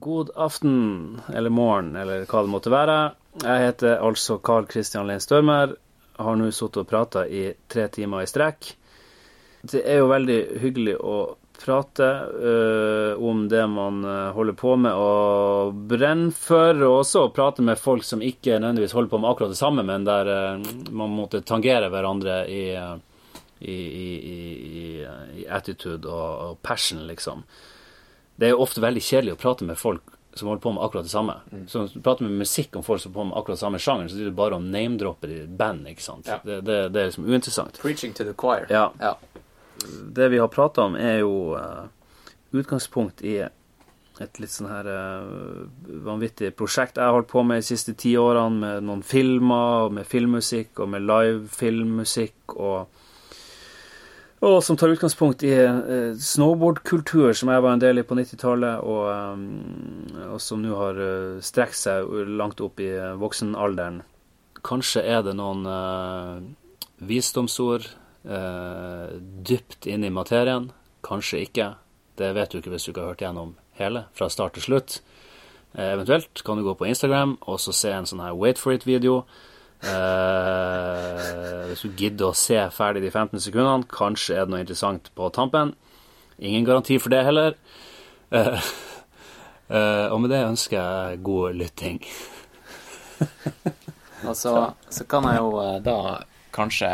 God aften, eller morgen, eller hva det måtte være. Jeg heter altså Carl Christian Lein Størmer. Har nå sittet og prata i tre timer i strekk. Det er jo veldig hyggelig å prate øh, om det man øh, holder på med og brenner for, og også å prate med folk som ikke nødvendigvis holder på med akkurat det samme, men der øh, man måtte tangere hverandre i, i, i, i attitude og, og passion, liksom det er ofte veldig kjedelig å prate med folk som holder på med akkurat det samme. Mm. Så du prater med musikk om folk som holder på med akkurat samme sjanger, så sier det bare om name-droppe i band, ikke sant. Ja. Det, det, det, er liksom uinteressant. Preaching to the choir. Ja. ja. Det vi har prata om, er jo uh, utgangspunkt i et litt sånn her uh, vanvittig prosjekt jeg har holdt på med de siste ti årene, med noen filmer, og med filmmusikk og med live filmmusikk og og som tar utgangspunkt i eh, snowboardkultur, som jeg var en del i på 90-tallet, og, um, og, som nå har uh, strekt seg langt opp i voksenalderen. Kanskje er det noen visdomsord dypt inn i materien. Kanskje ikke. Det vet du ikke hvis du ikke har hørt gjennom hele, fra start til slutt. eventuelt kan du gå på Instagram og så se en sånn her Wait for it-video Uh, hvis du gidder å se ferdig de 15 sekundene, kanskje er det noe interessant på tampen. Ingen garanti for det heller. Eh, eh, og med det ønsker jeg god lytting. og så, så, kan jeg jo da kanskje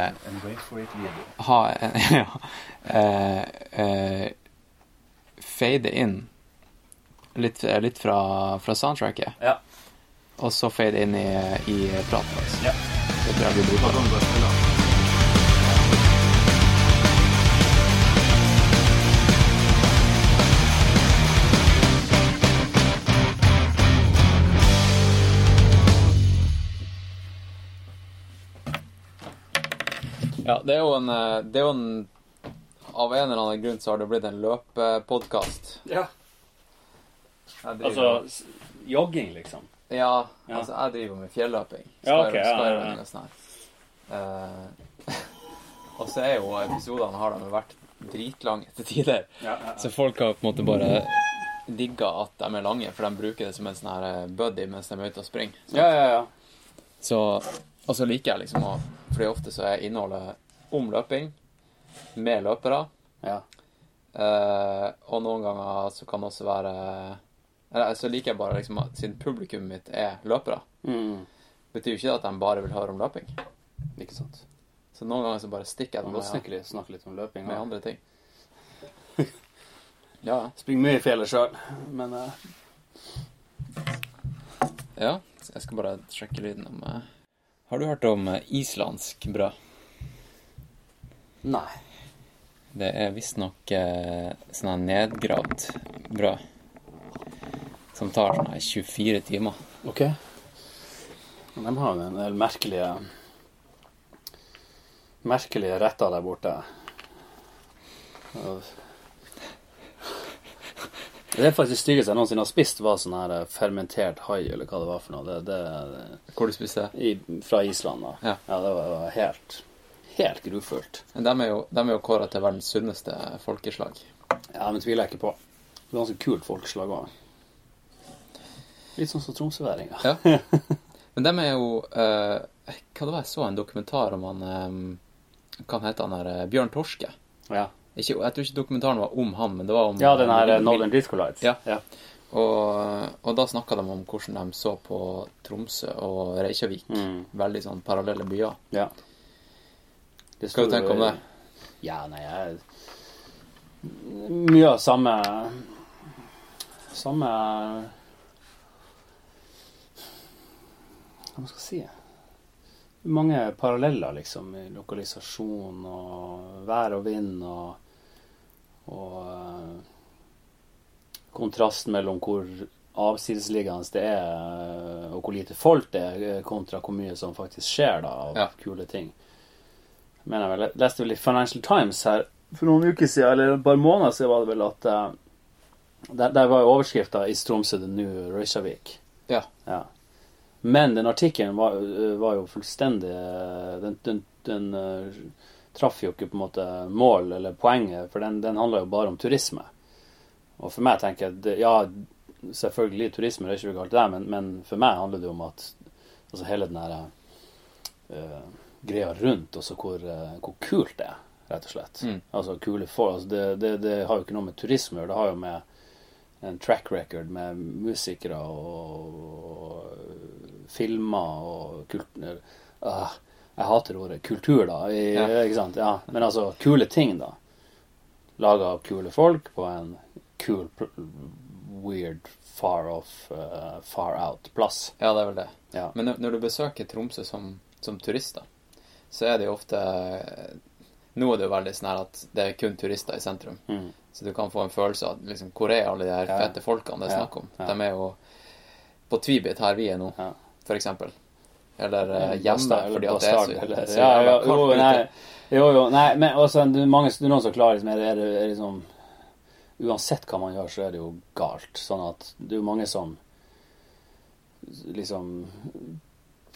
ha ja, Fade inn litt, litt fra, fra soundtracket. Ja og så fade inn i, i praten. Altså. Ja. Det tror jeg blir bra. Ja, det er jo en, eh, det er jo en Av en eller annen grunn så har det blitt en løpepodkast. Ja. Altså jogging, liksom? Ja, ja, altså jeg driver med fjelløping. Ja, okay, ja, ja, uh, og så er jo episodene har de vært dritlange til tider. Så folk har på en måte bare digga at de er lange, for de bruker det som en sånn her eh, buddy mens de er ute og springer. Ja, ja, ja. Så, og så liker jeg liksom å Fordi ofte så er innholdet om løping med løpere. Ja. Uh, og noen ganger så kan det også være så liker jeg bare liksom at siden publikummet mitt er løpere, mm. betyr jo ikke at de bare vil høre om løping. Ikke sant. Så noen ganger så bare stikker jeg dem snakke litt, snakke litt om løping. Med ja. andre ting. ja. Springer mye i fjellet sjøl, men uh... Ja, jeg skal bare sjekke lyden om uh... Har du hørt om uh, islandsk brød? Nei. Det er visstnok uh, sånn nedgravd brød som tar sånn 24 timer. Ok. De har jo en del merkelige merkelige retter der borte. Det er faktisk det styggeste jeg noensinne har spist, var sånn her fermentert hai, eller hva det var for noe. Det, det, Hvor du spiste det? Fra Island, da. Ja, ja det, var, det var, helt helt grufullt. De er jo, de er jo kåra til verdens sunneste folkeslag. Ja, men tviler jeg ikke på. Det er ganske kult folkeslag òg. Litt sånn som tromsøværinger. Ja. Men dem er jo uh, Hva det var jeg så en dokumentar om han um, Hva heter han der uh, Bjørn Torske? Ja. Ikke, jeg tror ikke dokumentaren var om han, men det var om Ja, den her uh, Northern Disco Lights. Ja. ja. Og, og, da snakka de om hvordan de så på Tromsø og Reykjavik. Mm. Veldig sånn parallelle byer. Ja. Det Hva du tenker du om det? Ja, nei, jeg Mye av samme Samme Hva man skal si? Mange paralleller, liksom, i lokalisasjon og vær og vind og, og uh, kontrasten mellom hvor avsidesliggende det er, eh, og hvor lite folk det er, eh, kontra hvor mye som faktisk skjer da, av ja. kule ting. Men jeg vel, leste vel i Financial Times her for noen uker siden, eller et par måneder siden, var det vel at uh, der, der, var jo overskrifta 'Is Tromsø the new Reykjavik'? Ja. ja. Men den artikkelen var, var, jo fullstendig Den, den, den uh, traff jo ikke på en måte mål eller poenget, for den, den handla jo bare om turisme. Og for meg tenker jeg ja, selvfølgelig turisme, det er ikke galt det, men, men for meg handler det om at altså hele den der uh, greia rundt, også hvor, uh, hvor, kult det er, rett og slett. Mm. Altså kule folk. Altså, det, det, det, har jo ikke noe med turisme å gjøre, det har jo med en track record med musikere og, filmer og kult... Uh, jeg hater ordet kultur, da. I, ja. Ikke sant? Ja, men altså kule ting, da. Laga av kule folk på en kul, weird, far off, uh, far out-plass. Ja, det er vel det. Ja. Men når du besøker Tromsø som, som turist, da, så er det jo ofte Nå er det jo veldig sånn at det er kun turister i sentrum. Mm. Så du kan få en følelse av liksom, hvor er alle de her ja. fete folkene det er snakk om. De er jo på Tvibit, her vi er nå, ja. eksempel. Eller uh, hjemme, fordi at det er så, eller, så ja, ja, jo, nei, jo, jo, nei, men også, det er mange, det noen som klarer liksom, er, er, er liksom Uansett hva man gjør, så er det jo galt. Sånn at det er jo mange som liksom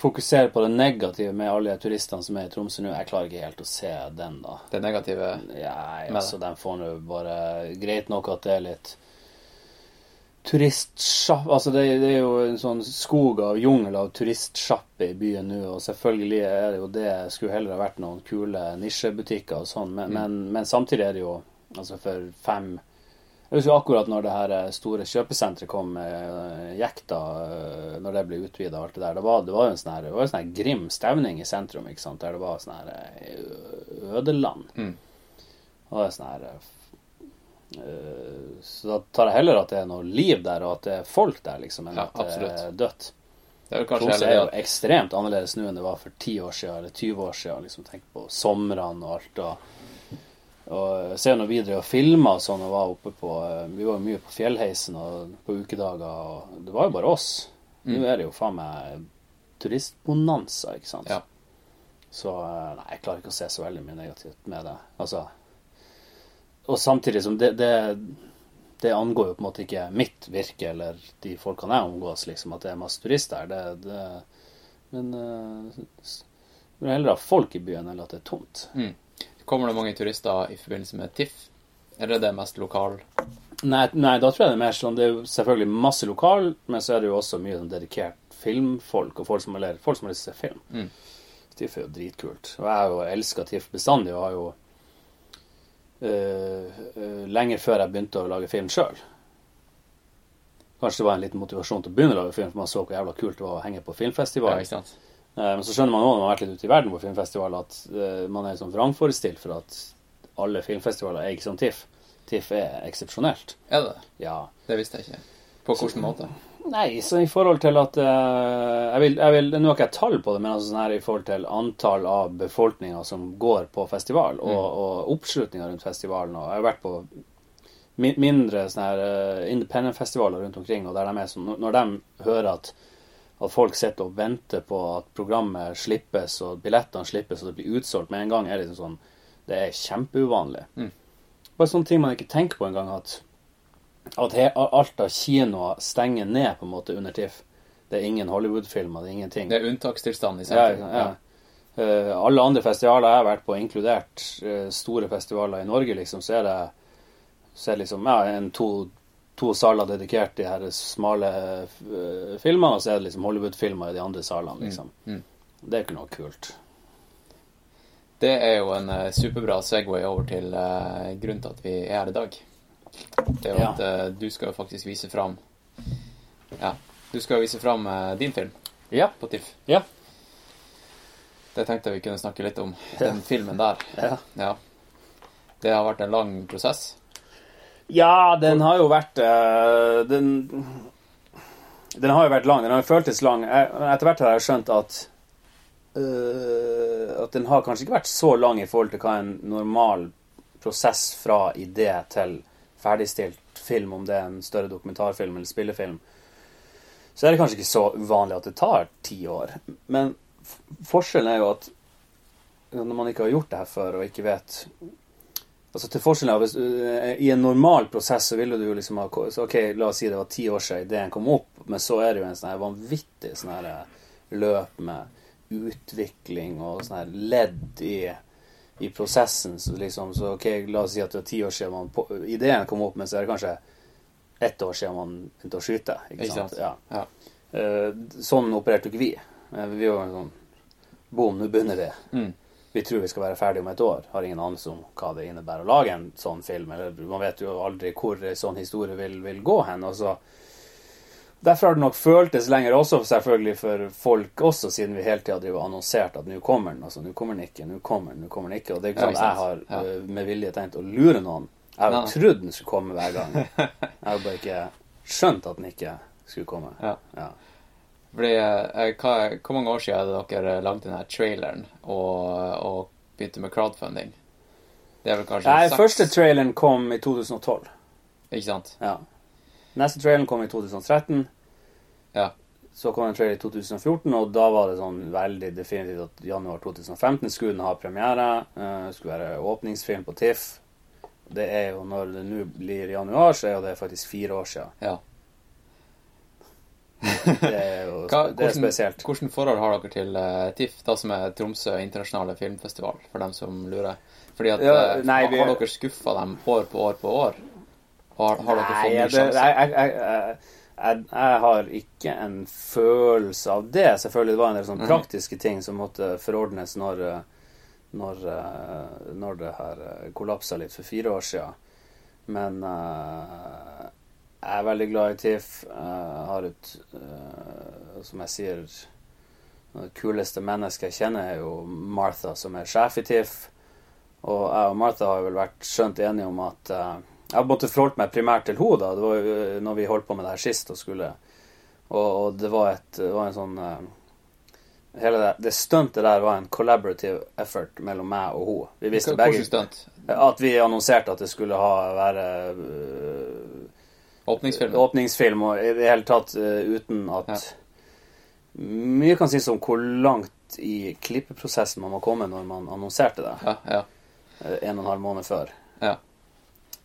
fokusere på det negative med alle de turistene som er i Tromsø nå. Jeg klarer ikke helt å se den, da. Det negative ja, altså, De får nå bare Greit nok at det er litt turistsjapp Altså, det, det, er jo en sånn skog av jungel av turistsjapp i byen nå, og selvfølgelig er det jo det Skulle heller ha vært noen kule nisjebutikker og sånn, men, mm. men, men samtidig er det jo Altså, for fem jeg husker akkurat når det her eh, store kjøpesenteret kom med eh, Jekta, eh, når det ble utvida og alt det der. Det var, det var jo en sånn her, det var en sånn grim stevning i sentrum, ikke sant? der det var sånn her ødeland. Mm. Og det er sånn her Så da tar jeg heller at det er noe liv der, og at det er folk der, liksom, enn ja, at det er dødt. Det er Tromsø er jo ekstremt annerledes nå enn det var for 10 år siden eller 20 år siden. Liksom, tenk på somrene og alt. og og ser nå videre og filma og sånn og var oppe på eh, Vi var jo mye på fjellheisen og på ukedager, og det var jo bare oss. Mm. Nå er det jo faen meg turistbonanza, ikke sant. Ja. Så eh, nei, jeg klarer ikke å se så veldig mye negativt med det. Altså Og samtidig som det, det, det angår jo på en måte ikke mitt virke eller de folkene jeg omgås, liksom, at det er masse turister her. Det, det, men uh, det er heller ha folk i byen eller at det er tomt. Mm. Kommer det mange turister i forbindelse med TIFF? Eller er det mest lokal? Nei, nei, da tror jeg det er mer sånn Det er jo selvfølgelig masse lokal, men så er det jo også mye sånn dedikert filmfolk og folk som, eller, folk som har lyst til å se film. Mm. TIFF er jo dritkult. Og jeg har jo elska TIFF bestandig, og har jo uh, uh, Lenge før jeg begynte å lage film sjøl. Kanskje det var en liten motivasjon til å begynne å lage film, for man så hvor jævla kult det var å henge på filmfestival. Ja, ikke sant? Eh, men så skjønner man òg når man har vært litt ute i verden på filmfestival, at uh, man er sånn vrangforestilt for at alle filmfestivaler er ikke som TIFF. TIFF er eksepsjonelt. Er det? Ja. Det visste jeg ikke. På hvilken måte? Nei, så i forhold til at uh, jeg vil, jeg vil, Nå har ikke jeg tall på det, men altså sånn her i forhold til antall av befolkninga som går på festival, og, mm. og oppslutninga rundt festivalen. Og jeg har vært på mindre sånne her independent-festivaler rundt omkring, og de sånn, når de hører at at folk sitter og venter på at programmet slippes og billettene slippes og det blir utsolgt med en gang, er liksom sånn Det er kjempeuvanlig. Mm. Bare sånne ting man ikke tenker på engang, at, at he, alt av kinoer stenger ned på en måte under TIFF. Det er ingen Hollywood-filmer, det er ingenting. Det er unntakstilstand i sentrum. Ja, ja. ja. Uh, alle andre festivaler jeg har vært på, inkludert uh, store festivaler i Norge, liksom, så er det, så er det liksom ja, en to to saler dedikert de her smale uh, filmene, og så er det liksom Hollywood-filmer i de andre salene, mm, liksom. Mm. Mm. Det er ikke noe kult. Det er jo en uh, superbra Segway over til uh, grunnen til at vi er her i dag. Det er jo ja. at du skal jo faktisk vise fram Ja, du skal jo vise fram din film ja. på TIFF. Ja. Det tenkte jeg vi kunne snakke litt om, den filmen der. Ja. ja. Det har vært en lang prosess. Ja, den har jo vært uh, den, den har jo vært lang. Den har føltes lang. Etter hvert har jeg skjønt at uh, At den har kanskje ikke vært så lang i forhold til hva en normal prosess fra idé til ferdigstilt film, om det er en større dokumentarfilm eller spillefilm, så er det kanskje ikke så uvanlig at det tar ti år. Men forskjellen er jo at når man ikke har gjort det her før og ikke vet Altså til forskjell av uh, I en normal prosess så ville du jo liksom ha Ok, la oss si det var ti år siden ideen kom opp, men så er det jo en sånn her vanvittig sånn her eh, løp med utvikling og sånn her ledd i, i prosessen. Så liksom, så ok, la oss si at det var ti år siden man, ideen kom opp, men så er det kanskje ett år siden man begynte å skyte. Ikke, Ikke sant? sant? Ja. Ja. Eh, sånn opererte jo ikke vi. Eh, Vi var sånn Boom, nå begynner vi. Mm. Vi tror vi skal være ferdig om et år. Har ingen anelse om hva det innebærer å lage en sånn film. Eller man vet jo aldri hvor en sånn historie vil, vil gå hen. Og så Derfor har det nok føltes lenger også, selvfølgelig for folk også, siden vi hele tida har annonsert at nå kommer den. Altså, nå kommer den ikke, nå kommer den, nå kommer den ikke. Og det er ikke sånn jeg har Ja. øh, med vilje tenkt å lure noen. Jeg har jo trodd den skulle komme hver gang. Jeg har bare ikke skjønt at den ikke skulle komme. Ja. Ja. Fordi, eh, hva, hvor mange år siden hadde dere lagd denne traileren og, og begynte med crowdfunding? Det er vel kanskje Nei, seks- første traileren kom i 2012. Ikke sant? Ja. Neste traileren kom i 2013. Ja. Så kom en trailer i 2014, og da var det sånn veldig definitivt at januar 2015 skulle den ha premiere. Uh, skulle være åpningsfilm på TIFF. Det er jo når det nå blir januar, så er jo det faktisk fire år siden. Ja. Det er jo Hva, det er spesielt. Hvordan forhold har dere til uh, TIFF, da som er Tromsø internasjonale filmfestival, for dem som lurer? Fordi at Ja, eh, nei, har, vi- har dere skuffa dem år på år på år? Har, har dere fått ny det, sjanse? jeg, jeg, jeg, jeg, har ikke en følelse av det. Selvfølgelig det var en del sånne Mhm. praktiske ting som måtte forordnes når, når, eh, når det her kollapsa litt for fire år siden. Men eh, jeg er veldig glad i TIFF. Jeg har et uh, Som jeg sier Det kuleste mennesket jeg kjenner, er jo Martha, som er sjef i TIFF. Og jeg og Martha har vel vært skjønt enige om at uh, Jeg måtte forholdt meg primært til henne da. Det var jo eh, når vi holdt på med det her sist og skulle Og, og det var et det var en sånn uh, Hele det, det stuntet der var en collaborative effort mellom meg og henne. Vi visste Hva- begge stunt? at vi annonserte at det skulle ha være øh, Åpningsfilm? og i det hele tatt øh, uten at Ja. Mye kan sies om hvor langt i klippeprosessen man må komme når man annonserte det. Ja, ja. øh, En og en halv måned før.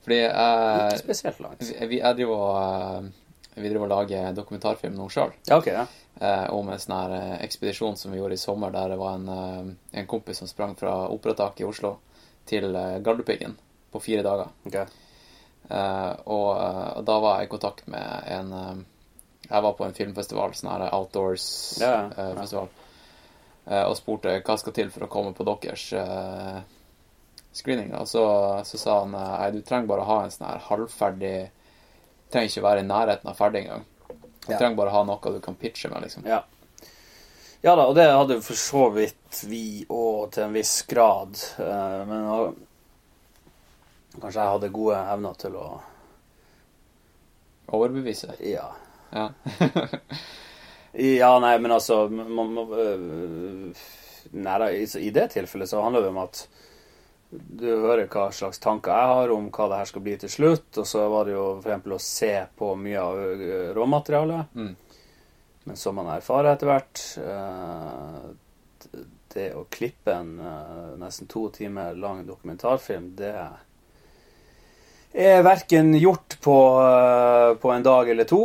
Fordi Ikke spesielt langt. vi, jeg driver og eh, Vi driver og lager dokumentarfilm nå sjøl. Ja, okay, Ja. eh, om en sånn her eh, ekspedisjon som vi gjorde i sommer, der det var en, eh, en kompis som sprang fra Operataket i Oslo til eh, Gardepiggen på fire dager. ok. Eh, og, eh, og da var jeg i kontakt med en eh, Jeg var på en filmfestival, sånn her Ja, ja, outdoors-festival, og spurte hva skal til for å komme på deres eh, screening. Og så, så sa han eh, nei, du trenger bare ha en sånn her halvferdig Trenger ikke være i nærheten av ferdig engang. Du Ja. trenger bare ha noe du kan pitche med, liksom. Ja. ja da, og det hadde for så vidt vi òg til en viss grad. Men kanskje jeg hadde gode evner til å Overbevise. Ja. Ja. Ja, nei, men altså man, må, øh, Nei da, i, det tilfellet så handler det om at du hører hva slags tanker jeg har om hva det her skal bli til slutt, og så var det jo eksempel å se på mye av øh, råmaterialet. Mm. Men som man erfarer etter hvert øh, Det å klippe en nesten to timer lang dokumentarfilm, det er verken gjort på, øh, på en dag eller to.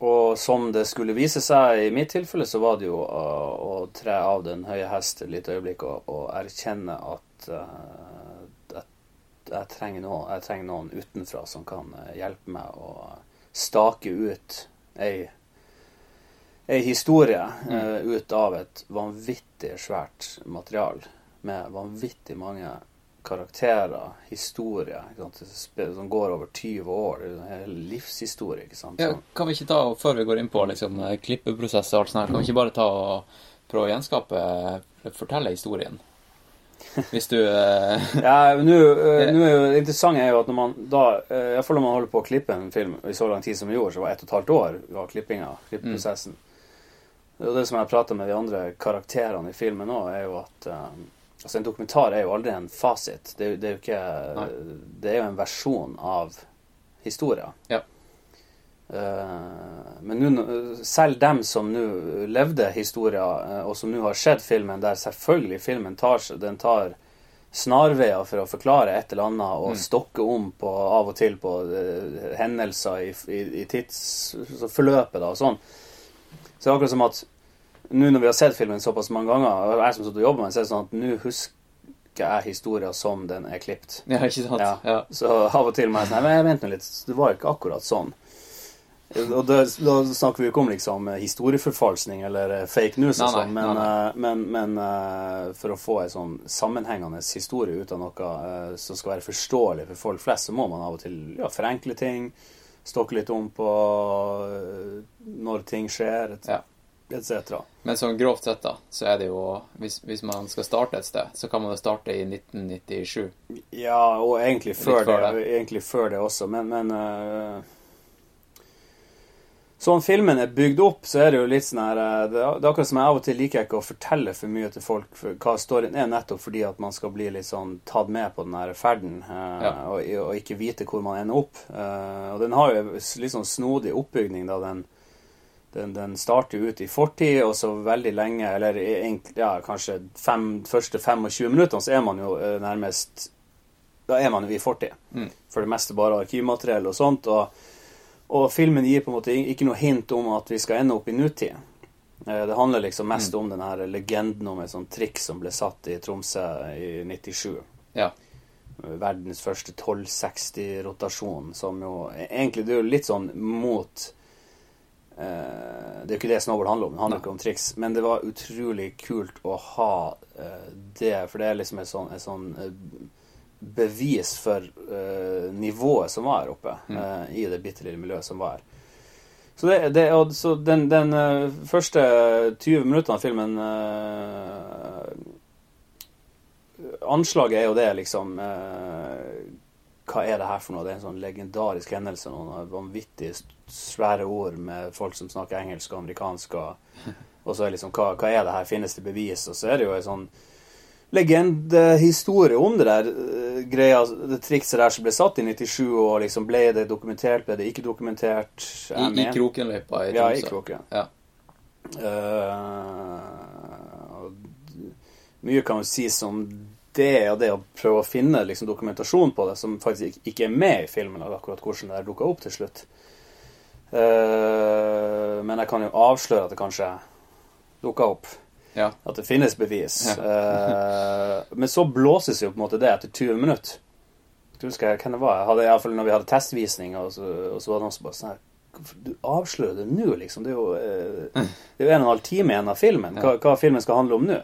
Og som det skulle vise seg i mitt tilfelle, så var det jo å, å tre av den høye hest et lite øyeblikk og, og erkjenne at eh, at jeg, trenger noen, jeg trenger noen utenfra som kan eh, hjelpe meg å stake ut ei, ei historie eh, ut av et vanvittig svært material med vanvittig mange karakterer, sant? Som går over 20 år. Det en hel livshistorie, ikke sant. Ja, kan vi ikke ta, Før vi går inn på liksom, eh, klippeprosess og alt sånt, her, kan vi ikke bare ta og prøve å gjenskape eh, Fortelle historien? Hvis du eh, Ja, nå er jo det interessante er jo at når man da øh, I hvert fall når man holder på å klippe en film i så lang tid som vi gjorde, så var ett og et halvt år var klippinga, klippeprosessen. Og det som jeg prater med de andre karakterene i filmen nå, er jo at øh, Altså, en dokumentar er jo aldri en fasit. Det, det er jo ikke. Det er jo en versjon av historia. Ja. Uh, men nu, selv dem som nå levde historia, uh, og som nå har sett filmen, der selvfølgelig filmen tar, den tar snarveier for å forklare et eller annet og Mm. stokke om på av og til på uh, hendelser i, i, i tidsforløpet og sånn. Så det er akkurat som at nå når vi har sett filmen såpass mange ganger, og jeg som satt og jobber med den, sånn at nå husker jeg historien som den er klippet. Ja, ikke sant? Ja. Ja. Så av og til må jeg si nei, vent nå litt, det var ikke akkurat sånn. Og da, da, snakker vi ikke om liksom historieforfalskning eller eh, fake news og sånn, men, uh, men, men uh, for å få en sånn sammenhengende historie ut av noe uh, som skal være forståelig for folk flest, så må man av og til ja, forenkle ting, stokke litt om på når ting skjer, etc. Men sånn grovt sett, da, så er det jo hvis, hvis, man skal starte et sted, så kan man jo starte i 1997. Ja, og egentlig før, før det, det, egentlig før det også, men, men sånn filmen er bygd opp, så er det jo litt sånn her Det, Det er akkurat som jeg av og til liker ikke å fortelle for mye til folk for hva storyen er, nettopp fordi at man skal bli litt sånn tatt med på den her ferden, uh, ja. og, og, ikke vite hvor man ender opp. Uh, og den har jo litt sånn snodig oppbygning, da. Den, den, den starter ut i fortid, og så veldig lenge, eller ja, kanskje fem, første 25 minuttene, så er man jo nærmest Da er man jo i fortid. Mm. For det meste bare arkivmateriell og sånt. og og filmen gir på en måte ikke noe hint om at vi skal ende opp i nutid. Eh, det handler liksom mest mm. om den her legenden om et sånt trikk som ble satt i Tromsø i 97. Ja. Verdens første 1260-rotasjon, som jo egentlig Det er jo litt sånn mot eh, Det er jo ikke det snowboard handler om, det handler ikke om triks. Men det var utrolig kult å ha eh, det, for det er liksom et sånn, et sånn bevis for nivået som var her oppe, mm. i det bitte lille miljøet som var her. Så, det, det, så den, den første 20 minuttene av filmen Anslaget er jo det, liksom Hva er det her for noe? Det er en sånn legendarisk hendelse. Noen vanvittig svære ord med folk som snakker engelsk og amerikansk. Og, og så er liksom hva, hva, er det her? Finnes det bevis? Og så er det jo en sånn legendehistorie om det der uh, greia, det trikset der som ble satt i 97, og liksom ble det dokumentert, ble det ikke dokumentert? I, i Krokenløypa i Tromsø. Ja, i Kroken. Ja. Uh, mye kan jo sies om det, og det å prøve å finne liksom, dokumentasjon på det, som faktisk ikke er med i filmen, akkurat hvordan det dukka opp til slutt. Uh, men jeg kan jo avsløre at det kanskje dukka opp. Ja. At det finnes bevis. Ja. uh, men så blåses jo på en måte det etter 20 minutter. Jeg husker hvem det var. Jeg hadde, i hvert fall når vi hadde testvisning, og så, og så var det noen som bare sånn her Du avslører det nå, liksom. Det er jo, uh, det er jo en og en halv time igjen av filmen. Hva, hva, filmen skal handle om nå.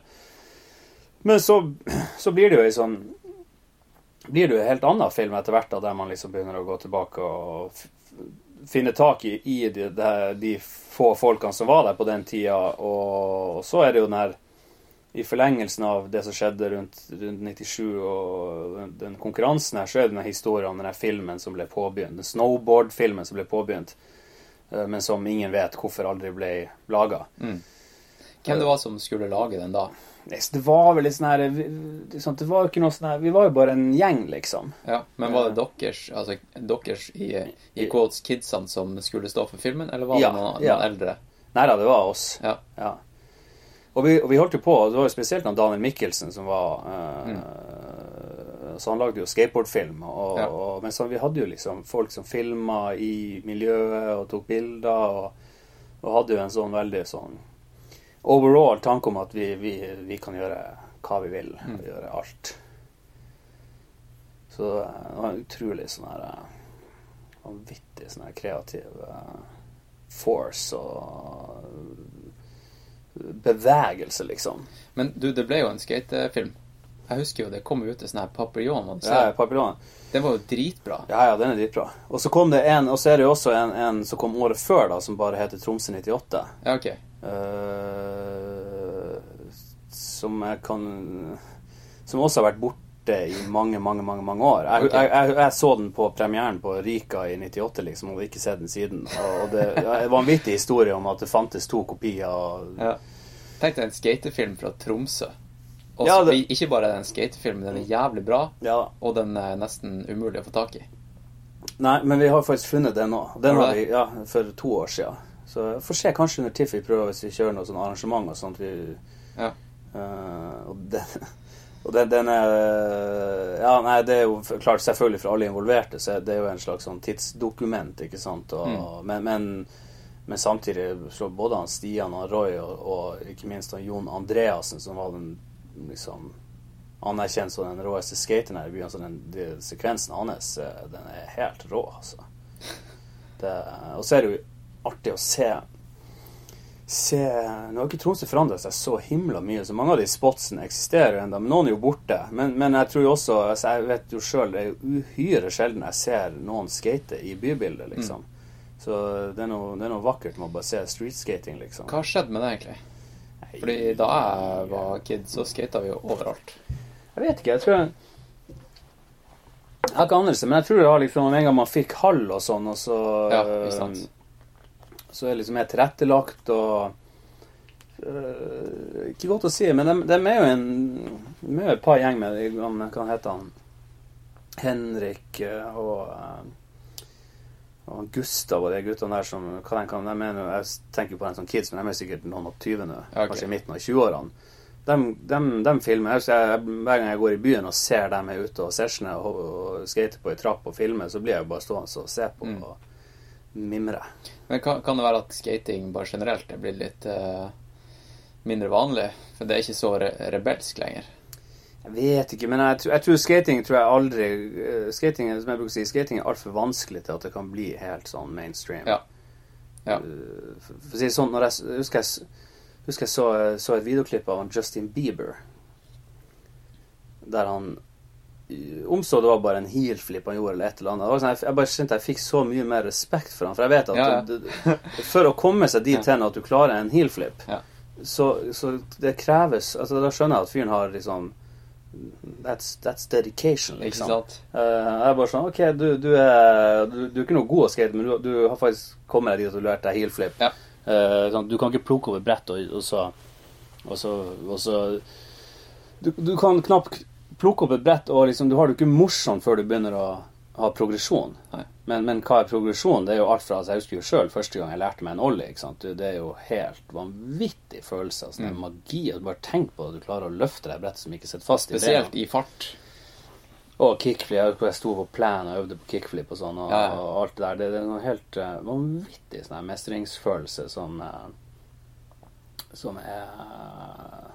Men så, så blir det jo ei sånn blir det jo en helt annen film etter hvert, da, der man liksom begynner å gå tilbake og finne tak i, i de, de, de, få folkene som var der på den tida. Og, så er det jo den her I forlengelsen av det som skjedde rundt, rundt 97 og den, den, konkurransen her, så er det denne historien om denne filmen som ble påbegynt. Den snowboard-filmen som ble påbegynt, eh, men som ingen vet hvorfor aldri ble laga. Mm. Hvem det var som skulle lage den da? Det var vel litt sånn her Det var jo ikke noe sånn her Vi var jo bare en gjeng, liksom. Ja, Men var det deres, altså deres i, i quotes kidsene som skulle stå for filmen, eller var det noen, ja. eldre? Nei da, det var oss. Ja. ja. Og, vi, og, vi, holdt jo på, det var jo spesielt han Daniel Mikkelsen som var uh, mm. Så han lagde jo skateboardfilm. Og, ja. og, men så vi hadde jo liksom folk som filma i miljøet og tok bilder, og, og hadde jo en sånn veldig sånn overall tanke om at vi, vi, vi, kan gjøre hva vi vil. Mm. Gjøre alt. Så det var en utrolig sånn her eh, Vanvittig sånn her kreativ uh, force og bevegelse, liksom. Men du, det ble jo en skatefilm. Jeg husker jo det kom ut en sånn her papillon. Ja, papillon. Den var jo dritbra. Ja, ja, den er dritbra. Og så kom det en, og så er det jo også en, en, som kom året før, da, som bare heter Tromsø 98. Ja, ok. Uh, som jeg kan Som også har vært borte i mange, mange, mange mange år. Jeg, okay. jeg, jeg, jeg så den på premieren på Rika i 98, liksom, og ikke sett den siden. Og det er en vanvittig historie om at det fantes to kopier. Ja. Tenk deg en skatefilm fra Tromsø. Også, ja, det... Ikke bare en skatefilm den er jævlig bra, ja. og den er nesten umulig å få tak i. Nei, men vi har faktisk funnet den nå. Den har vi ja, for to år siden. Så jeg får se kanskje under Tiff vi prøver hvis vi kjører noe sånn arrangement og sånt. Vi, ja. Uh, og, den, og den, den, er Ja, nei, det er jo klart selvfølgelig for alle involverte, så det er jo en slags sånn tidsdokument, ikke sant. Og, mm. men, men, men, samtidig så både han Stian og Roy og, og ikke minst han Jon Andreassen, som var den liksom anerkjent som den råeste skateren her i byen. Så den, den sekvensen hans, eh, den er helt rå, altså. Det, og så er det jo artig å se se Nå har ikke Tromsø forandret seg så himla mye, så mange av de spotsene eksisterer ennå. Men noen er jo borte. Men, men jeg tror jo også altså Jeg vet jo sjøl, det er jo uhyre sjelden jeg ser noen skate i bybildet, liksom. Mm. Så det er, noe, det er, noe, vakkert med å bare se streetskating, liksom. Hva har skjedd med det, egentlig? Fordi da jeg var kid, så skata vi jo overalt. Jeg vet ikke. Jeg tror jeg Jeg har ikke anelse, men jeg tror det var liksom en gang man fikk hall og sånn, og så ja, ikke sant så er liksom mer tilrettelagt og uh, Ikke godt å si, men de, de er jo en de er et par gjeng med Hva heter han? Henrik uh, og uh, og Gustav og de guttene der som hva de kan, de mener, Jeg tenker på dem som kids, men de er sikkert noen og tyvende. Okay. Kanskje i midten av 20-årene. De, de, de, filmer. Jeg, hver gang jeg går i byen og ser dem er ute og sesjoner og, og skater på ei trapp og filmer, så blir jeg bare stående og se på. Mm. og mimre. Men kan, kan, det være at skating bare generelt er blitt litt uh, mindre vanlig? For det er ikke så re rebelsk lenger? Jeg vet ikke, men jeg, jeg, tror skating tror jeg aldri uh, Skating som jeg bruker å si, skating er altfor vanskelig til at det kan bli helt sånn mainstream. Ja. Ja. Uh, for, for, å si sånn, når jeg husker jeg, husker jeg så, så et videoklipp av Justin Bieber der han om så det var bare en heelflip han gjorde, eller et eller annet. Sånn, jeg, bare kjente jeg fikk så mye mer respekt for han For jeg vet at ja, ja. Du, for å komme seg dit hen at du klarer en heelflip, ja. så, så, det kreves altså Da skjønner jeg at fyren har liksom That's, that's dedication, liksom. Uh, jeg er bare sånn OK, du, du, er, du, du, er ikke noe god å skate, men du, du har faktisk kommet deg dit at du lærte deg heelflip. Ja. Uh, sånn, du kan ikke plukke over brett og, og så Og så, og så du, du kan knapt plukke opp et brett, og liksom, du har det ikke morsomt før du begynner å ha progresjon. Men, men, hva er progresjon? Det er jo alt fra altså Jeg husker jo sjøl første gang jeg lærte meg en ollie. ikke sant? Det er jo helt vanvittig følelse. Altså, det er mm. magi. Og du bare tenk på at du klarer å løfte deg brettet som ikke sitter fast i Spesielt i fart. Og kickflip. Jeg, jeg sto på plan og øvde på kickflip og sånn, og, ja, ja. og alt det der. Det, det er noe helt uh, vanvittig sånn mestringsfølelse som uh, Som er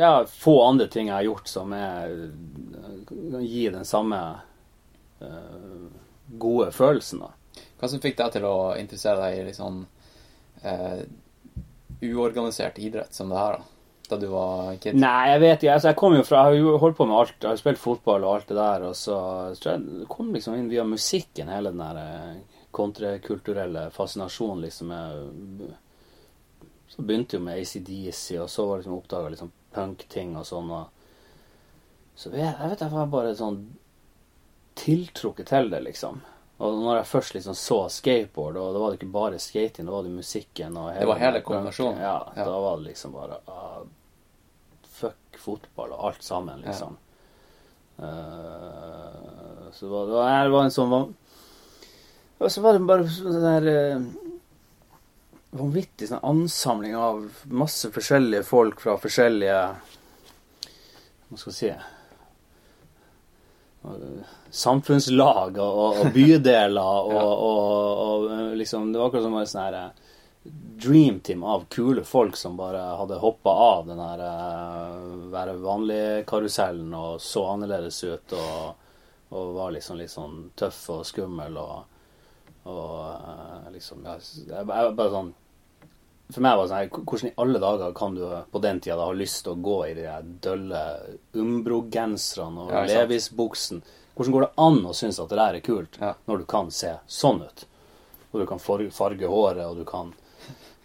ja, få andre ting jeg har gjort som er, kan gi den samme uh, gode følelsen. da. Hva som fikk deg til å interessere deg i litt sånn uh, uorganisert idrett som det her, da? Da du var kid? Nei, jeg vet ikke. Altså, jeg kom jo fra Jeg har jo holdt på med alt. Jeg har spilt fotball og alt det der. Og så, så jeg kom liksom inn via musikken, hele den der kontrakulturelle fascinasjonen liksom med så begynte jo med ACDC, og så var det liksom oppdaga liksom punk-ting og sånn. Og så jeg, jeg vet jeg var bare sånn tiltrukket til det, liksom. Og når jeg først liksom så skateboard, og da var det ikke bare skating, da var det musikken og hele Det var hele kombinasjonen? Ja, ja, da var det liksom bare uh, Fuck fotball og alt sammen, liksom. Ja. Uh, så det var, det var, en sånn Og så var det bare sånn der uh, vanvittig sånn ansamling av masse forskjellige folk fra forskjellige Hva skal jeg si Samfunnslag og, og bydeler og, ja. og, og, liksom Det var akkurat som en sånn her dream team av kule folk som bare hadde hoppa av den her uh, være vanlig-karusellen og så annerledes ut og, og var liksom litt sånn tøff og skummel og og uh, liksom ja, jeg, jeg, bare sånn For meg var det sånn Hvordan i alle dager kan du på den tida ha lyst til å gå i de dølle Umbro-genserne og ja, Levis-buksen? Hvordan går det an å synes at det der er kult, ja. når du kan se sånn ut? Og du kan farge håret, og du kan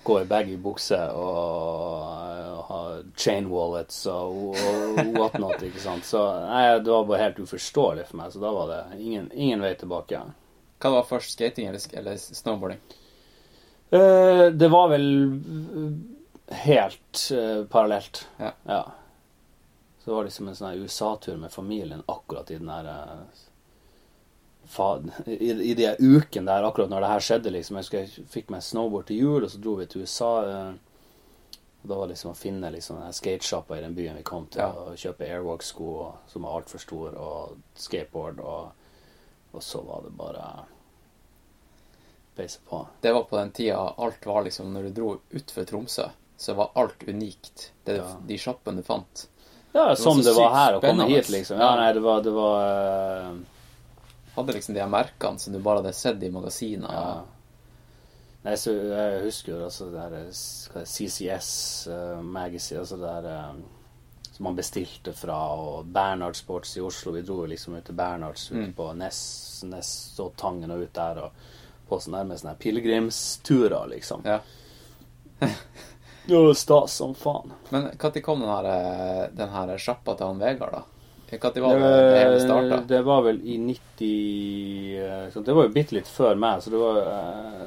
gå i baggy bukse og uh, ha chain wallets og, og whatnot, ikke sant. Så nei, det var bare helt uforståelig for meg, så da var det ingen, ingen vei tilbake. Hva var først, skating eller, eller snowboarding? Uh, det var vel helt uh, parallelt. Ja. ja. Så det var liksom en sånn USA-tur med familien akkurat i den der i, i de ukene der, akkurat når det her skjedde, liksom. Jeg husker jeg fikk meg snowboard til jul, og så dro vi til USA. og Da var det liksom å finne liksom skatesjappa i den byen vi kom til, ja. og kjøpe airwalk-sko som var altfor store, og skateboard, og, og så var det bare peise på. Det var på den tida alt var liksom Når du dro utfor Tromsø, så var alt unikt. Det, ja. De sjappene du fant. Ja, som det var her å komme hit, liksom. Ja, nei, det var, det var uh... Hadde liksom de her merkene som du bare hadde sett i magasiner. Ja. Nei, så jeg husker jo altså det er det, CCS uh, Magazine, altså det der um, som man bestilte fra, og Bernhard Sports i Oslo. Vi dro jo liksom ut til Bernhards ute Mm. på Ness, Ness og Tangen og ut der, og på sånne nærmest sånne her pilegrimsturer, liksom. Ja. Det var stas som faen. Men når kom den her, eh, den her sjappa til han Vegard, da? Når var det det hele starta? det var vel i 90 eh, så Det var jo bitte litt før meg, så det var eh,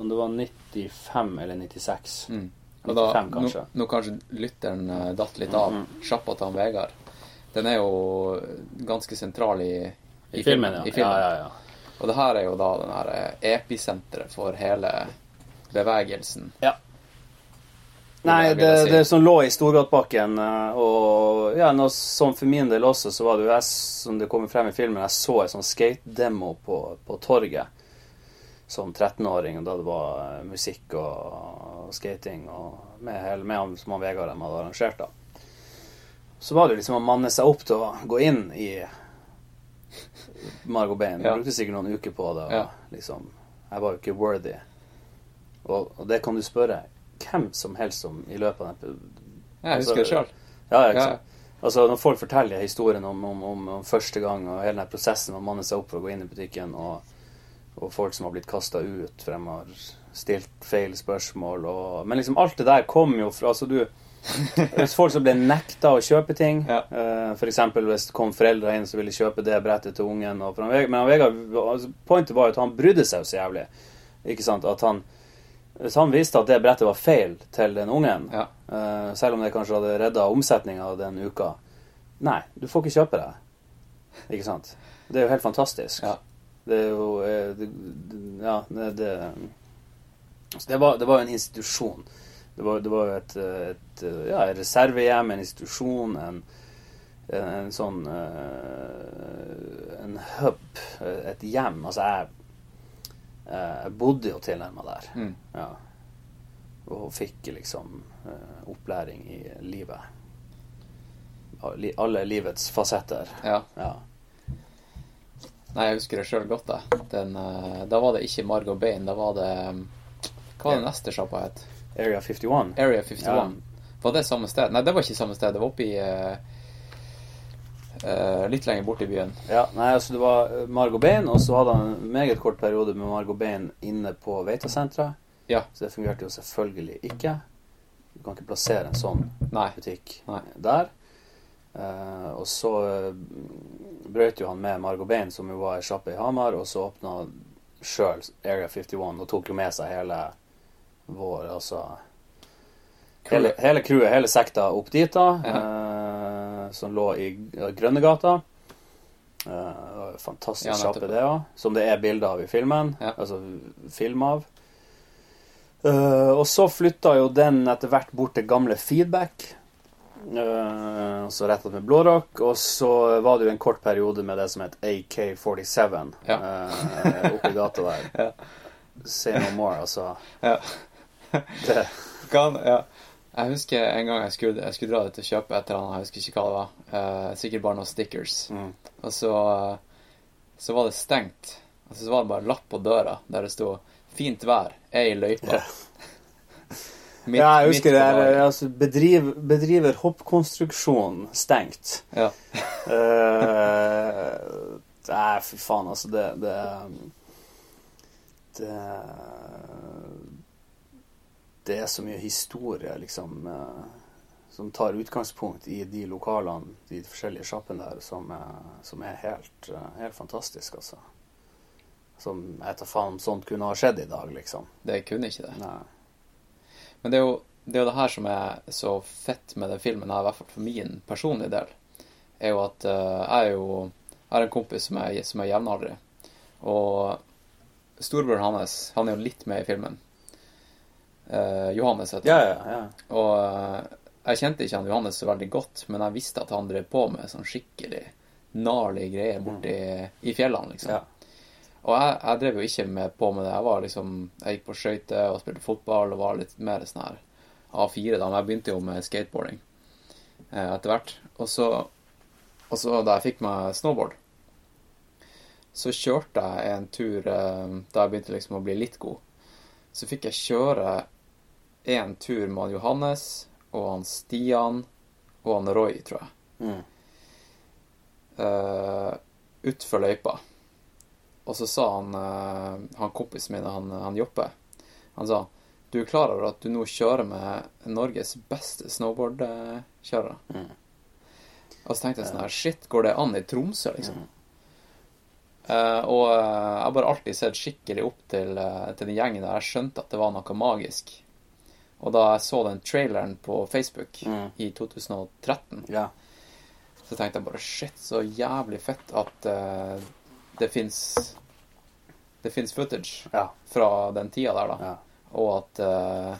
Om det var 95 eller 96. Mm. Og da, 95 nå, kanskje. nå kanskje lytteren eh, datt litt av. Mhm. Sjappa til han Vegard. Den er jo ganske sentral i, I filmen, ja. I filmen. ja, ja, ja. Og det her er jo da den her eh, episenteret for hele bevegelsen. Nei, det, si. det som lå i Storgatebakken, eh, og ja, noe sånn for min del også, så var det jo jeg, som det kommer frem i filmen, jeg så en sånn skate-demo på, på torget som 13-åring, og da det var eh, musikk og skating, og med, hele, med han, som han Vegard hadde arrangert da. Så var det liksom å manne seg opp til å gå inn i Margot Bain. Ja. Brukte sikkert noen uker på det, og Ja. liksom, jeg var jo ikke worthy. Og, og det kan du spørre hvem som helst om i løpet av den Jeg husker det sjøl. ja, ja, ikke sant? Altså, når folk forteller historien om, om, om, om første gang og hele den prosessen med å manne seg opp for å gå inn i butikken, og, og folk som har blitt kasta ut, for de har stilt feil spørsmål og Men liksom alt det der kom jo fra Altså, du Hvis folk som ble nekta å kjøpe ting, Ja. uh, for eksempel hvis det kom foreldre inn som ville kjøpe det brettet til ungen han Men han Vegard altså, Pointet var jo at han brydde seg jo så jævlig. Ikke sant? At han Hvis han visste at det brettet var feil til den ungen, Ja. uh, selv om det kanskje hadde redda omsetninga den uka. Nei, du får ikke kjøpe det. Ikke sant? Det er jo helt fantastisk. Ja. Det er jo eh, det, Ja, det, det var, det var jo en institusjon. Det var, det var jo et, et ja, reservehjem, en institusjon, en, en, en sånn uh, En hub, et hjem. Altså, jeg, jeg bodde jo tilnærma der. Mm. Ja. Og fikk liksom eh, opplæring i livet. Alle- livets fasetter. Ja. Ja. Nei, jeg husker det sjøl godt, da. Den, eh, da var det ikke Margot Bain. Da var det Hva var det neste sjappa het? Area 51. Area 51. Ja. Var det samme sted? Nei, det var ikke samme sted. Det var oppe i eh, Litt lenger borte i byen. Ja, nei, altså det var eh, Margot Bain, og så hadde han en meget kort periode med Margot Bain inne på Veitasenteret. Ja. Så det fungerte jo selvfølgelig ikke. Du kan ikke plassere en sånn Nei. butikk Nei. der. Uh, og så brøt jo han med Margot Bain, som jo var ei sjappe i Hamar, og så åpna sjøl Area 51 og tok jo med seg hele vår Altså hele, hele crewet, hele sekta, opp dit, da. eh, som lå i Grønnegata. Eh, fantastisk Ja, kjappe, det òg. Som det er bilder av i filmen. Ja. Altså film av. Eh, og så flytta jo den etter hvert bort til gamle Feedback. Uh, så retta med Blårock. Og så var det jo en kort periode med det som het AK-47 Ja. eh, oppi gata der. Ja. Say no more, altså. Ja. Det, Kan, ja. Jeg husker en gang jeg skulle, jeg skulle dra dit og kjøpe et eller annet, jeg husker ikke hva det var. Eh, sikkert bare noen stickers. mm. Og så, så var det stengt. Og så var det bare lapp på døra der det sto 'Fint vær, er i løypa'. Midt- ja, jeg husker det. Er, altså, bedriv, bedriver hoppkonstruksjon stengt. Ja. uh, Nei, fy faen, altså. Det Det, det Det er så mye historie, liksom, eh, som tar utgangspunkt i de lokalene, de forskjellige sjappene der, som, er- som er helt, eh, helt fantastisk, altså. Som jeg tar faen om sånt kunne ha skjedd i dag, liksom. Det kunne ikke det. Nei. Men det er, jo, det er jo det her som er så fett med den filmen, her, i hvert fall for min personlige del, er jo at eh, jeg er jo Jeg har en kompis som er, som er jevnaldrig. Og storebroren hans, han er jo litt med i filmen. Eh, Johannes heter han. ja, ja. Og eh, jeg kjente ikke han Johannes så veldig godt, men jeg visste at han drev på med sånn skikkelig gnarlige greier borti i fjellene, liksom. Ja. Og jeg, jeg drev jo ikke med på med det. Jeg var liksom, jeg gikk på skøyter og spilte fotball og var litt mer sånn her A4 da, men jeg begynte jo med skateboarding. eh, etter hvert. Og så, og så da jeg fikk meg snowboard, så kjørte jeg en tur eh, da jeg begynte liksom å bli litt god. Så fikk jeg kjøre en tur med han Johannes og han Stian og han Roy, tror jeg. Mm. Uh, utfor løypa. Og så sa han, uh, han kompisen min, han, han Joppe, han sa du er klar over at du nå kjører med Norges beste snowboardkjørere? Mm. Og så tenkte jeg sånn her Shit, går det an i Tromsø, liksom? Mm. Uh, og uh, jeg har bare alltid sett skikkelig opp til, uh, til den gjengen der. Jeg skjønte at det var noe magisk. Og da jeg så den traileren på Facebook Mm. i 2013, Ja. så tenkte jeg bare shit, så jævlig fett at uh, det fins Det fins footage Ja. fra den tida der, da. ja. Og at uh,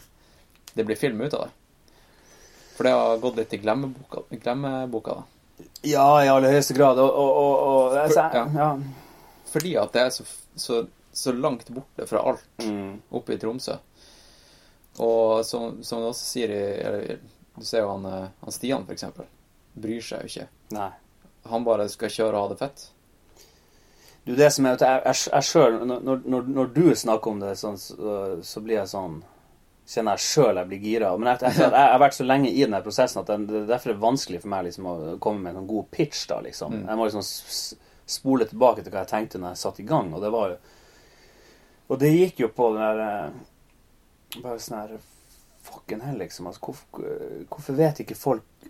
det blir film ut av det. For det har gått litt i glemmeboka, glemmeboka da. Ja, i aller høyeste grad. Og, og, og, altså, Ja. ja. Fordi at det er så, så, så langt borte fra alt Mm. oppe i Tromsø. Og som, som du også sier i eller, Du ser jo han, eh, han Stian, eksempel. Bryr seg jo ikke. Nei. Han bare skal kjøre og ha det fett. Du, det som er jeg, jeg, jeg selv, når, når, når du snakker om det, sånn, så, så blir jeg sånn Kjenner jeg sjøl jeg blir gira. Men jeg, jeg, har vært så lenge i denne prosessen at det, det, derfor det er vanskelig for meg liksom, å komme med en god pitch. da, liksom. Mm. Jeg må liksom spole tilbake til hva jeg tenkte når jeg satte i gang, og det var jo Og det gikk jo på den der eh, Bare sånn her Fucken hell, liksom. Altså, hvorfor, hvorfor vet ikke folk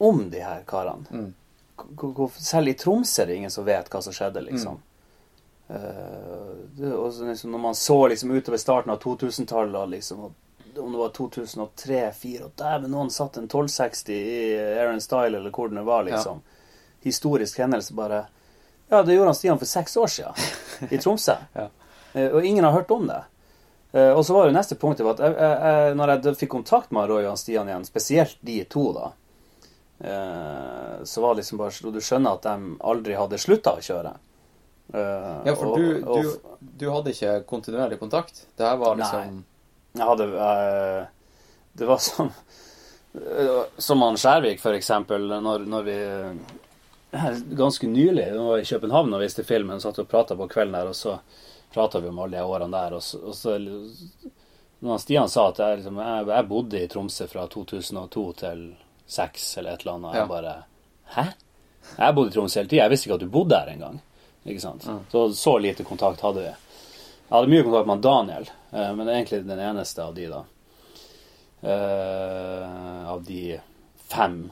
om de her karene? Mm. Selv i Tromsø er det ingen som vet hva som skjedde, liksom. Eh, det, og så liksom, når man så liksom utover starten av 2000-tallet, liksom, og om det var 2003-2004 og Dæven, noen satt en 1260 i Aaron Style, eller hvor det var, liksom. Historisk hendelse, bare Ja, det gjorde han Stian for seks år siden i Tromsø. Ja. Eh, og ingen har hørt om det. Eh, og så var jo neste punktet at jeg, jeg, når jeg fikk kontakt med Roy og Stian igjen, spesielt de to, da, eh, så var det liksom bare så Du skjønner at de aldri hadde slutta å kjøre. Eh, Ja, for og- du, og- du, du hadde ikke kontinuerlig kontakt. Det her var liksom Jeg hadde Det var som eh, Som han Skjærvik, for eksempel, når, når vi Ganske nylig, vi var i København og viste filmen, satt og prata på kvelden der, og så prata vi om alle de årene der, og så, og så når Stian sa at jeg, liksom, jeg, jeg bodde i Tromsø fra 2002 til 2006 eller et eller annet, Ja. jeg bare Hæ? Jeg bodde i Tromsø hele tida. Jeg visste ikke at du bodde der engang. Ikke sant? Så, så lite kontakt hadde vi. Jeg hadde mye kontakt med Daniel, eh, men det er egentlig den eneste av de, da. Uh, av de fem,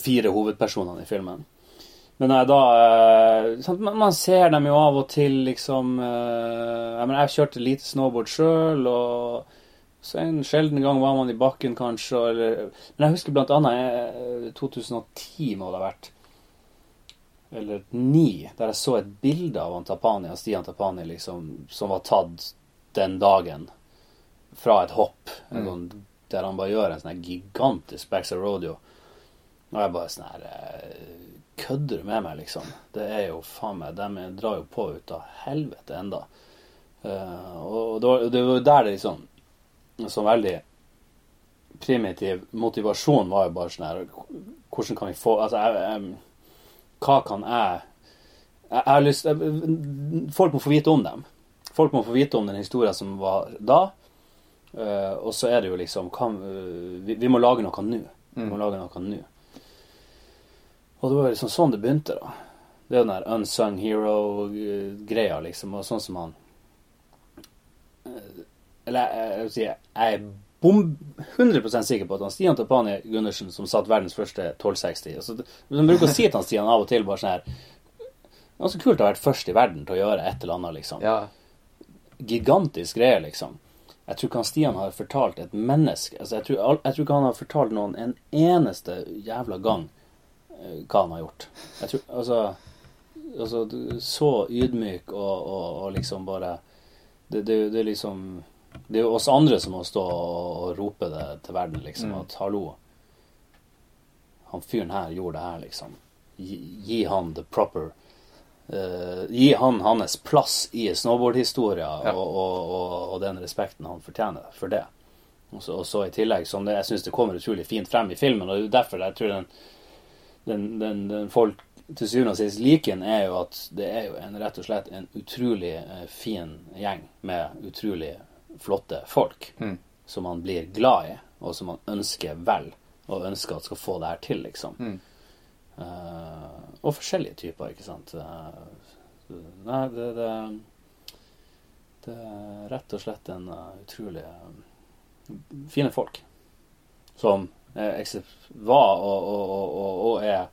fire hovedpersonene i filmen. Men når jeg da eh, man, ser dem jo av og til, liksom eh, Jeg mener, jeg kjørte lite snowboard sjøl, og så en sjelden gang var man i bakken, kanskje. Eller, men jeg husker blant annet eh, 2010 må det ha vært. Eller 2009, der jeg så et bilde av Antapani, av Stian Tapani, liksom, som var tatt den dagen fra et hopp. Mm. sånn, der han bare gjør en sånn gigantisk Baxter Rodeo. Og jeg bare sånn her eh, Kødder du med meg, liksom? Det er jo faen meg De drar jo på ut av helvete enda. Eh, og det var, det var jo der det liksom Så veldig primitiv motivasjon var jo bare sånn her Hvordan kan vi få Altså, jeg, jeg, hva kan jeg jeg har lyst Folk må få vite om dem. Folk må få vite om den historien som var da. Uh, og så er det jo liksom kan, vi, vi må lage noe nå. Vi må lage noe nå. Og det var liksom sånn det begynte, da. Det er den der unsung hero-greia, liksom. Og sånn som han eh, Eller jeg, jeg, vil si, jeg er bom 100% sikker på at han Stian Tapani Gundersen, som satt verdens første 1260 altså, De bruker å si til han Stian av og til bare sånn her Ganske kult å ha vært først i verden til å gjøre et eller annet, liksom Ja. gigantisk greie, liksom. Jeg tror ikke han Stian har fortalt et menneske altså jeg, tror, jeg tror ikke han har fortalt noen en eneste jævla gang eh, hva han har gjort. Jeg tror, altså, altså du- Så ydmyk og, og, og liksom bare det, det, det er liksom Det er jo oss andre som må stå og, og rope det til verden, liksom. At hallo, han fyren her gjorde det her, liksom. Gi, gi han the proper Uh, Gi han hans plass i snowboardhistoria Ja. og, og, og, og den respekten han fortjener for det. Og så i tillegg, som det, jeg syns det kommer utrolig fint frem i filmen, og det er derfor jeg tror den, den, den, den folk til syvende og sist liker er jo at det er jo en, rett og slett en utrolig eh, fin gjeng med utrolig flotte folk Mm. som man blir glad i, og som man ønsker vel, og ønsker at skal få det her til, liksom. Mm. Uh, og forskjellige typer, ikke sant. Uh, nei, det, det, det er rett og slett en uh, utrolig fine folk. Som var og, og, og, og, er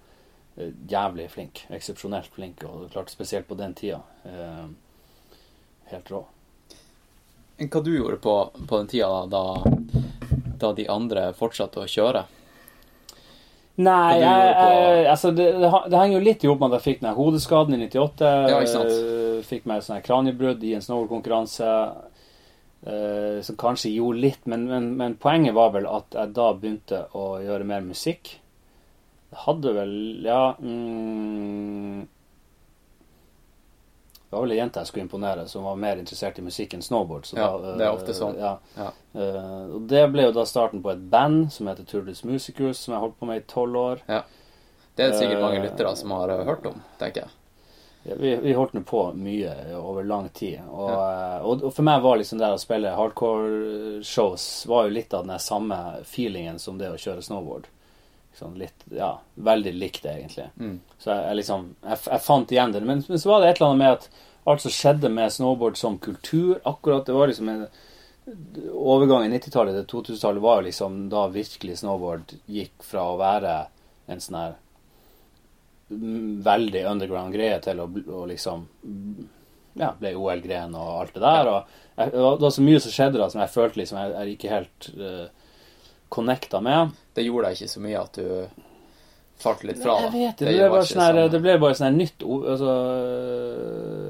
eh, jævlig flink. Eksepsjonelt flink, og klart spesielt på den tida. Eh, helt rå. Hva du gjorde på, på den tida da, da de andre fortsatte å kjøre? Nei, jeg, jeg, altså det, det, henger jo litt i hop med at jeg fikk den hodeskaden i 98. Ja, eh, Fikk meg et kraniebrudd i en snowboardkonkurranse. Eh, som kanskje gjorde litt, men, men, men poenget var vel at jeg da begynte å gjøre mer musikk. Det hadde vel Ja mm, Det var vel ei jente jeg skulle imponere, som var mer interessert i musikk enn snowboard. Så Ja, da, det er eh, ofte sånn. Ja, Ja. Uh, og det ble jo da starten på et band som heter Turdus Musicus, som jeg holdt på med i tolv år. Det er det sikkert mange Eh, lyttere som har eh, hørt om, tenker jeg. Vi, vi holdt nå på mye over lang tid. Og, ja. og, og for meg var liksom det å spille hardcore-shows var jo litt av den samme feelingen som det å kjøre snowboard. Sånn litt, ja, veldig likt egentlig. Mm. Så jeg, jeg liksom jeg, jeg fant igjen det. Men, men så var det et eller annet med at alt som skjedde med snowboard som kultur akkurat Det var liksom en Overgangen i 90-tallet til 2000-tallet var jo liksom da virkelig snowboard gikk fra å være en sånn her veldig underground greie til å, å liksom Ja, ble OL-gren og alt det der. Og jeg, det var- så mye som skjedde da som jeg følte liksom jeg, jeg ikke helt uh, connecta med. Det gjorde deg ikke så mye at du falt litt fra. Jeg vet det. Det Det ble bare sånn her, det ble bare sånn her nytt altså,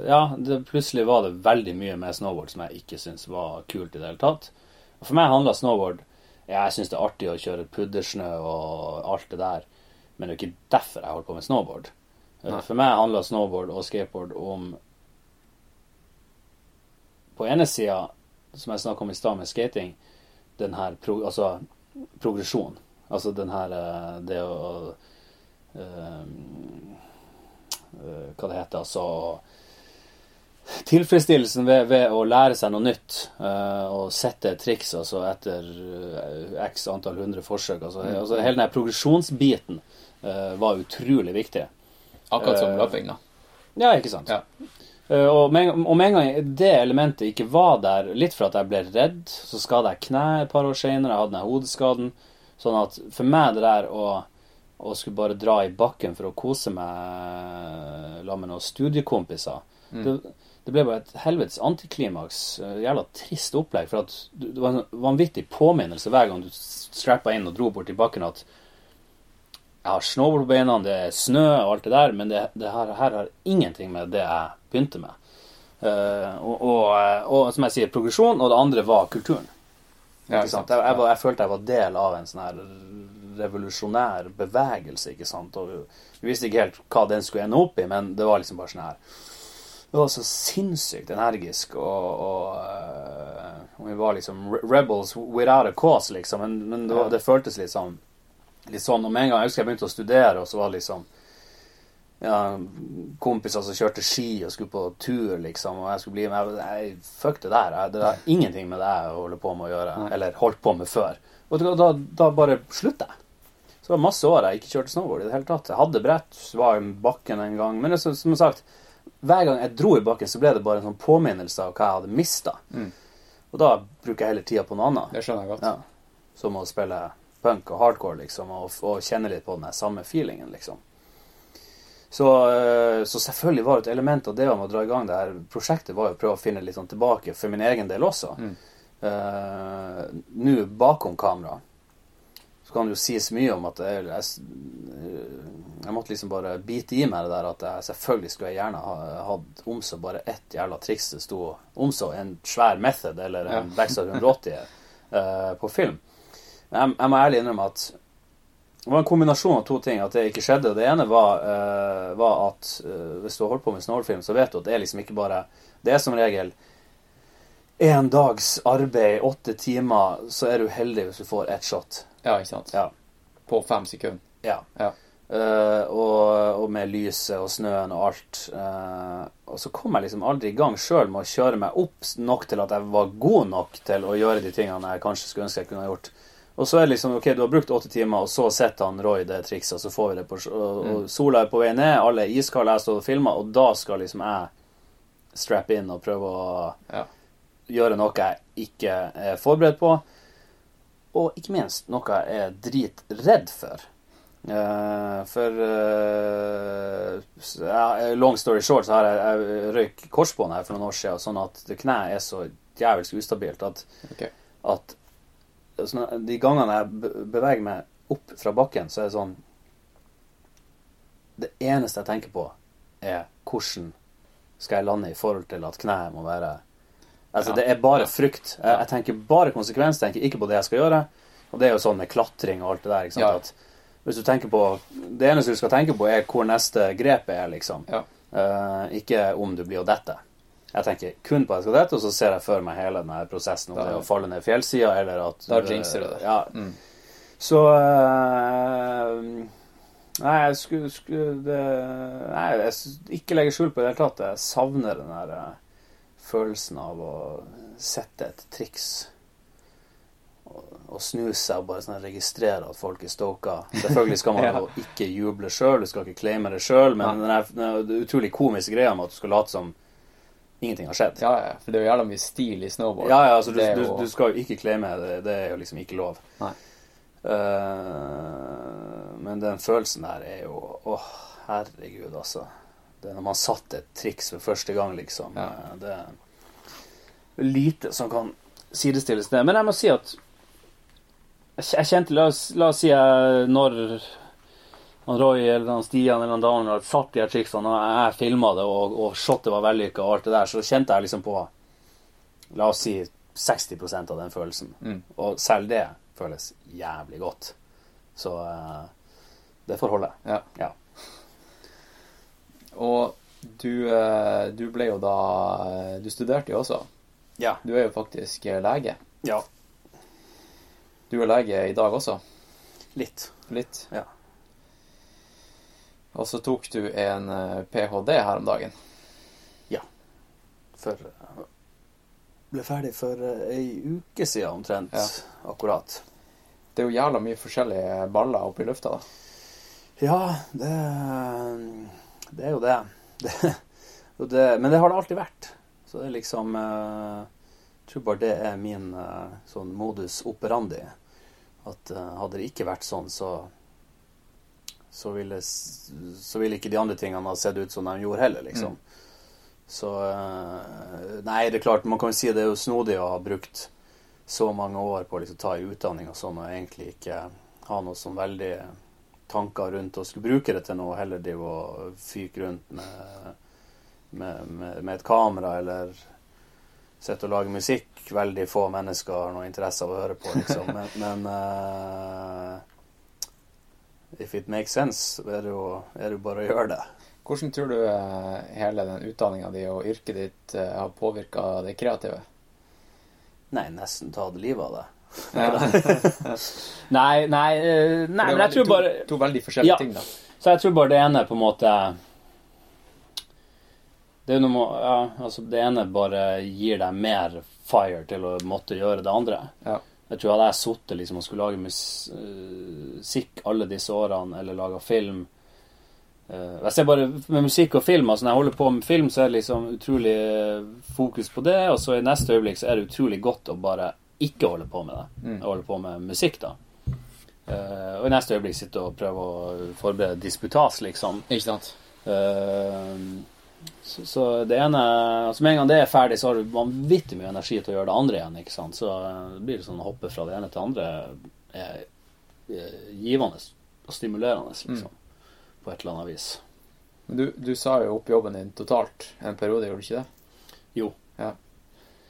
Ja, det, plutselig var det veldig mye med snowboard som jeg ikke syntes var kult i det hele tatt. Og for meg handla snowboard Ja, jeg syns det er artig å kjøre puddersnø og alt det der, men det er jo ikke derfor jeg holder på med snowboard. Eh, Nei. For meg handler snowboard og skateboard om På ene sida, som jeg snakka om i stad med skating, den her pro, altså progresjon. Altså den her eh, Det å eh, Hva det heter, altså Tilfredsstillelsen ved, ved å lære seg noe nytt uh, og sette triks altså etter uh, x antall hundre forsøk. Altså, altså Hele den progresjonsbiten var utrolig viktig. Akkurat som Eh, løping, da. Ja, ikke sant? Ja. Eh, og med, en- gang det elementet ikke var der, litt for at jeg ble redd, så skada jeg kneet et par år seinere, jeg hadde den hodeskaden. Sånn at for meg det der å, å skulle bare dra i bakken for å kose meg la med noen studiekompiser Mm. det, det ble bare et helvetes antiklimaks. eh, Jævla trist opplegg. For det var en vanvittig påminnelse hver gang du strappa inn og dro bort i bakken at jeg har snowboard på beina, det er snø og alt det der, men det, det her, her har ingenting med det jeg begynte med. Uh, og, og, og som jeg sier, progresjon, og det andre var kulturen. Ja? Jeg, jeg, jeg følte jeg var del av en sånn her revolusjonær bevegelse, ikke sant. Og vi visste ikke helt hva den skulle ende opp i, men det var liksom bare sånn her Det var så sinnssykt energisk, og, og, eh, og vi var liksom rebels without a cause, liksom. Men, men det, var, det føltes litt sånn litt sånn, og med en gang jeg husker jeg begynte å studere, og så var det liksom ja, kompiser som kjørte ski og skulle på tur, liksom, og jeg skulle bli med. Nei, fuck det der. Jeg, det har ingenting med det jeg holder på med å gjøre, Nei. eller holdt på med før. Og da, da, bare slutter jeg. Så det var masse år jeg ikke kjørte snowboard i det hele tatt. Jeg hadde brett, var i bakken en gang. Men så- som sagt, hver gang jeg dro i bakken, så ble det bare en sånn påminnelse av hva jeg hadde mista. Mm. Og da bruker jeg heller tida på noe annet. Det skjønner jeg godt. Ja. Som å spille punk og hardcore, liksom, og, og kjenne litt på den samme feelingen, liksom. Så, eh, så selvfølgelig var det et element av det om å dra i gang det her prosjektet, var jo å prøve å finne litt sånn tilbake for min egen del også. Mm. Uh, Nå bakom kamera så kan det jo sies mye om at jeg, jeg, jeg måtte liksom bare bite i meg det der at jeg selvfølgelig skulle jeg gjerne ha hatt om så bare ett jævla triks det sto om så en svær method eller en Ja. backside 180 uh, på film. Jeg, jeg må ærlig innrømme at det var en kombinasjon av to ting at det ikke skjedde. Det ene var, uh, var at uh, hvis du har holdt på med snowboardfilm, så vet du at det er liksom ikke bare Det er som regel én dags arbeid, åtte timer, så er du heldig hvis du får ett shot. Ja, ikke sant? Ja. På fem sekunder. Ja. Ja. Uh, og, og med lyset og snøen og alt. Og så kom jeg liksom aldri i gang sjøl med å kjøre meg opp nok til at jeg var god nok til å gjøre de tingene jeg kanskje skulle ønske jeg kunne ha gjort. Og så er det liksom OK, du har brukt åtte timer, og så setter han Roy det trikset, og så får vi det på Og, og sola er på vei ned, alle er iskalde, jeg står og filmer, og da skal liksom jeg strappe inn og prøve å Ja. gjøre noe jeg ikke er forberedt på. Og ikke minst noe jeg er dritredd for. Uh, for uh, Long story short, så har jeg, jeg røyk korsbånd her for noen år siden, sånn at kneet er så jævelsk ustabilt at, okay. at de gangene jeg beveger meg opp fra bakken, så er det sånn Det eneste jeg tenker på, er hvordan skal jeg lande i forhold til at kneet må være Altså, Ja. det er bare frykt. Jeg, jeg tenker bare konsekvens, tenker ikke på det jeg skal gjøre. Og det er jo sånn med klatring og alt det der. Ja. At hvis du tenker på Det eneste du skal tenke på, er hvor neste grepet er, liksom. Ja. Uh, ikke om du blir å dette. Jeg tenker kun på dette, og så ser jeg for meg hele denne prosessen. Om Da- det er å falle ned fjellsida, eller at Da jinxer du det. Ja. Mm. Så uh, Nei, jeg skulle, skulle det, Nei, jeg ikke legge skjul på i det hele tatt. Jeg savner den der eh, følelsen av å sette et triks. Og, snu seg og bare sånn registrere at folk er stoka. Selvfølgelig skal man Ja. jo ikke juble sjøl, du skal ikke claime det sjøl, men den, er, den utrolig komiske greia med at du skal late som ingenting har skjedd. Ja, ja, for det er jo jævla mye stil i snowboard. Ja, ja, altså du, du, du skal jo ikke claime det. Det er jo liksom ikke lov. Nei. Uh, men den følelsen der er jo Å, herregud, altså. Det er når man satt et triks for første gang, liksom. Ja. Eh, Det er lite som kan sidestilles det. Men jeg må si at jeg kjente La oss, la oss si jeg når han Roy eller han Stian eller han Daniel hadde satt de her triksene, og jeg filma det, og, og shotet var vellykka og alt det der, så kjente jeg liksom på La oss si 60% av den følelsen. Mm. Og selv det føles jævlig godt. Så uh, det får holde. Ja. Ja. Og du, eh, du ble jo da eh, Du studerte jo også. Ja. Du er jo faktisk lege. ja. Du er lege i dag også. Litt. Litt. Ja. Og så tok du en eh, ph.d. her om dagen. For Jeg Ble ferdig for eh, ei uke siden omtrent. Ja. Akkurat. Det er jo jævla mye forskjellige baller oppe i lufta, da. Ja, det Det er jo det. det, det men det har det alltid vært. Så det er liksom eh, Jeg tror bare det er min eh, sånn modus operandi. At eh, hadde det ikke vært sånn, så så ville, så ville ikke de andre tingene ha sett ut som de gjorde heller, liksom. Så eh, Nei, det er klart, man kan jo si det er jo snodig å ha brukt så mange år på å liksom ta en utdanning og sånn, og egentlig ikke ha noe sånn veldig tanker rundt å skulle bruke det til noe, heller drive og fyke rundt med, med, med, med et kamera eller sitte og lage musikk. Veldig få mennesker har noe interesse av å høre på, liksom. Men, men eh, if it makes sense, er det jo, er det bare å gjøre det. Hvordan tror du eh, hele den utdanninga di og yrket ditt eh, har påvirka det kreative? Nei, nesten ta det livet av det. Nei, nei, eh, nei men jeg tror bare to, to veldig forskjellige Ja. ting, da. Så jeg tror bare det ene på en måte Det er noe Ja, altså det ene bare gir deg mer fire til å måtte gjøre det andre. Ja. Jeg tror hadde jeg sittet liksom og skulle lage musikk alle disse årene, eller laga film eh, Jeg ser bare med musikk og film altså Når jeg holder på med film, så er det liksom utrolig eh, fokus på det, og så i neste øyeblikk så er det utrolig godt å bare ikke holde på med det. Mm. Holde på med musikk, da. Uh, og i neste øyeblikk sitte og prøve å forberede disputas, liksom. Ikke sant? Eh, så, så det ene altså Med en gang det er ferdig, så har du vanvittig mye energi til å gjøre det andre igjen. ikke sant? Så eh, det blir sånn å hoppe fra det ene til det andre er, er givende og stimulerende, liksom. På et eller annet vis. Men du, du sa jo opp jobben din totalt en periode, gjorde du ikke det? Jo. Ja.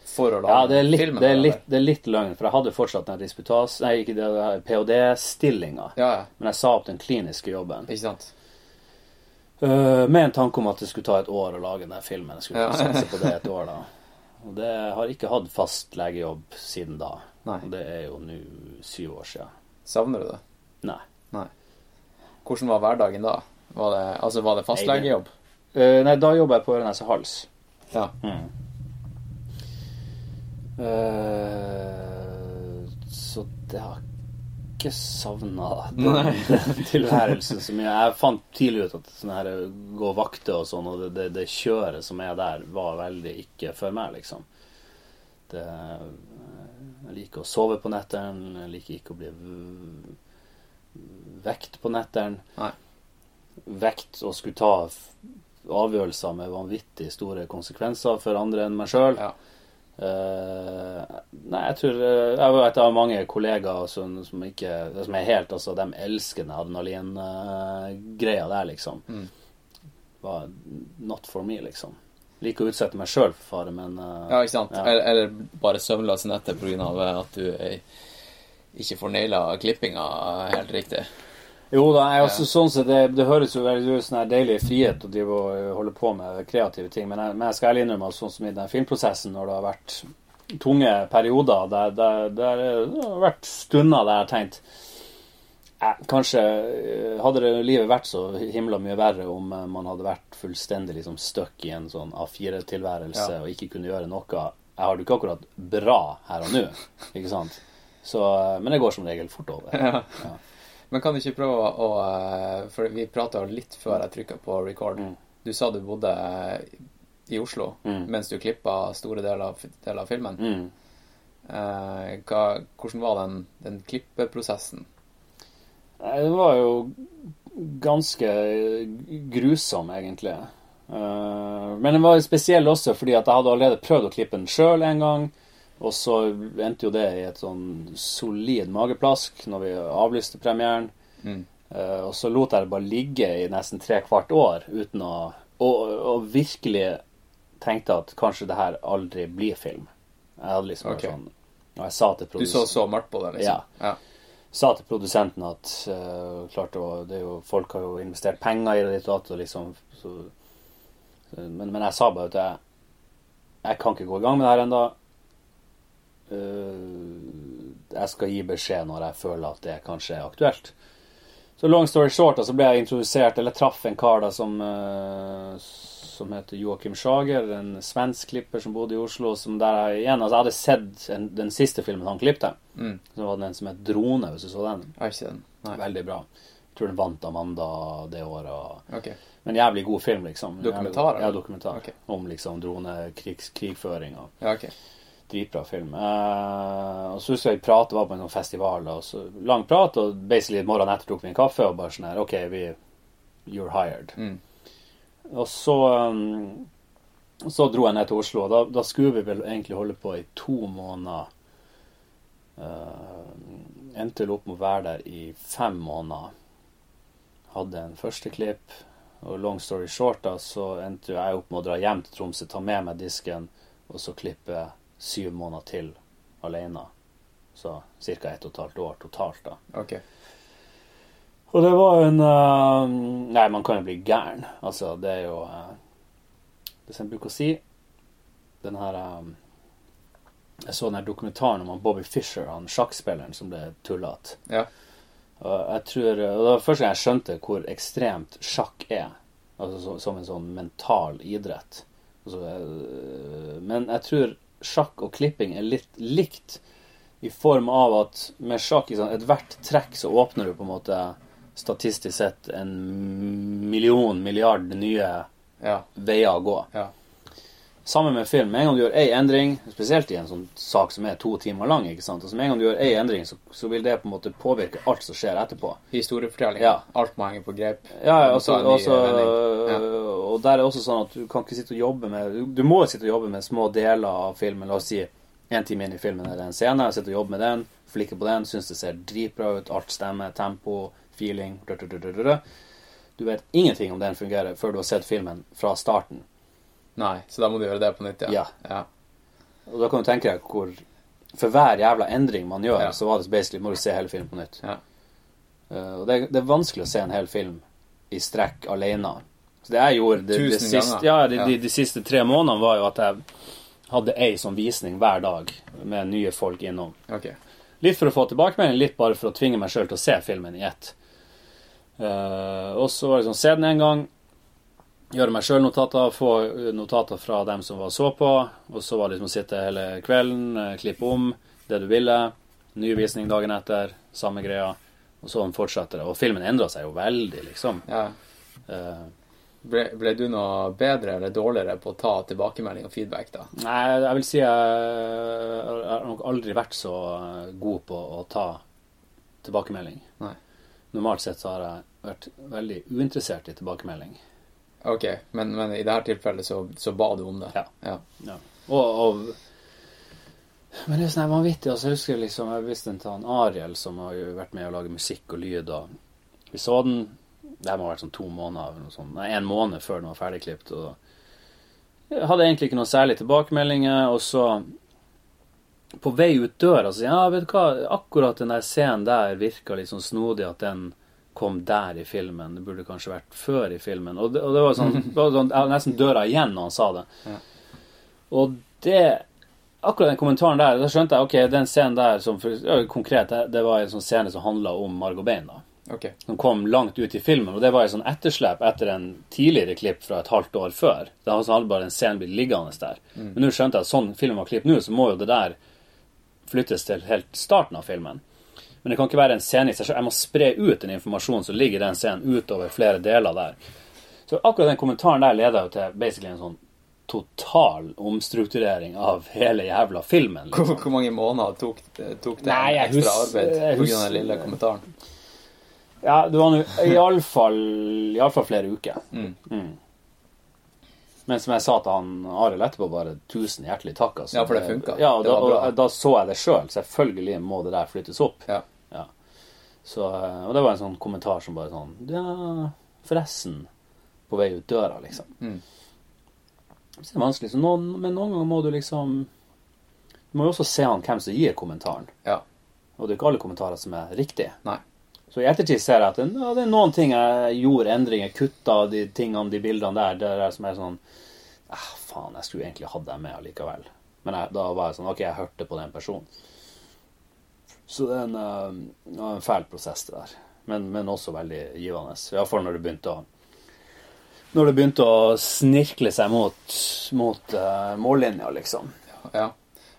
For å lage Ja, det er litt, filmen? det er litt, det er litt løgn, for jeg hadde fortsatt den disputas... Nei, ikke det, ph.d.-stillinga. Ja, ja. Men jeg sa opp den kliniske jobben. Ikke sant? Eh, med en tanke om at det skulle ta et år å lage den filmen. Jeg skulle Ja. satse på det et år, da. Og det har ikke hatt fast legejobb siden da. Nei. Og det er jo nå syv år siden. Savner du det? Nei. Nei. Hvordan var hverdagen da? Var det, altså, var det fastlegejobb? Uh, nei, da jobber jeg på Ørenes hals. Ja. Mm. Uh, så det har ikke savna den, tilværelsen så mye. Jeg fant tidlig ut at sånn her gå vakter og sånn, og det, det, det kjøret som er der, var veldig ikke for meg, liksom. Det, jeg liker å sove på netteren, jeg liker ikke å bli vekt på netteren. Vekt og skulle ta avgjørelser med vanvittig store konsekvenser for andre enn meg sjøl. Ja. Eh, nei, jeg tror eh, Jeg vet jeg har mange kollegaer som, som ikke Som er helt Altså, de elsker den adrenalin-greia der, liksom. Mm. Var not for me, liksom. Liker å utsette meg sjøl for fare, men uh, ja, ikke sant? Ja. Eller, eller bare søvnløse netter pga. at du eh, ikke får naila klippinga helt riktig. Jo da, jeg, også, sånn sett, det, det høres jo veldig ut sånn her deilig frihet å drive og eh, holde på med kreative ting, men jeg, men jeg skal ærlig innrømme at sånn som i den filmprosessen, når det har vært tunge perioder, der, der, der det har vært stunder der jeg har tenkt eh, Kanskje eh, hadde det livet vært så himla mye verre om eh, man hadde vært fullstendig liksom stuck i en sånn A4-tilværelse Ja. og ikke kunne gjøre noe. Jeg har det ikke akkurat bra her og nå, ikke sant? Så, eh, men det går som regel fort over. Ja. Ja. Men kan du ikke prøve å eh, For vi prata litt før jeg trykka på record. Mm. Du sa du bodde eh, i Oslo Mm. mens du klippa store deler av, deler av filmen. Mm. Eh, hva, hvordan var den, den klippeprosessen? Nei, Det var jo ganske grusom, egentlig. Eh, Men den var spesiell også fordi at jeg hadde allerede prøvd å klippe den sjøl en gang. Og så endte jo det i et sånn solid mageplask når vi avlyste premieren. Mm. Uh, Og så lot jeg det bare ligge i nesten tre kvart år uten å Og, og virkelig tenkte at kanskje det her aldri blir film. Jeg hadde liksom okay. Sånn Og jeg sa til produsenten Du så så mørkt på det, liksom? Ja. sa til produsenten at uh, klart å, det er jo, folk har jo investert penger i det ditt og datt, og liksom så, så, men, men jeg sa bare at jeg, jeg kan ikke gå i gang med det her ennå. Jeg skal gi beskjed når jeg føler at det kanskje er aktuelt. Så long story short, da, så ble jeg introdusert, eller traff en kar da som, eh, som heter Joakim Schager, en svensk klipper som bodde i Oslo. Som der jeg igjen, altså jeg hadde sett en, den siste filmen han klippte. Mm. Så var det en som het Drone, hvis du så den. Veldig bra. Jeg tror den vant Amanda det året. og- Okay. Men jævlig god film, liksom. Dokumentar, Ja, eller? dokumentar. Okay. Om liksom dronekrigføring og Ja, ok. Dritbra film. Eh, og så husker jeg vi pratet, var på en sånn festival, og så lang prat, og basically morgenen etter tok vi en kaffe, og bare sånn her OK, vi You're hired. Mm. Og så um, Så dro jeg ned til Oslo, og da, da skulle vi vel egentlig holde på i to måneder. Uh, endte opp med å være der i fem måneder. Hadde en første klipp, og long story short, da, så endte jeg opp med å dra hjem til Tromsø, ta med meg disken, og så klippe syv måneder til alene. Så ca. ett og et halvt år totalt, da. Okay. Og det var en uh, Nei, man kan jo bli gæren. Altså, det er jo uh, Det som jeg bruker å si Den her um, Jeg så den her dokumentaren om Bobby Fischer, han sjakkspilleren som ble tullete. Ja. Og jeg tror Og det var første gang jeg skjønte hvor ekstremt sjakk er. Altså så, som en sånn mental idrett. Altså, eh, men jeg tror sjakk og klipping er litt likt i form av at med sjakk, liksom, ethvert trekk så åpner du på en måte statistisk sett en million, milliard nye Ja. veier å gå. Ja. Sammen med film. Med en gang du gjør en endring, spesielt i en sånn sak som er to timer lang, ikke sant? Altså, med en gang du gjør en endring, så, så vil det på en måte påvirke alt som skjer etterpå. Historiefortelling. Ja. Alt må henge på grep. Ja, også, også, en ny altså vending. Og der er det også sånn at du kan ikke sitte og jobbe med Du, må sitte og jobbe med små deler av filmen. La oss si en time inn i filmen er det en scene. Jeg sitter og jobber med den, flikker på den, syns det ser dritbra ut, alt stemmer, tempo, feeling du, du, du. du vet ingenting om den fungerer før du har sett filmen fra starten. Nei, så da må du gjøre det på nytt, ja. Ja. ja. Og da kan du tenke deg hvor For hver jævla endring man gjør, Ja. så var det basically må du se hele filmen på nytt. Ja. Eh, og det, det er vanskelig å se en hel film i strekk alene. Så det jeg gjorde de, de, siste. De, de siste tre månedene, var jo at jeg hadde ei sånn visning hver dag med nye folk innom. Okay. Litt for å få tilbakemelding, litt bare for å tvinge meg sjøl til å se filmen i ett. Uh, og så var det sånn, se den en gang, gjøre meg sjøl notater, få notater fra dem som var så på, og så var det liksom å sitte hele kvelden, eh, klippe om det du ville, ny visning dagen etter, samme greia, og sånn fortsetter det. Og filmen endra seg jo veldig, liksom. Ja. Eh, Ble, ble du noe bedre eller dårligere på å ta tilbakemelding og feedback, da? Nei, jeg vil si jeg har nok aldri vært så god på å ta tilbakemelding. Nei. Normalt sett så har jeg vært veldig uinteressert i tilbakemelding. Ok, men, men i dette tilfellet så, så ba du om det? Ja. ja. Ja. Og, og Men det er sånn vanvittig. Altså, jeg husker liksom Jeg visste en til Ariel, som har jo vært med å lage musikk og lyd. Og vi så den Det her må ha vært sånn to måneder eller noe sånt. Nei, en måned før den var ferdigklipt. Og jeg hadde egentlig ikke noen særlige tilbakemeldinger. Og så på vei ut døra så sier jeg ja, vet du hva, akkurat den der scenen der virka litt sånn snodig at den kom der i filmen. Det burde kanskje vært før i filmen. Og det, og det var sånn, det var sånn nesten døra igjen når han sa det. Ja. Og det Akkurat den kommentaren der, da skjønte jeg ok, den scenen der som ja, konkret, det, var en sånn scene som handla om Margot Bein. da Ok. som kom langt ut i filmen, og det var et sånn etterslep etter en tidligere klipp fra et halvt år før. Det hadde hadde bare en scene blitt liggende der. Men nå skjønte jeg at sånn film var klipp nå, så må jo det der flyttes til helt starten av filmen. Men det kan ikke være en scene i seg selv. Jeg må spre ut den informasjonen som ligger i den scenen, utover flere deler der. Så akkurat den kommentaren der leder jo til basically en sånn total omstrukturering av hele jævla filmen. Hvor, Liksom. hvor mange måneder tok, tok det Nei, ekstra hus- arbeid pga. den lille kommentaren? Ja, det var iallfall flere uker. Mm. Men som jeg sa til han Arild etterpå, bare tusen hjertelig takk. Altså. Ja, for det funket. Ja, og da, og da så jeg det sjøl. Selvfølgelig må det der flyttes opp. Ja. Så, eh, og det var en sånn kommentar som bare sånn Ja, forresten. På vei ut døra, liksom. Mm. Så det er vanskelig. Så noen, men noen ganger må du liksom Du må jo også se an hvem som gir kommentaren. Ja. Og det er ikke alle kommentarer som er riktige. Nei. Så i ettertid ser jeg at det, ja, det er noen ting jeg gjorde endringer, kutta de tingene, de bildene der, det er som er sånn ah, Faen, jeg skulle egentlig hatt dem med allikevel. Men jeg, da var jeg sånn Ok, jeg hørte på den personen. Så det er en, eh, var en fæl prosess, det der. Men, men også veldig givende. Iallfall når det begynte å Når det begynte å snirkle seg mot, mot uh, mållinja, liksom. ja.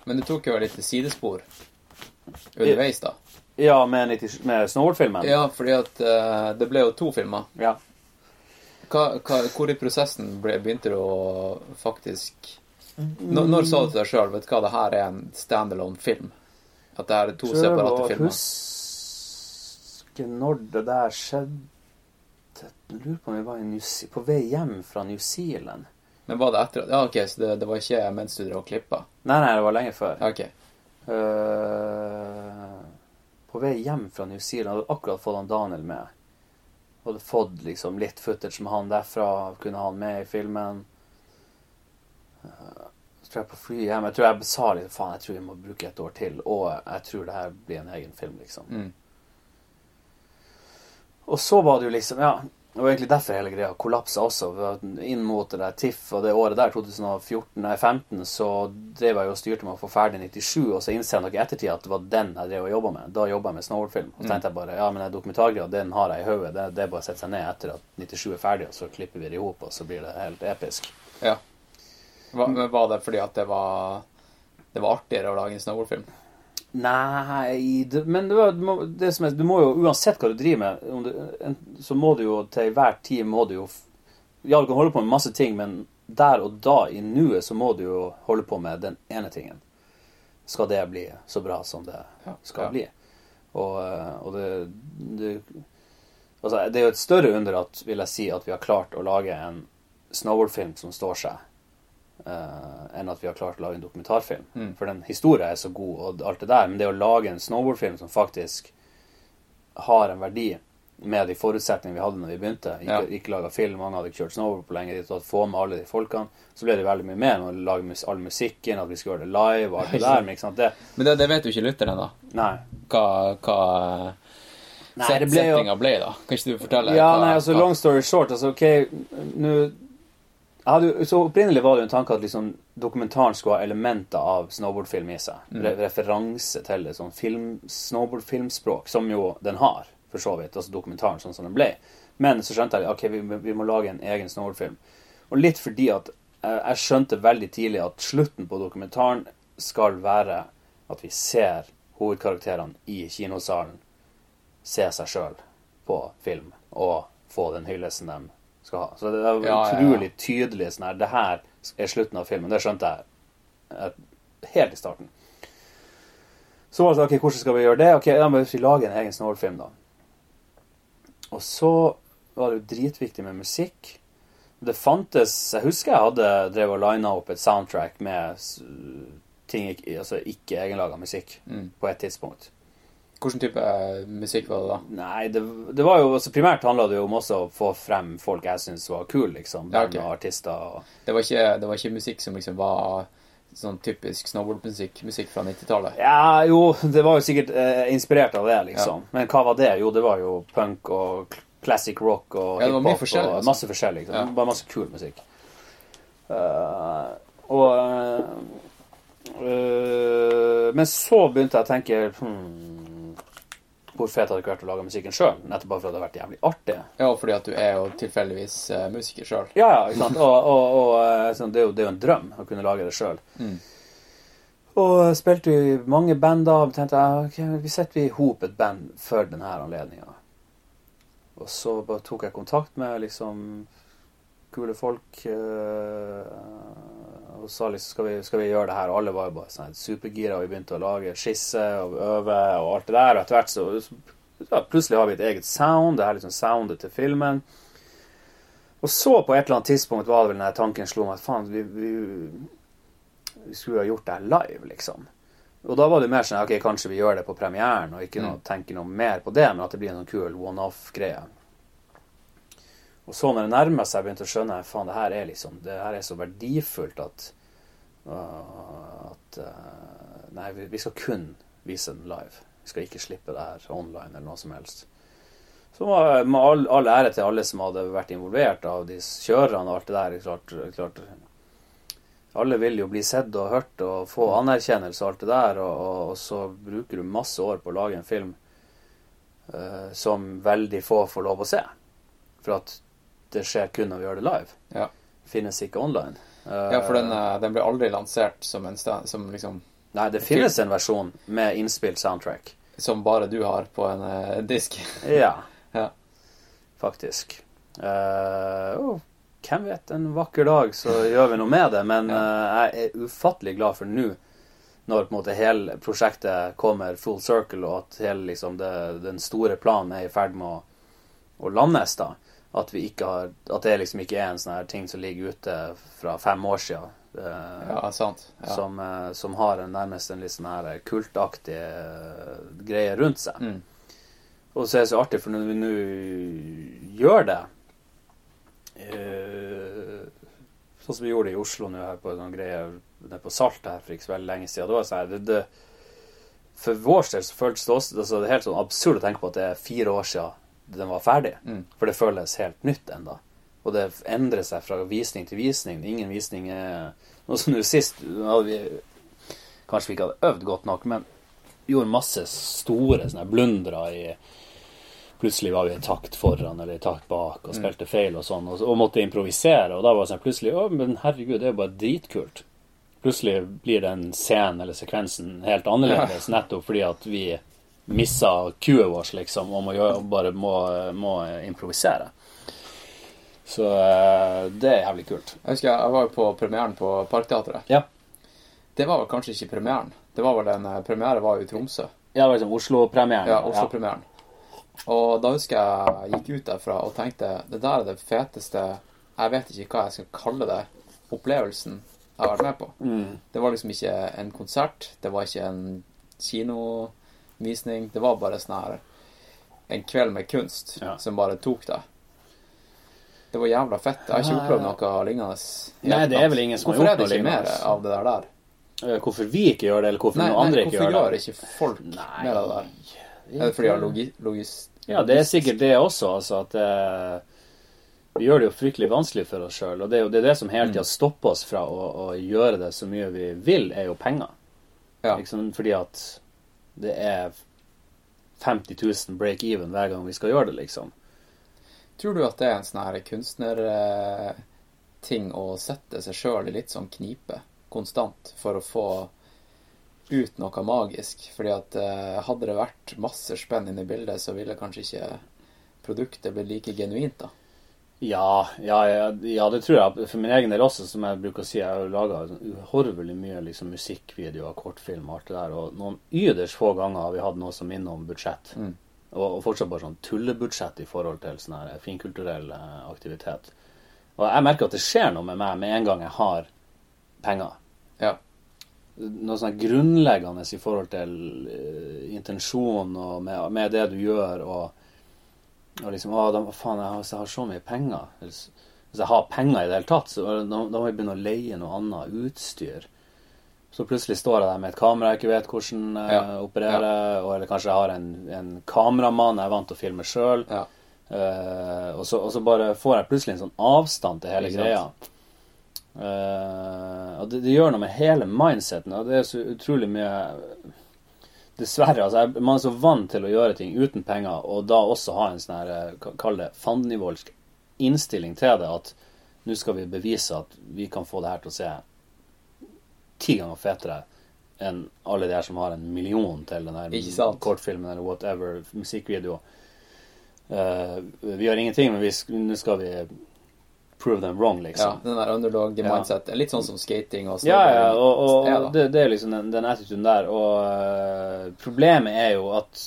Men det tok jo litt sidespor underveis, da. Ja, med, 90 med Snowboard-filmen. Ja, fordi at uh, det ble jo to filmer. ja. Hva, hva, hvor i prosessen ble, begynte du å faktisk Når, når sa du til deg sjøl vet du hva, det her er en standalone film? At det er to separate Prøv å filmer? huske når det der skjedde Jeg lurer på om vi var New på vei hjem fra New Zealand. Men var det etter Ja, OK, så det, det var ikke mens du drev og klippa? Nei, nei, det var lenge før. OK. Uh, på vei hjem fra New Zealand hadde akkurat fått han Daniel med. Hadde fått liksom litt footage med han derfra, kunne ha han med i filmen. Så tror jeg på flyet hjem Jeg tror jeg sa litt Faen, jeg tror vi må bruke et år til, og jeg tror det her blir en egen film, liksom. Mm. Og så var det jo liksom, ja Det var egentlig derfor hele greia kollapsa også. Inn mot det der TIFF og det året der, 2014, nei 15, så drev jeg jo og styrte med å få ferdig 97, og så innser jeg nok i ettertid at det var den jeg drev og jobba med. Da jobba jeg med snowboardfilm. Og så tenkte jeg bare ja, men den dokumentargreia, den har jeg i hodet. Det, det er bare å sette seg ned etter at 97 er ferdig, og så klipper vi det i hop, og så blir det helt episk. Ja. Var, men var det fordi at det var det var artigere å lage en snowboardfilm? Nei det, Men det, var, det, som er, du må jo uansett hva du driver med, om du, så må du jo til hver tid må du jo Ja, du kan holde på med masse ting, men der og da, i nuet, så må du jo holde på med den ene tingen. Skal det bli så bra som det skal ja. bli. Og, eh, og det, det Altså, det er jo et større under at, vil jeg si, at vi har klart å lage en snowboardfilm som står seg, eh, enn at vi har klart å lage en dokumentarfilm. Mm. For den historien er så god, og alt det der, men det å lage en snowboardfilm som faktisk har en verdi med de forutsetningene vi hadde når vi begynte, ikke, Ja. ikke laga film, mange hadde ikke kjørt snowboard på lenge, så få med alle de folkene, så ble det veldig mye mer med å lage mus all musikken, at vi skulle gjøre det live og alt det der, men det Men det, det vet jo ikke lytteren, da. Nei. Hva, hva Nei, set, ble settinga ble, da. Kan ikke du fortelle? Ja, hva, nei, altså hva- long story short, altså ok, nå hadde, jo- så Opprinnelig var det jo en tanke at liksom, dokumentaren skulle ha elementer av snowboardfilm i seg. Re referanse til det sånn film, snowboardfilmspråk, som jo den har, for så vidt. Altså dokumentaren sånn som den ble. Men så skjønte jeg ok, vi, vi må lage en egen snowboardfilm. Og litt fordi at eh, jeg skjønte veldig tidlig at slutten på dokumentaren skal være at vi ser hovedkarakterene i kinosalen se seg sjøl på film og få den hyllesten de skal ha. Så det er Ja, utrolig tydelig sånn her Det her er slutten av filmen. Det skjønte jeg eh, helt i starten. Så var det sånn, ok, hvordan skal vi gjøre det? Ok, Da må vi lage en egen snålfilm, da. Og så var det jo dritviktig med musikk. Det fantes Jeg husker jeg hadde drevet og lina opp et soundtrack med ting altså ikke egenlaga musikk Mm. på et tidspunkt. Hvilken type eh, musikk var det da? Nei, det, det var jo altså Primært handla det jo om også å få frem folk jeg syns var kule, liksom. Ja, okay. ok. og artister. Og, Det var ikke, det var ikke musikk som liksom var sånn typisk snowboardmusikk musikk fra 90-tallet? ja, jo, det var jo sikkert eh, inspirert av det, liksom. Men hva var det? Jo, det var jo punk og classic rock og Ja, var hiphop forskjellig, og altså. masse forskjellig. Liksom. Ja. Bare masse kul musikk. Uh, og uh, uh, Men så begynte jeg å tenke hmm, Hvor fet hadde det ikke vært å lage musikken sjøl? Nettopp bare for at det hadde vært jævlig artig. Ja, fordi at du er jo tilfeldigvis uh, musiker sjøl. Ja, ja, ikke sant? Og, og, og eh, sånn, det, er jo, det er jo en drøm å kunne lage det sjøl. Mm. Og spilte i mange band da, og tenkte jeg, ok, vi setter vi i hop et band for denne anledninga. Og så bare tok jeg kontakt med liksom kule folk. eh, og sa liksom skal vi, skal vi gjøre det her? Og alle var jo bare sånn supergira. Og vi begynte å lage skisse og øve og alt det der. Og etter hvert så, ja, plutselig har vi et eget sound. Det er liksom soundet til filmen. Og så på et eller annet tidspunkt var det vel den tanken slo meg at faen, vi, vi, vi skulle ha gjort det her live, liksom. Og da var det mer sånn ok, kanskje vi gjør det på premieren, og ikke noe, tenker tenke noe mer på det, men at det blir en sånn kul one-off-greie. Og så når det nærmer seg, begynte å skjønne faen, det her er liksom, det her er så verdifullt at uh, at uh, Nei, vi, vi skal kun vise den live. Vi skal ikke slippe det her online eller noe som helst. Så med all, all ære til alle som hadde vært involvert av de kjørerne og alt det der. Klart, klart Alle vil jo bli sett og hørt og få anerkjennelse og alt det der, og, og, og så bruker du masse år på å lage en film uh, som veldig få får lov å se. For at det skjer kun når vi gjør det live. Ja. Finnes ikke online. Ja, for den, eh, den ble aldri lansert som en sted, som liksom Nei, det finnes en versjon med innspilt soundtrack. Som bare du har på en uh, disk. Ja, ja. faktisk. Uh, oh, hvem vet, en vakker dag så gjør vi noe med det. Men eh, jeg er ufattelig glad for nå, når på en måte hele prosjektet kommer full circle, og at hele liksom det, den store planen er i ferd med å, å landes, da. At, har, at det liksom ikke er en sånn her ting som ligger ute fra fem år siden. eh, Ja, sant. Ja. Som, eh, som har en, nærmest en litt sånn her kultaktig eh, greie rundt seg. Mm. Og så er det så artig, for når vi nå gjør det eh, Sånn som vi gjorde det i Oslo nå her på en sånn greie nede på Salt her for ikke så veldig lenge siden. Det var sånn her, det, det, For vår del så føltes det også altså Det er helt sånn absurd å tenke på at det er fire år siden den var ferdig. Mm. For det føles helt nytt enda. Og det endrer seg fra visning til visning. Ingen visning er Noe som nå sist vi Kanskje vi ikke hadde øvd godt nok, men gjorde masse store sånne blundere i Plutselig var vi i takt foran eller i takt bak og spilte feil og sånn, og, og måtte improvisere. Og da var det sånn plutselig Å, men herregud, det er jo bare dritkult. Plutselig blir den scenen eller sekvensen helt annerledes, nettopp fordi at vi missa cuet vårt, liksom, og må gjøre, bare må, må improvisere. Så eh, det er jævlig kult. Jeg husker jeg var jo på premieren på Parkteatret. Ja. Det var vel kanskje ikke premieren. Det var vel en eh, premiere var jo i Tromsø. Ja, det var liksom Oslo-premieren. Ja, Oslo-premieren. Og da husker jeg gikk ut derfra og tenkte det der er det feteste Jeg vet ikke hva jeg skal kalle det. Opplevelsen jeg har vært med på. Mm. Det var liksom ikke en konsert. Det var ikke en kinovisning. Det var bare sånn her En kveld med kunst Ja. som bare tok deg. Det var jævla fett. Jeg har ikke opplevd noe lignende. Nei, det er vel ingen som har Hvorfor er det noe ikke mer av det der der? Eh, Hvorfor vi ikke gjør det, eller hvorfor Nei, noen andre nei, ikke hvorfor gjør gjør det? ikke folk Nei. mer av det der? Er det fordi de har logis... Ja, det er sikkert det også, altså at det, vi gjør det jo fryktelig vanskelig for oss sjøl. Og det er jo det, er det som hele tida mm. stopper oss fra å, å, gjøre det så mye vi vil, er jo penger. Ja. Liksom, fordi at det er 50 000 break even hver gang vi skal gjøre det, liksom. Tror du at det er en sånn her kunstnerting å sette seg sjøl i litt sånn knipe konstant for å få ut noe magisk? Fordi at eh, hadde det vært masse spenn inne bildet, så ville kanskje ikke produktet blitt like genuint, da? Ja, ja, ja, det tror jeg. For min egen del også, som jeg bruker å si. Jeg har laga uhorvelig mye liksom, musikkvideoer, kortfilm og alt det der. Og noen yders få ganger har vi hatt noe som minner om budsjett. Mm. Og, og, fortsatt bare sånn tullebudsjett i forhold til sånn her finkulturell eh, aktivitet. Og jeg merker at det skjer noe med meg med en gang jeg har penger. Ja. Noe sånn grunnleggende i forhold til uh, intensjon og med, med det du gjør. og og liksom Å, da, faen, jeg har, jeg har, så mye penger. Hvis, hvis jeg har penger i det hele tatt, så da, da, må jeg begynne å leie noe annet utstyr. Så plutselig står jeg der med et kamera jeg ikke vet hvordan jeg ja. opererer, ja. og eller kanskje jeg har en, en kameramann jeg er vant til å filme sjøl. Ja. Uh, og, og, så bare får jeg plutselig en sånn avstand til hele greia. Uh, og det, det, gjør noe med hele mindseten, og det er så utrolig mye Dessverre. altså Man er så vant til å gjøre ting uten penger, og da også ha en sånn her, eh, kall det fandenivoldsk innstilling til det, at nå skal vi bevise at vi kan få det her til å se ti ganger fetere enn alle de her som har en million til den der kortfilmen eller whatever, musikkvideo. Uh, vi har ingenting, men nå skal vi prove them wrong, liksom. Ja, den der underdog-mindset. Ja. Litt sånn som skating og Ja, ja, og, og, og det, det, er liksom den, den attituden der. Og uh, problemet er jo at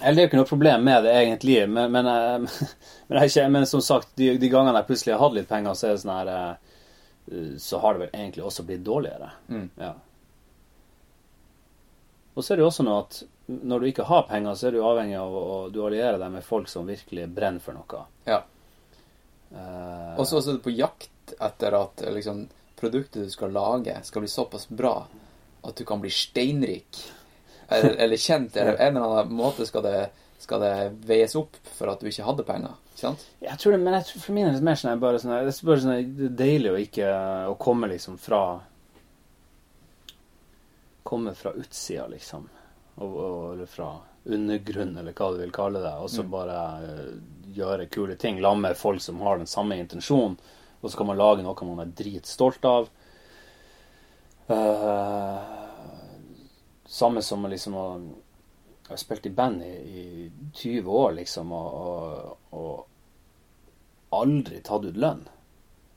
Eller det er jo ikke noe problem med det egentlig, men, men, uh, men, ikke, men som sagt, de, de, gangene jeg plutselig har hatt litt penger, så er det sånn her uh, Så har det vel egentlig også blitt dårligere. Mm. Ja. Og så er det jo også noe at når du ikke har penger, så er du avhengig av å du allierer deg med folk som virkelig brenner for noe. Ja. Uh, og så er du på jakt etter at liksom, produktet du skal lage, skal bli såpass bra at du kan bli steinrik. Eller, eller kjent. Eller en eller annen måte skal det, skal det, veies opp for at du ikke hadde penger. Ikke sant? Jeg tror det, men jeg tror, for min er det mer sånn bare sånn, det er bare sånn, det er deilig å ikke å komme liksom fra Komme fra utsida, liksom. Og, og, eller fra undergrunn, eller hva du vil kalle det. Og så mm. bare uh, gjøre kule ting. La med folk som har den samme intensjonen. Og så kan man lage noe man er dritstolt av. Uh, samme som liksom å Jeg har spilt i band i, i 20 år, liksom, og, og, og aldri tatt ut lønn.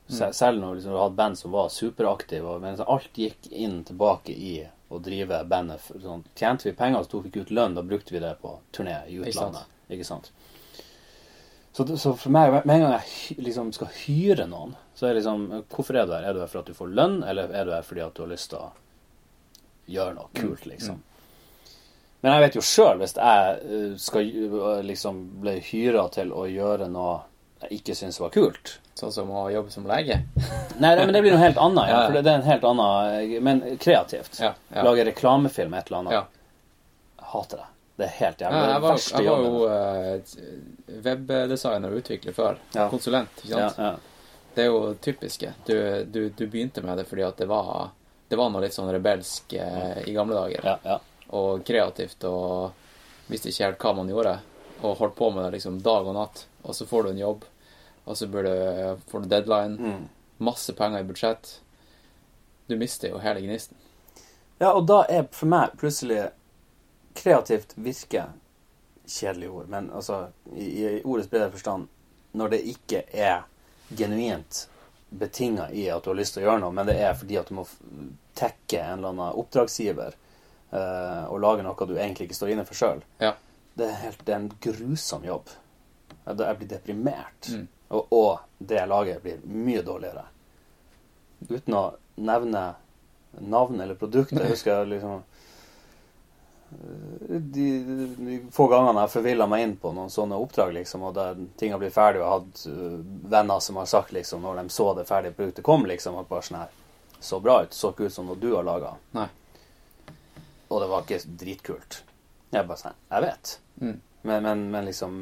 Mm. Selv når liksom, du hadde band som var superaktive. Men alt gikk inn tilbake i å drive bandet. Sånn, tjente vi penger, så tok vi ikke ut lønn. Da brukte vi det på turné i utlandet. Ikke sant? Så, så, for meg, med en gang jeg liksom skal hyre noen, så er det liksom Hvorfor er du her? Er du her for at du får lønn, eller er du her fordi at du har lyst til å gjøre noe kult, mm, liksom? Men jeg vet jo sjøl, hvis jeg eh, skal liksom bli hyra til å gjøre noe jeg ikke syns var kult Sånn som å jobbe som lege? Nei, nei, men det blir noe helt annet. Ja, for det, er en helt annen Men kreativt. Ja, ja. Lage reklamefilm, et eller annet. Ja. Hater det. Det er helt jævlig. Ja, jeg, var, jeg var jo uh, webdesigner og utvikler før. Konsulent, ikke sant. Ja, ja. Det er jo typiske. Du, du, du, begynte med det fordi at det var, det var noe litt sånn rebelsk uh, i gamle dager. Og kreativt og visste ikke helt hva man gjorde. Og holdt på med det liksom dag og natt. Og så får du en jobb, og så burde får du deadline. Mm. Masse penger i budsjett. Du mister jo hele gnisten. Ja, og da er for meg plutselig kreativt virke kjedelig ord, men altså i, i ordets brede forstand når det ikke er genuint betinga i at du har lyst til å gjøre noe, men det er fordi at du må tekke en eller annen oppdragsgiver uh, og lage noe du egentlig ikke står inne for sjøl. Ja. Det, det, er en grusom jobb. Jeg blir deprimert. Mm. Og, og, det jeg lager, blir mye dårligere. Uten å nevne navn eller produkt. Jeg husker jeg liksom de, de, få gangene jeg har forvilla meg inn på noen sånne oppdrag, liksom, og der ting har blitt ferdig, og hatt uh, venner som har sagt, liksom, når de så det ferdige produktet kom, liksom, at bare sånn her Så bra ut. Så ikke ut som noe du har laga. Og det var ikke dritkult. Jeg bare sånn Jeg vet. Mm. Men, men, men, liksom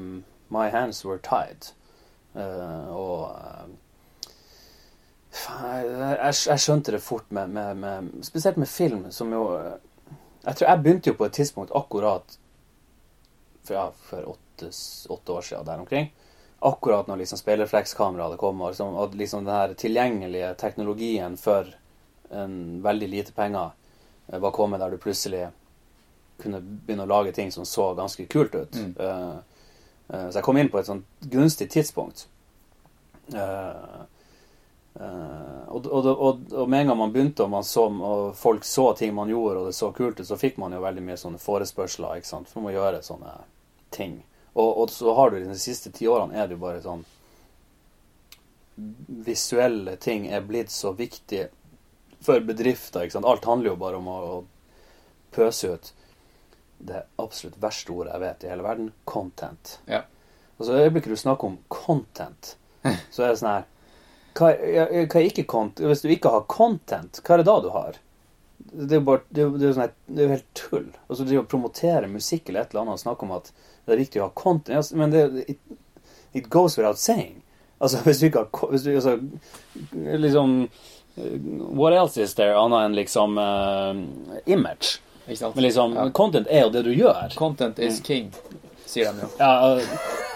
My hands were tied. Uh, og uh, jeg, jeg, skjønte det fort med, med, med, Spesielt med film, som jo Jeg tror jeg begynte jo på et tidspunkt akkurat for, ja, for åtte, åtte, år siden der omkring. Akkurat når liksom speilreflekskameraet kom, og liksom, og liksom den tilgjengelige teknologien for en veldig lite penger var kommet, der du plutselig kunne begynne å lage ting som så ganske kult ut. Mm. Uh, så jeg kom inn på et sånt gunstig tidspunkt. Uh, og, og, og, og, med en gang man begynte, og, man så, og folk så ting man gjorde, og det så kult ut, så fikk man jo veldig mye sånne forespørsler ikke sant? for å gjøre sånne ting. Og, så har du de siste ti årene er det jo bare sånn Visuelle ting er blitt så viktig for bedrifter. ikke sant? Alt handler jo bare om å, å pøse ut det absolutt verste ordet jeg vet i hele verden content. Ja. Altså, I øyeblikket du snakker om content, så er det sånn her hva, hva, er ikke content? Hvis du ikke har content, hva er det da du har? Det er jo bare, det er, det er sånn det er jo helt tull. Altså, det å promotere musikk eller et eller annet og snakke om at det er viktig å ha content Men det, it, it, goes without saying. Altså, hvis du ikke har hvis du, altså, Liksom What else is there annet enn liksom uh, image? Men liksom, ja. content er jo det du gjør. Content is mm. king, sier de jo. Ja,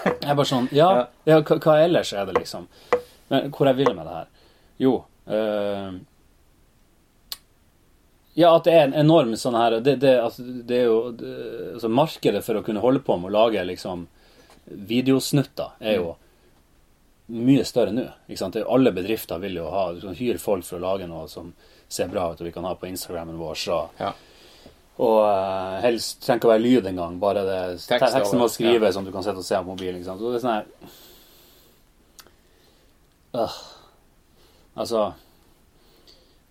jeg er bare sånn Ja, ja hva, hva, ellers er det, liksom? Men hvor jeg vil med det her? Jo uh, Ja, at det er en enorm sånn her Det, det, altså, det er jo det, altså Markedet for å kunne holde på med å lage liksom videosnutter er jo mye større nå. Ikke sant? Alle bedrifter vil jo ha hyre folk for å lage noe som ser bra ut, og vi kan ha på Instagrammen vår. Så ja. Og uh, helst trenger ikke å være lyd engang. Bare det Tekst teksten må skrive ja. som du kan sette og se på mobilen. Sant? Så det er sånn her uh, Altså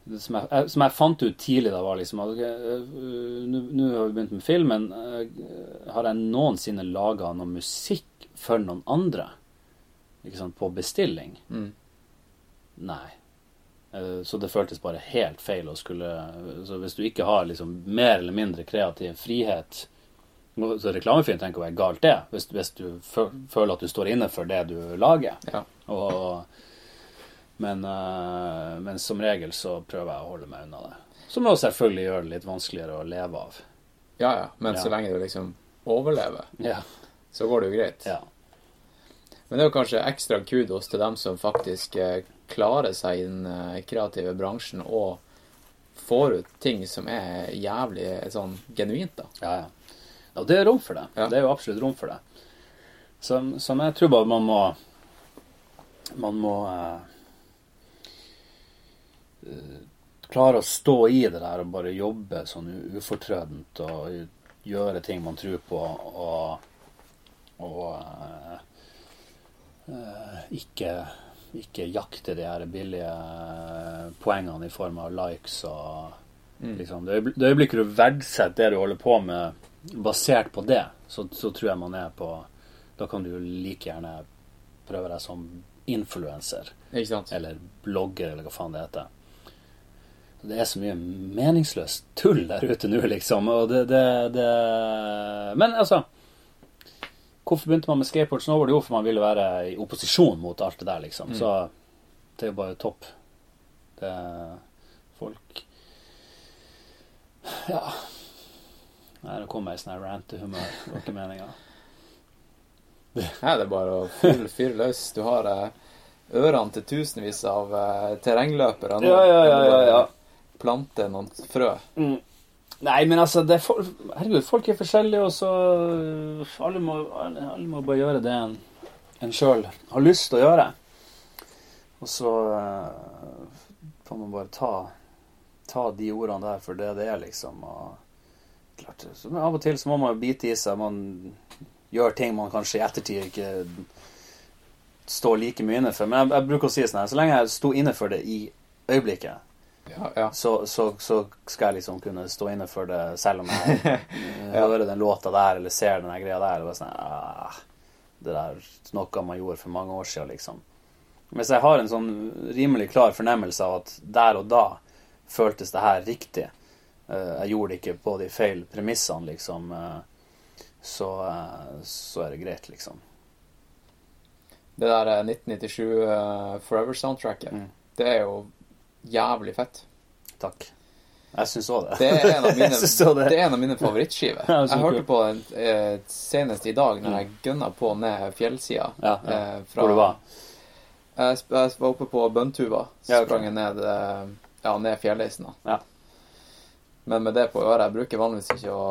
som jeg, eh, som jeg, fant ut tidlig, da, var liksom at uh, Nå har vi begynt med film, men uh, har jeg noensinne laga noe musikk for noen andre? Ikke sant? På bestilling? Mm. Nei. Eh, så det føltes bare helt feil å skulle Så hvis du ikke har liksom mer eller mindre kreativ frihet Så reklamefilm tenker å være galt, det. Hvis, hvis, du føler at du står inne for det du lager. Ja. Og, men, uh, men, som regel så prøver jeg å holde meg unna det. Som også selvfølgelig gjør det litt vanskeligere å leve av. Ja, ja. Men ja. så lenge du liksom overlever, ja. så går det jo greit. Ja. Men det er jo kanskje ekstra kudos til dem som faktisk eh, klarer seg i den eh, kreative bransjen og får ut ting som er jævlig sånn genuint, da. Ja, ja. Og det er rom for det. Ja. Det er jo absolutt rom for det. Som, som jeg tror bare man må Man må uh, klare å stå i det der og bare jobbe sånn ufortrødent og gjøre ting man tror på, og, og uh, uh, ikke ikke jakte de her billige eh, poengene i form av likes og mm. liksom, Det øyeblikket du verdsetter det du holder på med, basert på det, så, så, tror jeg man er på Da kan du like gjerne prøve deg som influenser. Eller blogger, eller hva faen det heter. Det er så mye meningsløst tull der ute nå, liksom. Og det, det, det Men altså Hvorfor begynte man med skateboard snowboard? Jo, for man ville være i opposisjon mot alt det der, liksom. Mm. Så det er jo bare topp. Det er folk Ja. Nei, nå kommer jeg i sånn rantehumør. Det var ikke meninga. Det er bare å fyre, fyr løs. Du har eh, ørene til tusenvis av eh, terrengløpere nå. Ja, ja, ja, ja, ja. Plante noen frø. Mm. Nei, men altså er Herregud, folk er forskjellige, og så Alle må, alle, alle må bare gjøre det en, en sjøl har lyst til å gjøre. Og så uh, får man bare ta, ta de ordene der for det det er, liksom. Og klart, så, av og til så må man bite i seg. Man gjør ting man kanskje i ettertid ikke står like mye inne for. Men jeg, jeg bruker å si sånn her, så lenge jeg sto inne for det i øyeblikket, ja, ja. Så, så, så, skal jeg liksom kunne stå inne for det selv om jeg hører den låta der eller ser den greia der. Og sånn, ah, det der noe man gjorde for mange år siden, liksom. Hvis jeg har en sånn rimelig klar fornemmelse av at der og da føltes det her riktig, eh, jeg gjorde det ikke på de feil premissene, liksom, eh, så, eh, så er det greit, liksom. Det der eh, 1997 eh, Forever-soundtracket, Mm. det er jo jævlig fett. Takk. Jeg syns òg det. Det er en av mine, det. det en av mine favorittskiver. Ja, Jeg hørte på den eh, senest i dag når jeg gønna på ned fjellsida. Ja, ja. eh, fra- Hvor du var? Jeg, jeg var oppe på Bønntuva. Så Ja, ok. sprang jeg ned, eh, ja, ned fjellheisen. Ja. Men med det på øret Jeg bruker vanligvis ikke å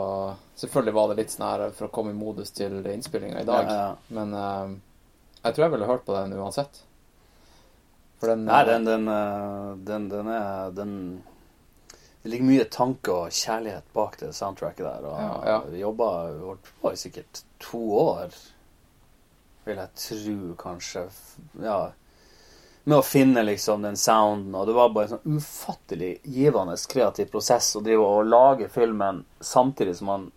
Selvfølgelig var det litt sånn her for å komme i modus til innspillinga i dag. Ja, ja. Men eh, jeg tror jeg ville hørt på den uansett. For den Nei, eh, den, den, eh, den, den er den Det ligger mye tanke og kjærlighet bak det soundtracket der. Og Ja, ja. vi jobba i sikkert to år, vil jeg tro, kanskje. Ja. Med å finne liksom den sounden, og det var bare en sånn ufattelig givende kreativ prosess å drive og lage filmen samtidig som man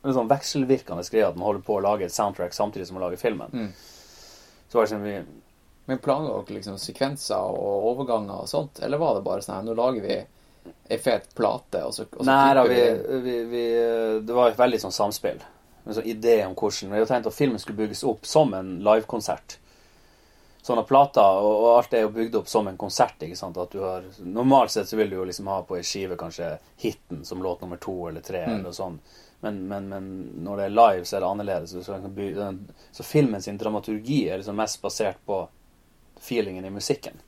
En sånn vekselvirkende greie at man holder på å lage et soundtrack samtidig som man lager filmen. Mm. Så var det sånn vi Men planla dere liksom sekvenser og overganger og sånt, eller var det bare sånn her Nå lager vi ei fet plate, og så, og så Nei da, vi, vi, vi, det var et veldig sånn samspill. En sånn idé om hvordan Vi hadde tenkt at filmen skulle bygges opp som en livekonsert. Sånn at plata og, og alt er jo bygd opp som en konsert. ikke sant? At du har, Normalt sett så vil du jo liksom ha på ei skive kanskje hiten som låt nummer to eller tre. Mm. eller sånt. Men, men, men når det er live, så er det annerledes. Så, så filmen sin dramaturgi er liksom mest basert på feelingen i musikken.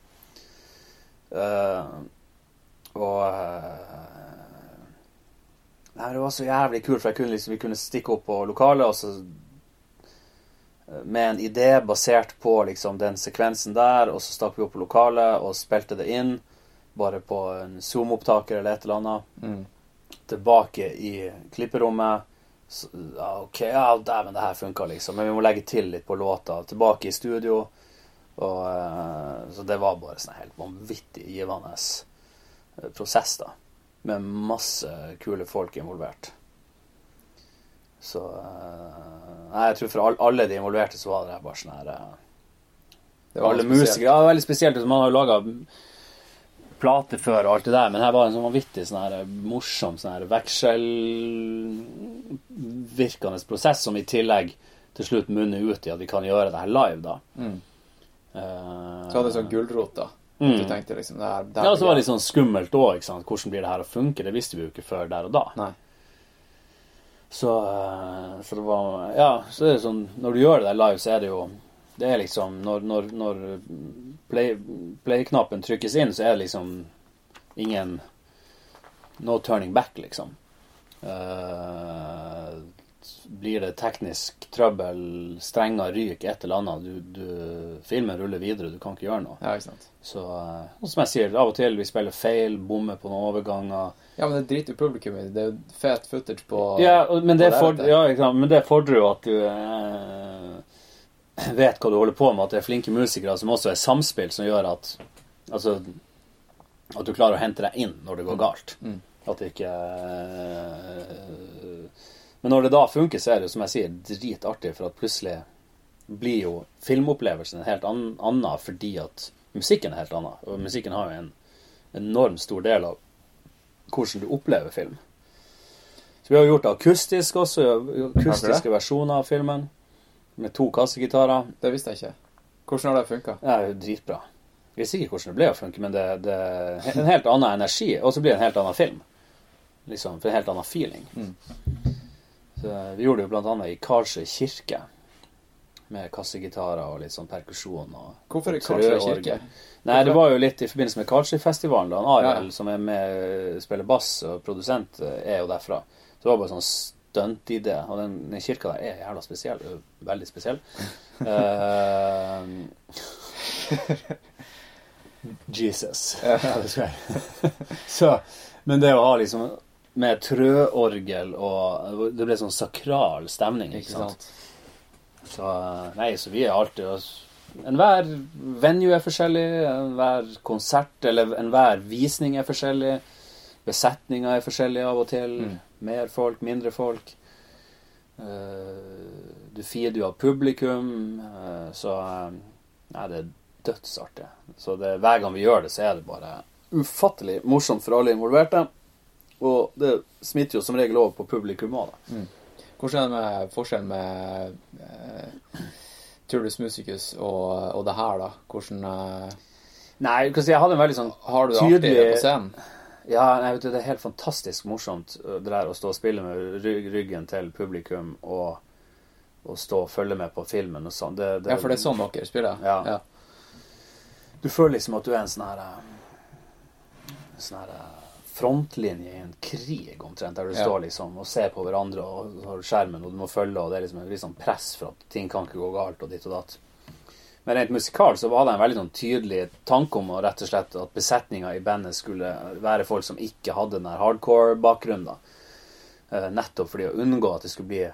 Uh, og uh, Nei, det var så jævlig kult, for kunne liksom, vi kunne stikke opp på lokalet og så eh, med en idé basert på liksom den sekvensen der, og så stakk vi opp på lokalet og spilte det inn. Bare på en Zoom-opptaker eller et eller annet. Mm. Tilbake i klipperommet. Så, ja, ok, ja, dæven, det her funka, liksom. Men vi må legge til litt på låta. Tilbake i studio. Og, eh, så det var bare sånn helt vanvittig givende eh, prosess, da. Med masse kule folk involvert. Så eh, Nei, jeg tror for alle de involverte så var det bare sånn her Det var Alle musikere. Ja, det var veldig spesielt. liksom, Man har jo laga plate før og alt det der, men her var det en sånn vanvittig sånn her morsom sånn her vekselvirkende prosess som i tillegg til slutt munner ut i at vi kan gjøre det her live, da. Mm. Eh, Så hadde du sånn gulrot, da. Mm. Du tenkte liksom det her, Ja, så var det litt sånn skummelt òg. Hvordan blir det her å funke? Det visste vi jo ikke før der og da. Nei. Så, eh, så det var Ja, så er det sånn Når du gjør det der live, så er det jo Det er liksom Når, når, når play- play-knappen trykkes inn, så er det liksom ingen No turning back, liksom. Eh, blir det teknisk trøbbel, strenger ryker, et eller annet du, du, Filmen ruller videre, du kan ikke gjøre noe. Ja, ikke sant. Så eh, og som jeg sier, av og til vi spiller feil, bommer på noen overganger. Ja, men det driter jo publikum i. Det er jo fet footage på Ja, men det, på for, ja, ikke sant, men det fordrer jo at du eh, vet hva du holder på med, at det er flinke musikere som også er samspill, som gjør at Altså at du klarer å hente deg inn når det går galt. Mm. At det ikke eh, Men når det da funker, så er det jo, som jeg sier, dritartig, for at plutselig blir jo filmopplevelsen en helt ann- annen fordi at musikken er helt annen. Og musikken har jo en enormt stor del av hvordan du opplever film. Så vi har gjort det akustisk også, akustiske versjoner av filmen. Med to kassegitarer. Det visste jeg ikke. Hvordan har det funka? Dritbra. Jeg visste ikke hvordan det ble å funke, men det, det er en helt annen energi. Og så blir det en helt annen film. Liksom, for en helt annen feeling. Mm. Så vi gjorde det jo annet i Karlsøy kirke. Med kassegitarer og litt sånn perkusjon. og Hvorfor i Karlsøy kirke? Nei, det var jo litt i forbindelse med Karlsøyfestivalen. da. Ariel, Ja. som er med, spiller bass og produsent, er jo derfra. Så det var bare sånn stuntidé. Og den, den kirka der er jævla spesiell. Veldig spesiell. Eh, Jesus. Så, men det å ha liksom med trøorgel og Det ble sånn sakral stemning. Ikke sant? Så nei, så vi er alltid Enhver venue er forskjellig, enhver konsert eller enhver visning er forskjellig. Besetninga er forskjellig av og til. Mm. Mer folk, mindre folk. Eh, du feeder jo av publikum, eh, så eh, Nei, det er dødsartig. Så det, hver gang vi gjør det, så er det bare ufattelig morsomt for alle involverte. Og det smitter jo som regel over på publikum òg, da. Hvordan er det med forskjellen med eh, Turdus Musicus og, og det her, da? Hvordan uh, Nei, jeg hadde en veldig sånn Har du det artig på scenen? Ja, nei, vet du, det er helt fantastisk morsomt øh, det der å stå og spille med ryggen til publikum og, og stå og følge med på filmen og sånn. Det, det, Ja, for det er sånn dere spiller? Ja. Du føler liksom at du er en sånn her øh, Sånn her øh, frontlinje i en krig, omtrent, der du Ja. står liksom og ser på hverandre og har skjermen, og du må følge, og det er liksom et sånn press for at ting kan ikke gå galt, og ditt og datt. Men rent musikalt så var det en veldig sånn tydelig tanke om å rett og slett at besetninga i bandet skulle være folk som ikke hadde den der hardcore-bakgrunnen. Eh, nettopp fordi å unngå at det skulle bli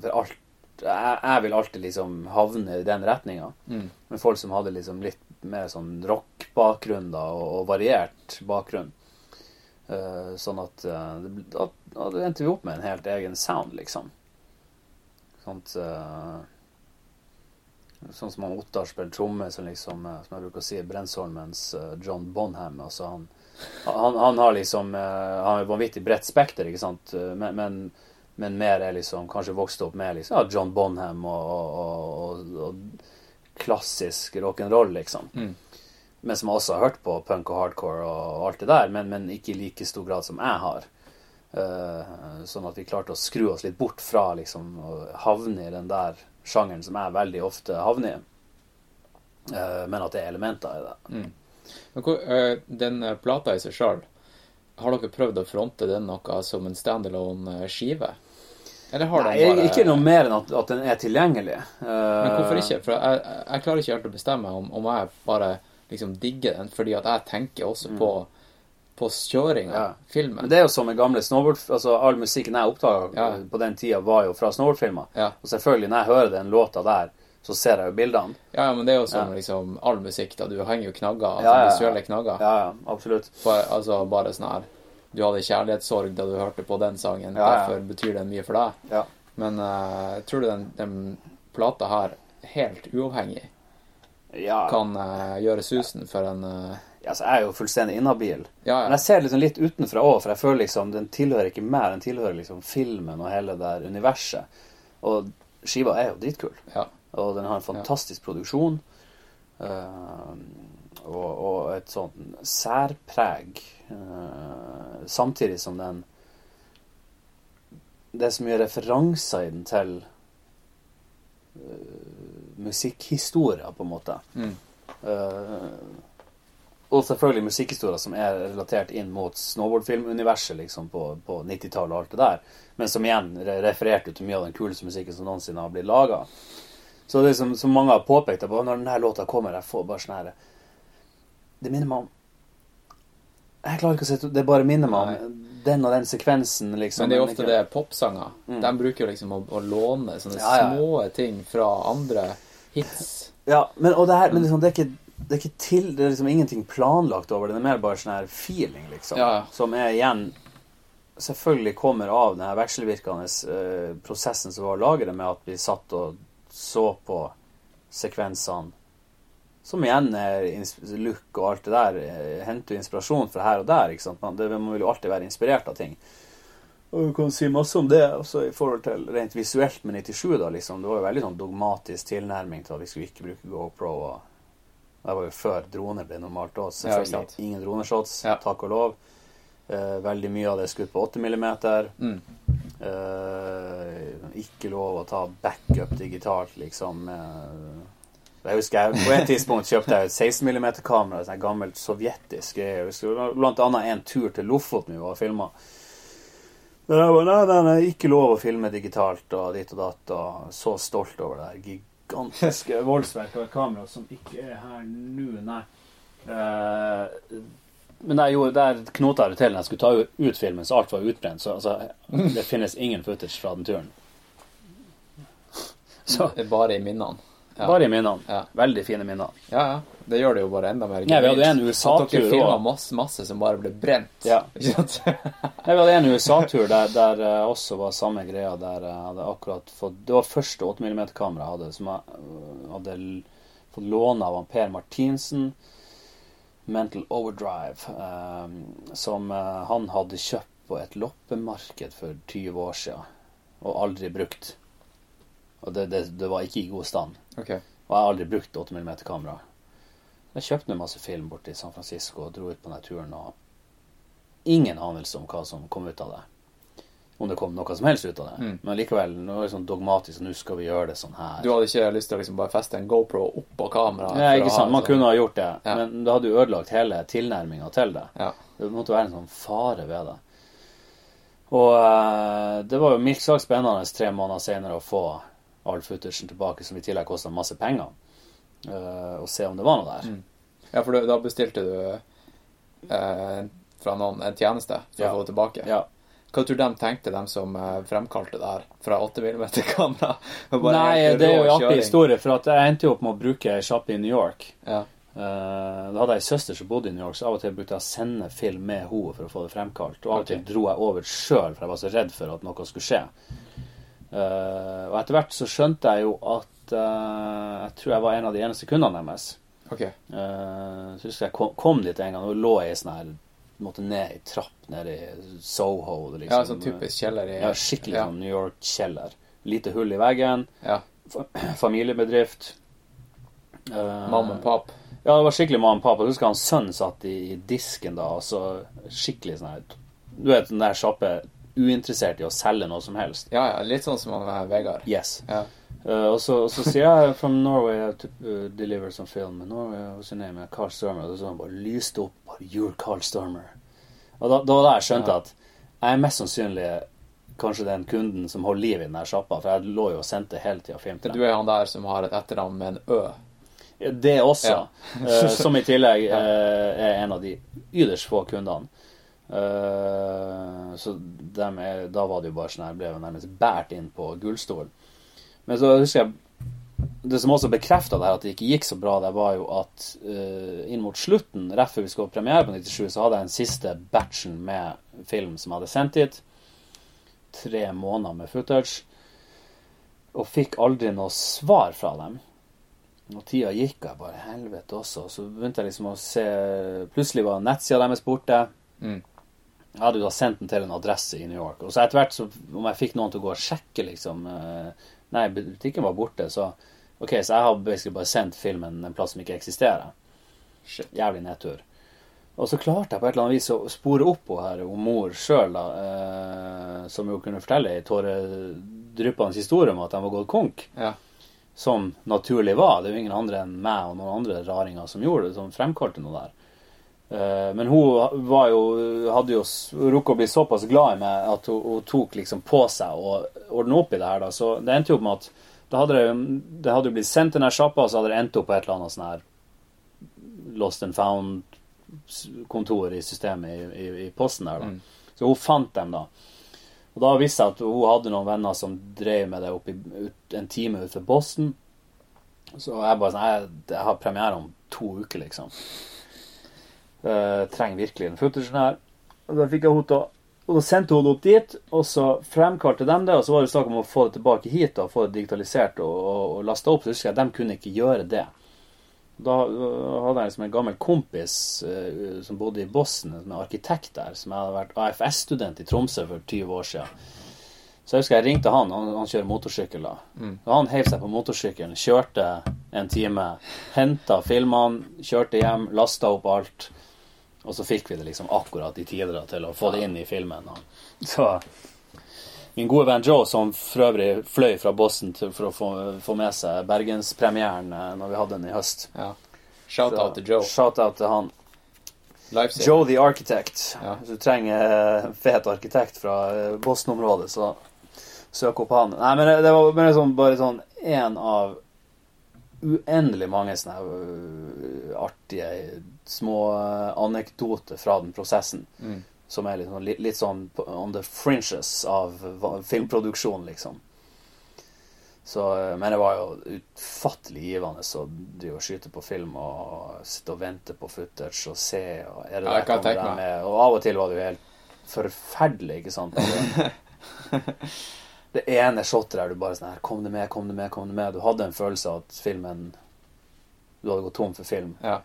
For alt Jeg, jeg vil alltid liksom havne i den retninga. Mm. Men folk som hadde liksom litt mer sånn rock-bakgrunn da, og, variert bakgrunn. Uh, sånn at eh, da, da endte vi opp med en helt egen sound, liksom. Sånn at eh, Sånn som han Ottar spiller tromme, som liksom, som jeg bruker å si, Brensholmens John Bonham. Altså han, han, han har liksom Han har et vanvittig bredt spekter, ikke sant, men, men, men mer er liksom kanskje vokst opp med liksom, ja, John Bonham og, og, og, og klassisk rock'n'roll, liksom. Mm. Men som også har hørt på punk og hardcore og alt det der, men, men ikke i like stor grad som jeg har. Uh, sånn at vi klarte å skru oss litt bort fra liksom å havne i den der sjangeren som jeg veldig ofte havner i. Uh, men at det er elementer i det. Men hvor, uh, den plata i seg sjøl, har dere prøvd å fronte den noe som en standalone skive? Eller har Nei, bare ikke noe mer enn at, at den er tilgjengelig. Uh... Men hvorfor ikke? For jeg, jeg, jeg klarer ikke helt å bestemme om, om jeg bare liksom digger den, fordi at jeg tenker også på, på kjøringa, Mm. Ja. filmen. Men det er jo som med gamle snowboard... Altså, all musikken jeg oppdaga Ja. på den tida, var jo fra snowboardfilmer. Ja. Og selvfølgelig, når jeg hører den låta der, så ser jeg jo bildene. Ja, ja, men det er jo som Ja. liksom all musikk, da. Du henger jo knagger, altså Ja, ja, ja. visuelle knagger. Ja, ja, absolutt. Bare, altså bare sånn her Du hadde kjærlighetssorg da du hørte på den sangen, Ja, ja. derfor betyr den mye for deg. Ja. Men uh, tror du den, den plata her, helt uavhengig, ja. kan uh, gjøre susen for en eh, Altså, jeg er jo fullstendig inhabil. Men jeg ser liksom litt utenfra òg, for jeg føler liksom den tilhører ikke meg, den tilhører liksom filmen og hele det der universet. Og skiva er jo dritkul. ja. Og den har en fantastisk produksjon. og, og et sånn særpreg. Eh, samtidig som den Det er så mye referanser i den til uh, musikkhistorier, på en måte. Mm. Uh, og selvfølgelig musikkhistorier som er relatert inn mot snowboardfilmuniverset liksom på, på 90-tallet og alt det der. Men som igjen re- refererte til mye av den kuleste musikken som noensinne har blitt laga. Så det som, som mange har påpekt, er bare når denne låta kommer, jeg får bare sånn her Det minner meg om Jeg klarer ikke å si Det bare minner meg om den og den sekvensen, liksom. Men det er jo ofte det popsanger. De bruker jo liksom å, å låne sånne Mm. Ja, ja, små ting fra andre hits. Ja, men, og det her, men liksom, det, er ikke, det er til Det er liksom ingenting planlagt over det. Det er mer bare sånn her feeling, liksom. Ja. Som er igjen Selvfølgelig kommer av den her vekselvirkende eh, prosessen som var å lage det, med at vi satt og så på sekvensene. Som igjen er look og alt det der. eh, henter jo inspirasjon fra her og der. ikke sant? Man, det, man vil jo alltid være inspirert av ting. Og du kan si masse om det også i forhold til rent visuelt med 97. da, liksom. Det var jo veldig sånn dogmatisk tilnærming til at vi skulle ikke bruke GoPro. og Det var jo før droner ble normalt òg. Selvfølgelig ja, ingen droneshots, Ja. takk og lov. Eh, veldig mye av det er skutt på 8 millimeter. Mm. Eh, ikke lov å ta backup digitalt, liksom. Eh, jeg husker jeg, På et tidspunkt kjøpte jeg et 16 mm-kamera, et gammelt sovjetisk. Jeg husker blant annet en tur til Lofoten vi var og filma. Men jeg bare, nei, nei, nei, ikke lov å filme digitalt og ditt og datt. Og så stolt over det her gigantiske voldsverket av et kamera som ikke er her nå, nei. Uh, men der, gjorde, der knota det til når jeg skulle ta ut filmen, så alt var utbrent. Så altså, det finnes ingen footage fra den turen. Så Bare i minnene. Ja. bare i minnene. Ja. Veldig fine minner. Ja, ja. Det gjør det jo bare enda mer Ja, vi hadde en USA-tur dere filma masse, masse som bare ble brent. Ja. Sant? Jeg hadde en USA-tur der, der eh, også var samme greia. Der jeg hadde akkurat fått Det var første 8 mm-kamera jeg hadde, som jeg øh, hadde fått låne av Per Martinsen. Mental Overdrive. eh, som eh, han hadde kjøpt på et loppemarked for 20 år siden, og aldri brukt. Og det, det, det var ikke i god stand. Okay. Og jeg har aldri brukt 8 mm kamera. Jeg kjøpte masse film borte i San Francisco og dro ut på denne turen. Og ingen anelse om hva som kom ut av det. Om det kom noe som helst ut av det. Mm. Men likevel, nå er det sånn dogmatisk, nå skal vi gjøre det sånn her. Du hadde ikke lyst til å liksom bare feste en GoPro oppå kameraet? For ikke sant. Man sånn- kunne ha gjort det, Ja. men da hadde du ødelagt hele tilnærminga til det. Ja. Det måtte være en sånn fare ved det. Og eh, det var jo mildt sagt spennende tre måneder senere å få all footagen tilbake, som i tillegg kosta masse penger, eh, og se om det var noe der. Mm. Ja, for da bestilte du eh, fra noen en tjeneste for Ja. å få det tilbake. Ja. Hva tror du de tenkte, de som eh, fremkalte det her fra 8 mm-kamera? Nei, det er jo en artig historie, for jeg endte jo opp med å bruke ei sjappe i New York. Ja. Eh, da hadde jeg ei søster som bodde i New York, så av og til brukte jeg å sende film med henne for å få det fremkalt. Og av og til dro jeg over sjøl, for jeg var så redd for at noe skulle skje. Eh, og etter hvert så skjønte jeg jo at eh, jeg tror jeg var en av de eneste kundene deres. Okay. Eh, så husker jeg kom, kom dit en gang og lå i sånn her Måtte ned i trapp nede i Soho. Liksom. Ja, sånn typisk kjeller i Ja, skikkelig Ja. sånn New York-kjeller. Lite hull i veggen. Ja. Familiebedrift. Uh, Mamma og pap. Ja, det var skikkelig mamma og pappa. Jeg husker han sønnen satt i, i disken da, og så skikkelig sånn her Du vet den der sjappe uinteressert i å selge noe som helst. Ja, ja. Litt sånn som han Vegard. Yes. Ja. Uh, og, så, og så sier jeg from Norway have to uh, deliver some film. Norway, what's your name? Carl Stormer. Og så han bare lyste opp. Bare, You're Carl Stormer. Og da, da var det jeg skjønte Ja. at jeg er mest sannsynlig kanskje den kunden som holder liv i den sjappa, for jeg lå jo og sendte hele tida film til Du er han der som har et etternavn med en Ø. Det også. Ja. eh, som i tillegg eh, er en av de ytterst få kundene. Eh, så er, da var det jo bare sånn her, ble jo nærmest båret inn på gullstol. Men så husker jeg Det som også bekrefta det her at det ikke gikk så bra, det var jo at uh, inn mot slutten, rett før vi skulle ha premiere på 97, så hadde jeg den siste batchen med film som jeg hadde sendt hit. Tre måneder med footage. Og fikk aldri noe svar fra dem. Og tida gikk, og jeg bare helvete også. Så begynte jeg liksom å se Plutselig var nettsida deres borte. Mm. Jeg hadde jo da sendt den til en adresse i New York. Og så etter hvert, så, om jeg fikk noen til å gå og sjekke, liksom eh, Nei, butikken var borte, så OK, så jeg har basically bare sendt filmen en plass som ikke eksisterer. Shit. Jævlig nedtur. Og så klarte jeg på et eller annet vis å spore opp henne her, hun mor sjøl, da, eh, som jo kunne fortelle ei tåredryppende historie om at de var gått konk Ja. som naturlig var. Det er jo ingen andre enn meg og noen andre raringer som gjorde det, som fremkalte noe der. Eh, Men hun var jo, hadde jo rukket å bli såpass glad i meg at hun, hun tok liksom på seg å ordne opp i det her. da. Så det endte jo opp med at det hadde, det- hadde blitt sendt til den sjappa, og så hadde det endt opp på et eller annet sånn her lost and found-kontor i systemet i, i, i posten der. da. Mm. Så hun fant dem, da. Og da visste jeg at hun hadde noen venner som drev med det opp i, ut, en time utenfor Boston. Så jeg bare sånn Jeg, jeg har premiere om to uker, liksom. Uh, trenger virkelig en footagen her. Og da fikk jeg henne til å Og da sendte hun det opp dit, og så fremkalte de det. Og så var det snakk om å få det tilbake hit og få det digitalisert og, og, og lasta opp. Så husker jeg at de kunne ikke gjøre det. Da øh, hadde jeg liksom en gammel kompis uh, som bodde i Boston, som er arkitekt der, som hadde vært AFS-student i Tromsø for 20 år siden. Så jeg husker jeg ringte han, han, han kjører motorsykkel da. Og han heiv seg på motorsykkelen, kjørte en time, henta filmene, kjørte hjem, lasta opp alt. Og så fikk vi det liksom akkurat i tide til å få det inn i filmen. Så min gode venn Joe, som for øvrig fløy fra Boston for å få, få med seg bergenspremieren eh, når vi hadde den i høst. ja. Shout-out til Joe. Shout-out til han. Joe the Architect. Ja. Hvis du trenger eh, fet arkitekt fra eh, Boston-området, så søk opp han. Nei, men det, var bare sånn, bare sånn en av uendelig mange sånne artige små øh, anekdoter fra den prosessen. Mm. Som er litt, sånn- litt, litt sånn on the fringes av filmproduksjon, liksom. Så, øh, men det var jo utfattelig givende å drive og skyte på film og sitte og vente på footage og se og er det Ja, der med? Og av og til var det jo helt forferdelig, ikke sant? Det ene shotet der du bare sånn her Kom det med, kom det med, kom det med. Du hadde en følelse av at filmen Du hadde gått tom for film. Ja.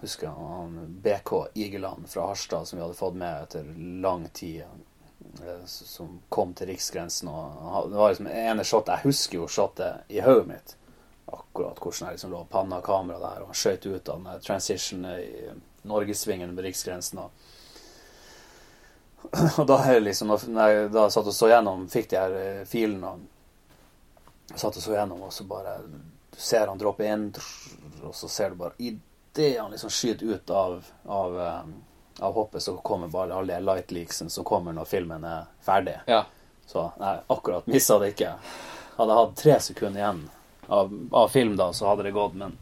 Husker jeg BK Igeland fra Harstad som vi hadde fått med etter lang tid. eh, som kom til riksgrensen. og Det var liksom ene shot, Jeg husker jo shotet i hodet mitt. Akkurat hvordan jeg liksom lå panna kamera der, og han skjøt ut av den transitionen i norgessvingen ved riksgrensen. og og da er liksom, når jeg da satt og så gjennom, fikk de her eh, filene og satt og så gjennom, og så bare du ser han droppe inn, og så ser du bare Idet han liksom skyter ut av, av, um, av hoppet, så kommer bare alle light leaksene som kommer når filmen er ferdig. Ja. Så nei, akkurat missa det ikke. Hadde jeg hatt tre sekunder igjen av, av, film da, så hadde det gått, men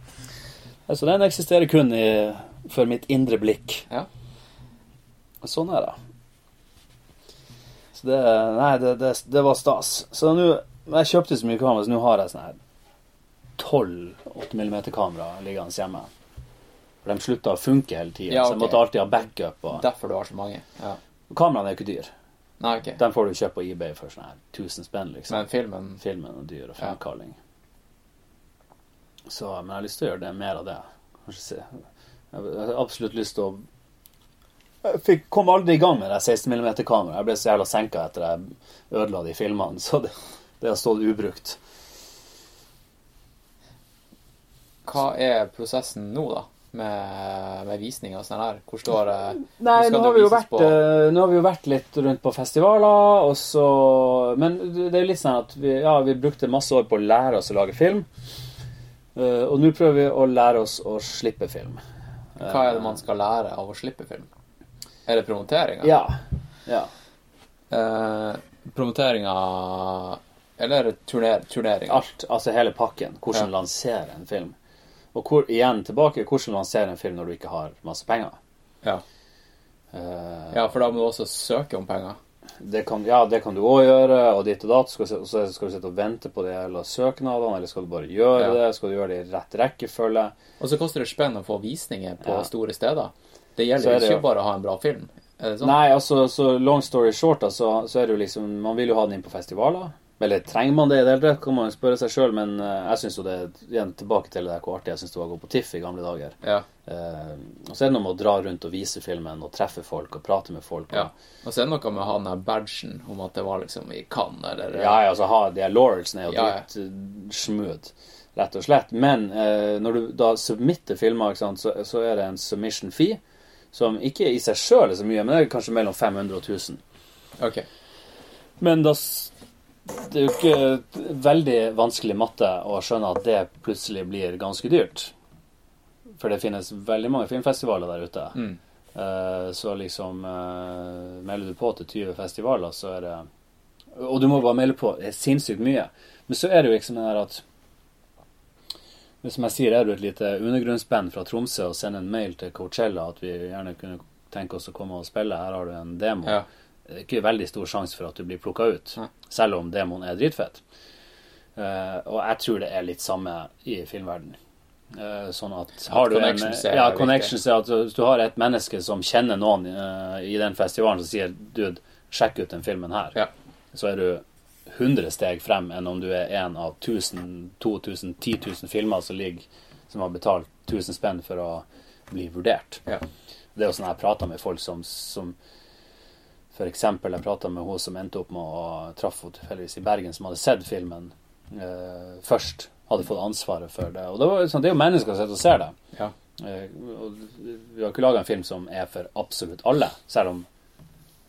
altså, den eksisterer kun i, for mitt indre blikk. Ja. Sånn er det. Så det Nei, det, det, det var stas. Så nå Jeg kjøpte så mye kamera, så nå har jeg sånn her tolv 8 mm-kamera liggende hjemme. For de slutta å funke hele tida, Ja, så jeg måtte alltid ha backup. Og... Derfor du har så mange. Ja. Kameraene er jo ikke dyr. Nei, ok. Den får du kjøpt på eBay for sånn her 1000 spenn, liksom. Men filmen Filmen er dyr og Ja. Så, men jeg har lyst til å gjøre det mer av det. Kanskje se Jeg har absolutt lyst til å Jeg fikk, kom aldri i gang med det 16 mm-kameraet. Jeg ble så jævla senka etter jeg ødela de filmene, så det, det har stått ubrukt. Hva er prosessen nå, da? Med, med visning og sånn der? Hvor står det Nei, nå har, vært, på? eh, nå har vi jo vært litt rundt på festivaler, og så Men det er jo litt sånn at vi, ja, vi brukte masse år på å lære oss å lage film. Eh, og nå prøver vi å lære oss å slippe film. Hva er det man skal lære av å slippe film? Er det promoteringa? Ja. ja. Eh, promoteringa Eller turner, turneringa? Alt, altså hele pakken. Hvordan Ja. lansere en film. Og hvor, igjen tilbake, hvordan lansere en film når du ikke har masse penger. Ja. Uh, ja, for da må du også søke om penger. det kan, ja, det kan du òg gjøre, og ditt og datt. Skal, så skal du sitte og vente på de hele søknadene, eller skal du bare gjøre Ja. det? Skal du gjøre det i rett rekkefølge? Og så koster det spenn å få visninger på Ja. store steder. Det gjelder er det ikke bare å ha en bra film. Sånn? Nei, altså, så long story short, da, så, så er det jo liksom Man vil jo ha den inn på festivaler. Eller trenger man det i det hele tatt, kan man spørre seg sjøl, men uh, jeg syns jo det Igjen tilbake til det der hvor artig jeg syns det var å gå på TIFF i gamle dager. Ja. Uh, og så er det noe med å dra rundt og vise filmen og treffe folk og prate med folk. ja. Og, Og så er det noe med å ha den der badgen om at det var liksom i Cannes, eller ja, ja, altså ha de her laurelsene er jo Ja, ja. dritt eh, smooth, rett og slett. Men uh, når du da submitter filmer, sant, så, så er det en submission fee, som ikke i seg sjøl er så mye, men det er kanskje mellom 500 og 1000. Ok. Men da, det er jo ikke veldig vanskelig matte å skjønne at det plutselig blir ganske dyrt. For det finnes veldig mange filmfestivaler der ute. Mm. Eh, så liksom eh, Melder du på til 20 festivaler, så er det Og du må bare melde på. Det er sinnssykt mye. Men så er det jo liksom det der at Hvis jeg sier, er du et lite undergrunnsband fra Tromsø og sender en mail til Coachella at vi gjerne kunne tenke oss å komme og spille, her har du en demo. Ja. Det er ikke veldig stor sjanse for at du blir plukka ut, Nei. selv om demon er dritfett. Uh, og jeg tror det er litt samme i filmverden. Uh, sånn at har du en, ja, connections er at hvis du har et menneske som kjenner noen uh, i den festivalen som sier dude, sjekk ut den filmen her, Ja. så er du 100 steg frem enn om du er en av 1000, 2000, 10 000 filmer som ligger som har betalt 1000 spenn for å bli vurdert. Ja. Det er jo sånn jeg prater med folk som, som Eksempel, jeg prata med hun som endte opp med å traff henne tilfeldigvis i Bergen, som hadde sett filmen eh, først. Hadde fått ansvaret for det. Og det, var, sånn, det er jo mennesker som ser det. Ja. Eh, vi har ikke laga en film som er for absolutt alle, selv om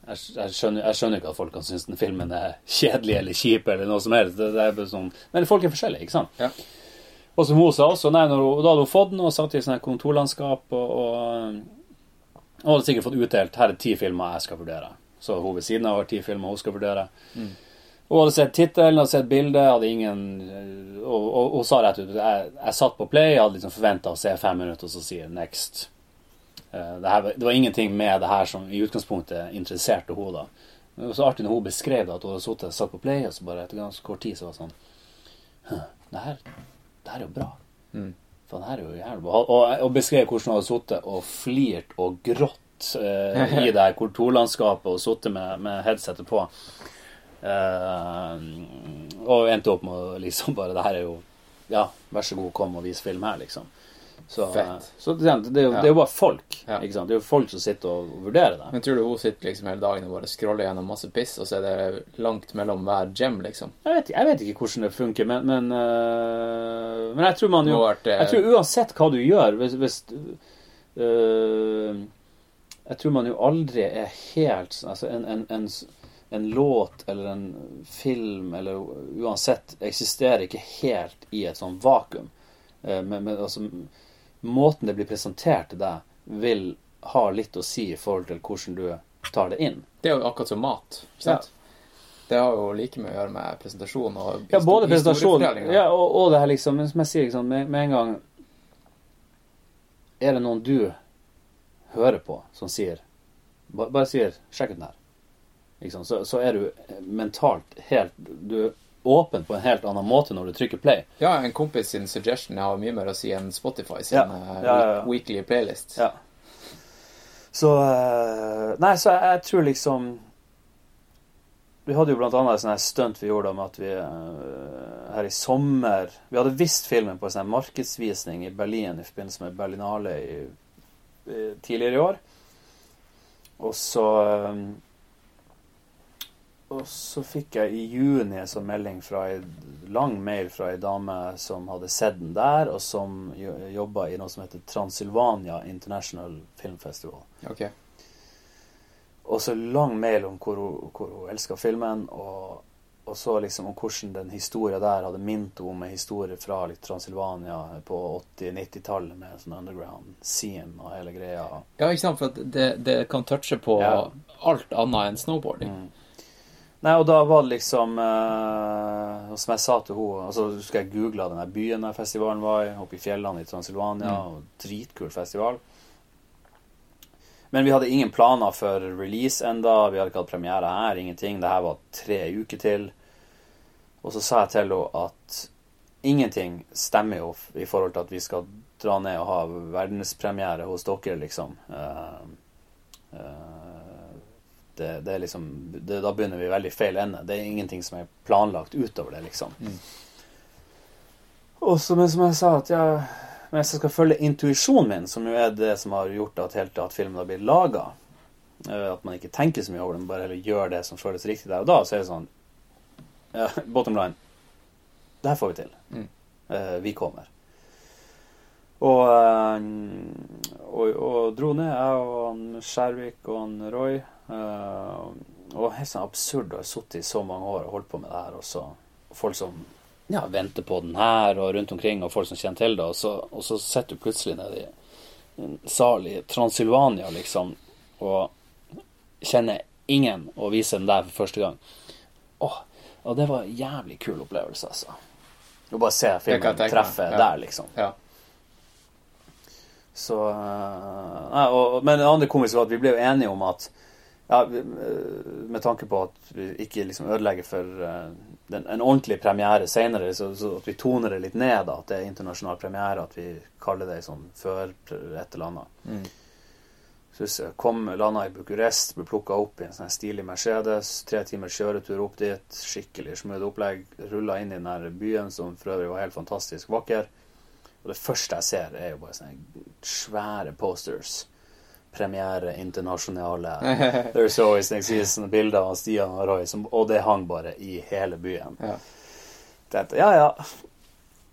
jeg, jeg, skjønner, jeg skjønner ikke at folk kan synes den filmen er kjedelig eller kjip eller noe som helst. Det, det er bare sånn, men folk er forskjellige, ikke sant? Ja. Og som hun sa også, nei, hun, da hadde hun fått den og satt i sånn kontorlandskap og, og, og hadde sikkert fått utdelt her er ti filmer jeg skal vurdere. Så hun ved siden av har ti filmer hun skal vurdere. Hun hadde sett tittelen, hadde sett bildet, hadde ingen Og, og hun sa rett ut jeg, jeg satt på play, jeg hadde liksom forventa å se fem minutter, og så sier 'next'. Eh, det, her, det var ingenting med det her som i utgangspunktet interesserte henne da. Det var så artig når hun beskrev det, at hun hadde sittet satt på play, og så bare etter ganske kort tid så var det sånn «Hm, det her, det her er jo bra. Mm. For det her er jo jævlig bra. Og, og beskrev hvordan hun hadde sittet og flirt og grått eh, i det her kontorlandskapet og sittet med, med headsetet på. Uh, og endte opp med liksom bare Det her er jo Ja, vær så god, kom og vis film her, liksom. Så, Fett. så det, er jo, det er jo bare folk. Ja. Det er jo folk som sitter og vurderer det. Men tror du hun sitter liksom hele dagen og bare scroller gjennom masse piss, og så er det langt mellom hver gem, liksom? Jeg vet, jeg vet ikke hvordan det funker, men, men, uh, men jeg tror man jo vært, eh, Jeg tror uansett hva du gjør hvis, hvis øh, Jeg tror man jo aldri er helt Altså en, en, en, en låt eller en film eller uansett eksisterer ikke helt i et sånn vakuum. Eh, Men, men altså Måten det blir presentert til deg, vil ha litt å si i forhold til hvordan du tar det inn. Det er jo akkurat som mat. sant? Ja. Det har jo like mye å gjøre med presentasjon og Ja, både presentasjon ja, og, og det her liksom Men som jeg sier, liksom, med, med en gang Er det noen du hører på som sier Bare, Bare sier 'sjekk ut den her', sant? Så, så er du mentalt helt Du er åpen på en helt annen måte når du trykker play. Ja, en kompis sin suggestion har mye mer å si enn Spotify sin Ja. eh, Ja, ja, weekly playlist. Ja. Så eh, Nei, så jeg, jeg tror liksom Vi hadde jo blant annet et stunt vi gjorde med at vi eh, her i sommer Vi hadde vist filmen på en sånn markedsvisning i Berlin i forbindelse med Berlinale i, tidligere i år. Og så eh, Og så fikk jeg i juni en sånn melding fra ei lang mail fra ei dame som hadde sett den der, og som jo- jobba i noe som heter Transylvania International Film Festival. Okay. Og så lang mail om hvor hun, hvor hun elska filmen, og, og så liksom om hvordan den historien der hadde minnet om en historie fra litt Transylvania på 80-90-tallet med sånn underground scene og hele greia. Ja, ikke sant, for det, det kan touche på Ja. alt annet enn snowboarding. Mm. Nei, og da var det liksom eh, Som jeg sa til henne altså, Husker jeg googla den byen der festivalen var i, oppe i fjellene i Transylvania. og Dritkul festival. Men vi hadde ingen planer for release enda. Vi hadde ikke hatt premiere her. Ingenting. Det her var tre uker til. Og så sa jeg til henne at ingenting stemmer jo i forhold til at vi skal dra ned og ha verdenspremiere hos dere, liksom. Uh, uh, det, det er liksom det, Da begynner vi veldig feil ende. Det er ingenting som er planlagt utover det, liksom. Og så, men som jeg sa, at jeg, men hvis jeg skal følge intuisjonen min, som jo er det som har gjort at, helt, at filmen har blitt laga At man ikke tenker så mye over det, men bare heller gjør det som føles riktig der og da, så er det sånn ja, Bottom line. Det her får vi til. Mm. Eh, vi kommer. Og, eh, og, og dro ned, jeg og han Skjærvik og han Roy. eh, og helt sånn absurd å ha sittet i så mange år og holdt på med det her, og så folk som ja, venter på den her, og rundt omkring, og folk som kjenner til det, og så, og så sitter du plutselig nede i en sal i Transylvania, liksom, og kjenner ingen, og viser den der for første gang. Åh, og det var en jævlig kul opplevelse, altså. Å bare se filmen treffe ja. der, liksom. Ja. Så eh, nei, og, Men det andre komiske var at vi ble jo enige om at ja, eh, Med tanke på at vi ikke liksom ødelegger for eh, en ordentlig premiere senere, så, så at vi toner det litt ned, da, at det er internasjonal premiere, at vi kaller det sånn før et eller annet. Mm. Så jeg kom, landa i Bucuresti, ble plukka opp i en sånn stilig Mercedes. Tre timers kjøretur opp dit. Skikkelig smooth opplegg. Rulla inn i den her byen, som for øvrig var helt fantastisk vakker. Og det første jeg ser, er jo bare sånne svære posters. Premiere internasjonale. There's always next season. Bilder av Stian og Roy. Som, og det hang bare i hele byen. Ja. Tenkte, ja, ja.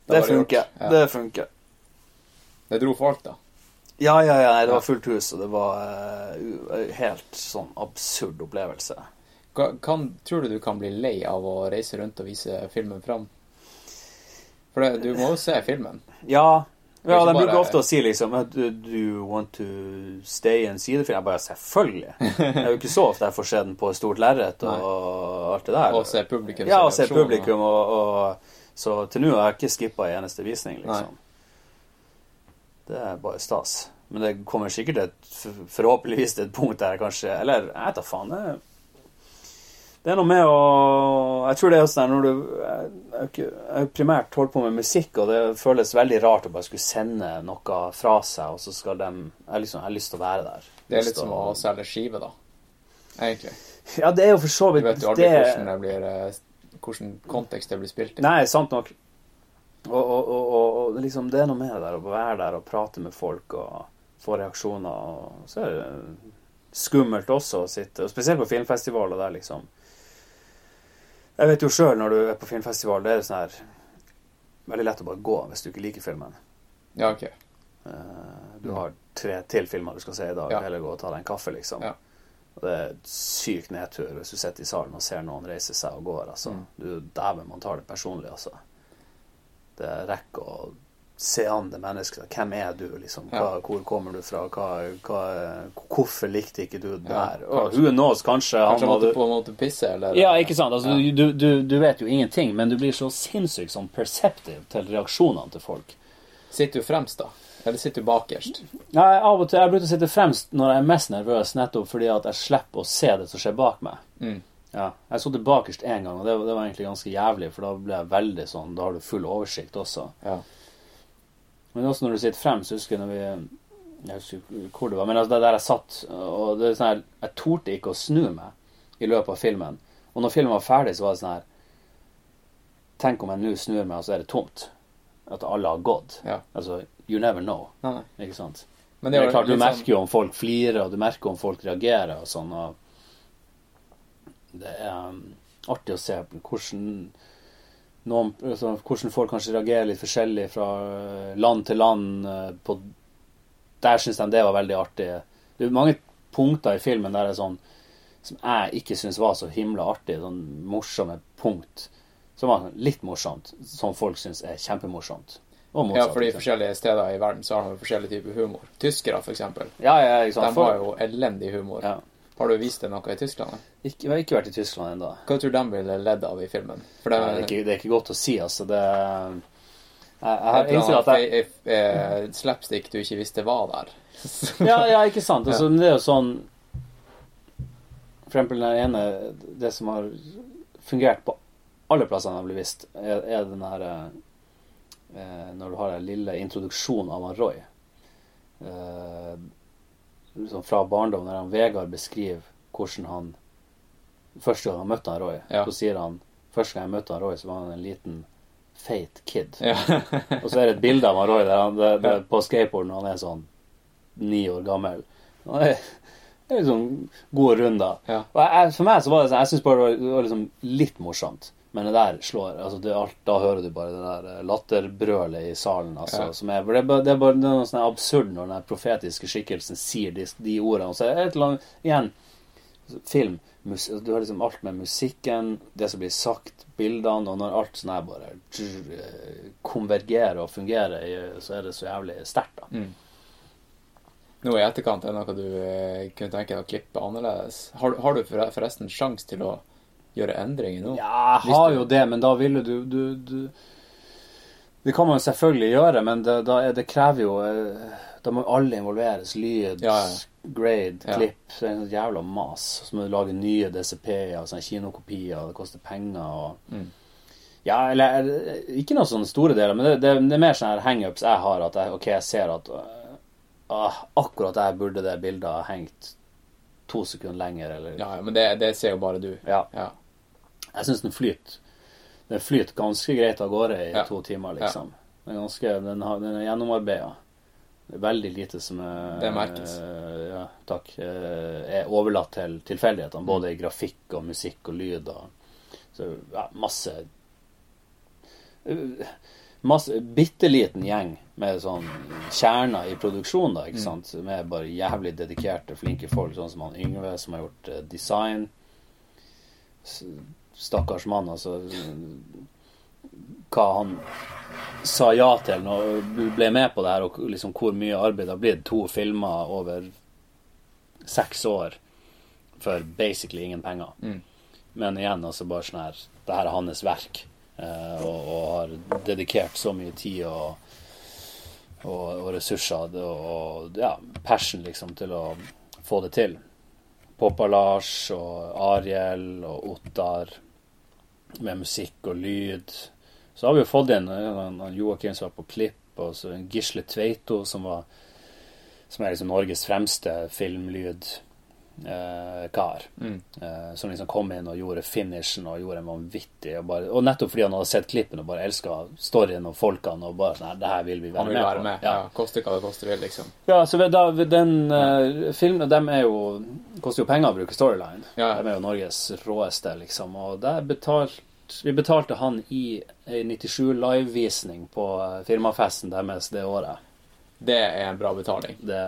Det det funker. Ja. Det funker. Det dro folk, da. Ja, ja, ja. Det var fullt hus, og det var uh, helt sånn absurd opplevelse. Kan, tror du du kan bli lei av å reise rundt og vise filmen fram? For det, du må jo se filmen. Ja. Er Ja, De bruker bare- ofte å si liksom do you want to stay in film? Jeg bare selvfølgelig. Det er jo ikke så ofte jeg får se den på stort lerret og alt det der. Og se publikum. Ja, og se publikum og, og Så til nå har jeg ikke skippa en eneste visning, liksom. Det er bare stas. Men det kommer sikkert et forhåpentligvis til et punkt der jeg kanskje Eller jeg vet da faen. Det, det er noe med å Jeg tror det er sånn når du Jeg har primært holdt på med musikk, og det føles veldig rart å bare skulle sende noe fra seg, og så skal de Jeg, liksom, jeg har lyst til å være der. Det er litt som å selge skive, da. Egentlig. Ja, det er jo for så vidt Du vet jo aldri hvordan det blir hvordan Hvilken kontekst det blir spilt i. Nei, sant nok. Og, og, og, og liksom, det er noe med det der å være der og prate med folk og få reaksjoner. Og så er det skummelt også å sitte, og spesielt på filmfestivaler der, liksom. Jeg vet jo sjøl når du er på filmfestival, det er sånn her Veldig lett å bare gå hvis du ikke liker filmen. Ja, ok. Eh, du har tre til filmer du skal se i dag, Ja. eller gå og ta deg en kaffe, liksom. Ja. Og det er sykt nedtur hvis du sitter i salen og ser noen reise seg og går, altså. Mm. Du, Dæven, man tar det personlig, altså. Det rekker å se an det mennesket. Hvem er du, liksom? Hva, Ja. Hvor kommer du fra? Hva, hva, hvorfor likte ikke du det Ja, der? Og who knows, kanskje Kanskje han måtte hadde på en måte pisse, eller ja, ikke sant. Altså, Ja. du, du, du vet jo ingenting, men du blir så sinnssykt sånn perceptive til reaksjonene til folk. Sitter du fremst, da? Eller sitter du bakerst? Nei, jeg, av og til, jeg bruker å sitte fremst når jeg er mest nervøs, nettopp fordi at jeg slipper å se det som skjer bak meg. Mm. Ja, Jeg satt bakerst én gang, og det, det var egentlig ganske jævlig, for da ble jeg veldig sånn Da har du full oversikt også. Ja. Men også når du sitter frem, så husker jeg når vi Jeg husker hvor det var, men altså det der jeg satt og det er sånn her, Jeg torde ikke å snu meg i løpet av filmen. Og når filmen var ferdig, så var det sånn her Tenk om jeg nå snur meg, og så er det tomt. At alle har gått. Ja. Altså, you never know. Nei, nei. Ikke sant? Men Det det er klart, Du sånn- merker jo om folk flirer, og du merker om folk reagerer og sånn. og Det er um, artig å se hvordan noen, altså, hvordan folk kanskje reagerer litt forskjellig fra uh, land til land. uh, På, der syns de det var veldig artig. Det er mange punkter i filmen der er sånn som jeg ikke syns var så himla artig. Sånn morsomme punkt. Som var litt morsomt, som folk syns er kjempemorsomt. Og Ja, fordi forskjellige steder i verden så har de forskjellig type humor. Tyskere, eksempel. ja, ja, De har jo elendig humor. ja. Har du vist det noe i Tyskland? da? Ikke, jeg har ikke vært i Tyskland ennå. Hva tror du de ville ledd av i filmen? Det, Det, er ikke- det er ikke godt å si, altså. Det Jeg, jeg har innsett at jeg eh, slapstick du ikke visste var der. Ja, ja, ikke sant. Altså, Det er jo sånn For eksempel den ene Det som har fungert på alle plassene jeg har blitt vist, er, er den her eh, Når du har den lille introduksjonen av Roy. Eh, sånn fra barndommen, når han Vegard beskriver hvordan han Første gang han møtte han Roy, Ja. så sier han Første gang jeg møtte han Roy, så var han en liten feit kid. Ja. Og så er det et bilde av han Roy der han, der, der, på skateboarden. Han er sånn ni år gammel. Han er, det er liksom gode runder. Ja. Og jeg, for meg så var det sånn Jeg syns bare det var, det var liksom litt morsomt. Men det der slår altså det alt, Da hører du bare det der eh, latterbrølet i salen. Altså, Ja. som er, det, er bare, det er bare det er noe sånn absurd når den profetiske skikkelsen sier de, de ordene. Og så er det et eller annet igjen film. Mus, du har liksom alt med musikken, det som blir sagt, bildene, og når alt sånn her bare drr, konvergerer og fungerer, så er det så jævlig sterkt, da. Mm. Nå i etterkant, er det noe du eh, kunne tenke deg å klippe annerledes? Har, har du forresten sjanse til å gjøre endringer nå? Ja, jeg har jo det, men da ville du, du, du Det kan man jo selvfølgelig gjøre, men det, da det krever jo eh, Da må jo alle involveres. Lyd, Ja, ja. grade, klipp. Det er en sånn jævla mas. Så må du lage nye DCP-er, sånne kinokopier, det koster penger og Mm. Ja, eller eh, ikke noen sånne store deler, men det, det, det er mer sånne hangups jeg har. At jeg, ok, jeg ser at ah, akkurat der burde det bildet ha hengt to sekunder lenger, eller Ja, ja, men det, det ser jo bare du. Ja. Ja. Jeg syns den flyter. Den flyter ganske greit av gårde i Ja. to timer, liksom. Den, er ganske, den, har, den er gjennomarbeida. Det veldig lite som er Det merkes. eh, ja, takk. eh, er overlatt til tilfeldighetene. Både i grafikk og musikk og lyd. Og, så ja, masse eh, Masse bitte liten gjeng med sånn kjerner i produksjonen, da, ikke Mm. sant. Med bare jævlig dedikerte, flinke folk, sånn som han Yngve, som har gjort design. Stakkars mann, altså. Hva han sa ja til når du ble med på det her, og liksom hvor mye arbeid det har blitt. To filmer over seks år for basically ingen penger. Mm. Men igjen, altså bare sånn her Det her er hans verk, eh, og, og har dedikert så mye tid og, og, og ressurser og ja, passion, liksom, til å få det til. Poppa-Lars og Ariel og Ottar med musikk og lyd. Så har vi jo fått inn Joakim som var på klipp, og så Gisle Tveito som var som er liksom Norges fremste filmlyd eh, kar. Mm. Eh, som liksom kom inn og gjorde finishen og gjorde en vanvittig Og, bare, og nettopp fordi han hadde sett klippen og bare elska storyen og folkene og bare sånn Det her vil vi være vil med være på. med. Ja. Ja. Koste hva det koste vil, liksom. Ja, så ved- da, ved den eh, filmen dem er jo koster jo penger å bruke Storyline. Ja. De er jo Norges råeste, liksom. Og der betalt, vi betalte han i ei 97 livevisning på eh, firmafesten deres det året. Det er en bra betaling. Det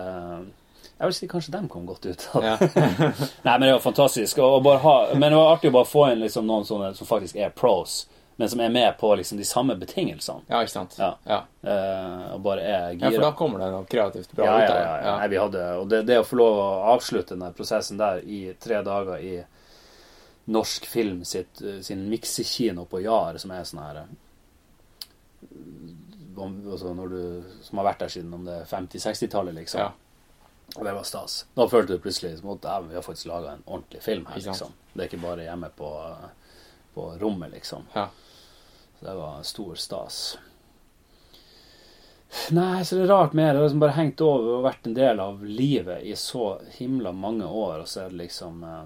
Jeg vil si kanskje dem kom godt ut av det. Ja. Nei, men det var fantastisk. ha, men det var artig å bare få inn liksom noen sånne som faktisk er pros, men som er med på liksom de samme betingelsene. ja, ikke sant? Ja. Ja. Uh, og bare er ja, for da kommer det noe kreativt bra ja, ut ja, av ja, det. ja. Nei, vi hadde, og det, det å få lov å avslutte den prosessen der i tre dager i norsk film sitt, eh, sin miksekino på Jar, som er sånn her eh, om- altså du, Som har vært der siden om det er 50-60-tallet, liksom. Ja. Og det var stas. Da følte du plutselig som at vi har faktisk laga en ordentlig film her, liksom. Det er ikke bare hjemme på, på rommet, liksom. Ja. Så det var stor stas. Nei, så det er rart med det. Det har liksom bare hengt over og vært en del av livet i så himla mange år, og så er det liksom eh,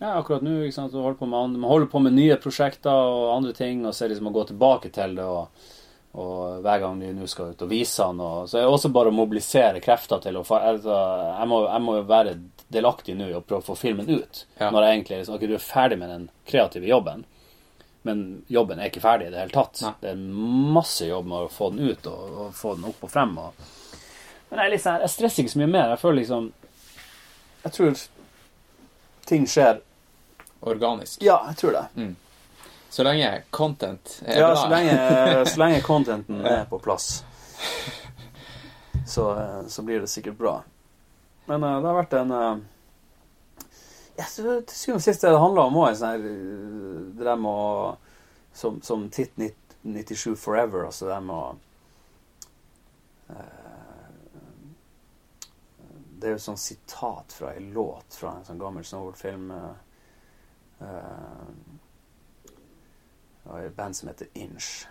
Ja, akkurat nå, ikke sant, du holder på med, man holder på med nye prosjekter og andre ting, og så er det liksom å gå tilbake til det, og, og hver gang de nå skal ut og vise han, og så er det også bare å mobilisere krefter til å altså, jeg, må, jeg må jo være delaktig nå i å prøve å få filmen ut, Ja. når jeg egentlig liksom, ok, du er ferdig med den kreative jobben. Men jobben er ikke ferdig i det hele tatt. Nei. Det er masse jobb med å få den ut og, og få den opp og frem. Og... Men jeg, liksom, jeg stresser ikke så mye mer. Jeg føler liksom Jeg tror ting skjer Organisk. Ja, jeg tror det. Så lenge content er Ja, bra. så lenge, så lenge contenten er på plass, så, eh, så blir det sikkert bra. Men eh, det har vært en jeg ja, så Til syvende og sist det handler om òg, sånn eh, Det der med å Som, som Titt 97 Forever, altså det der med å eh, Det er jo et sånt sitat fra ei låt fra en sånn gammel Snowboard-film. eh, av et band som heter Inch.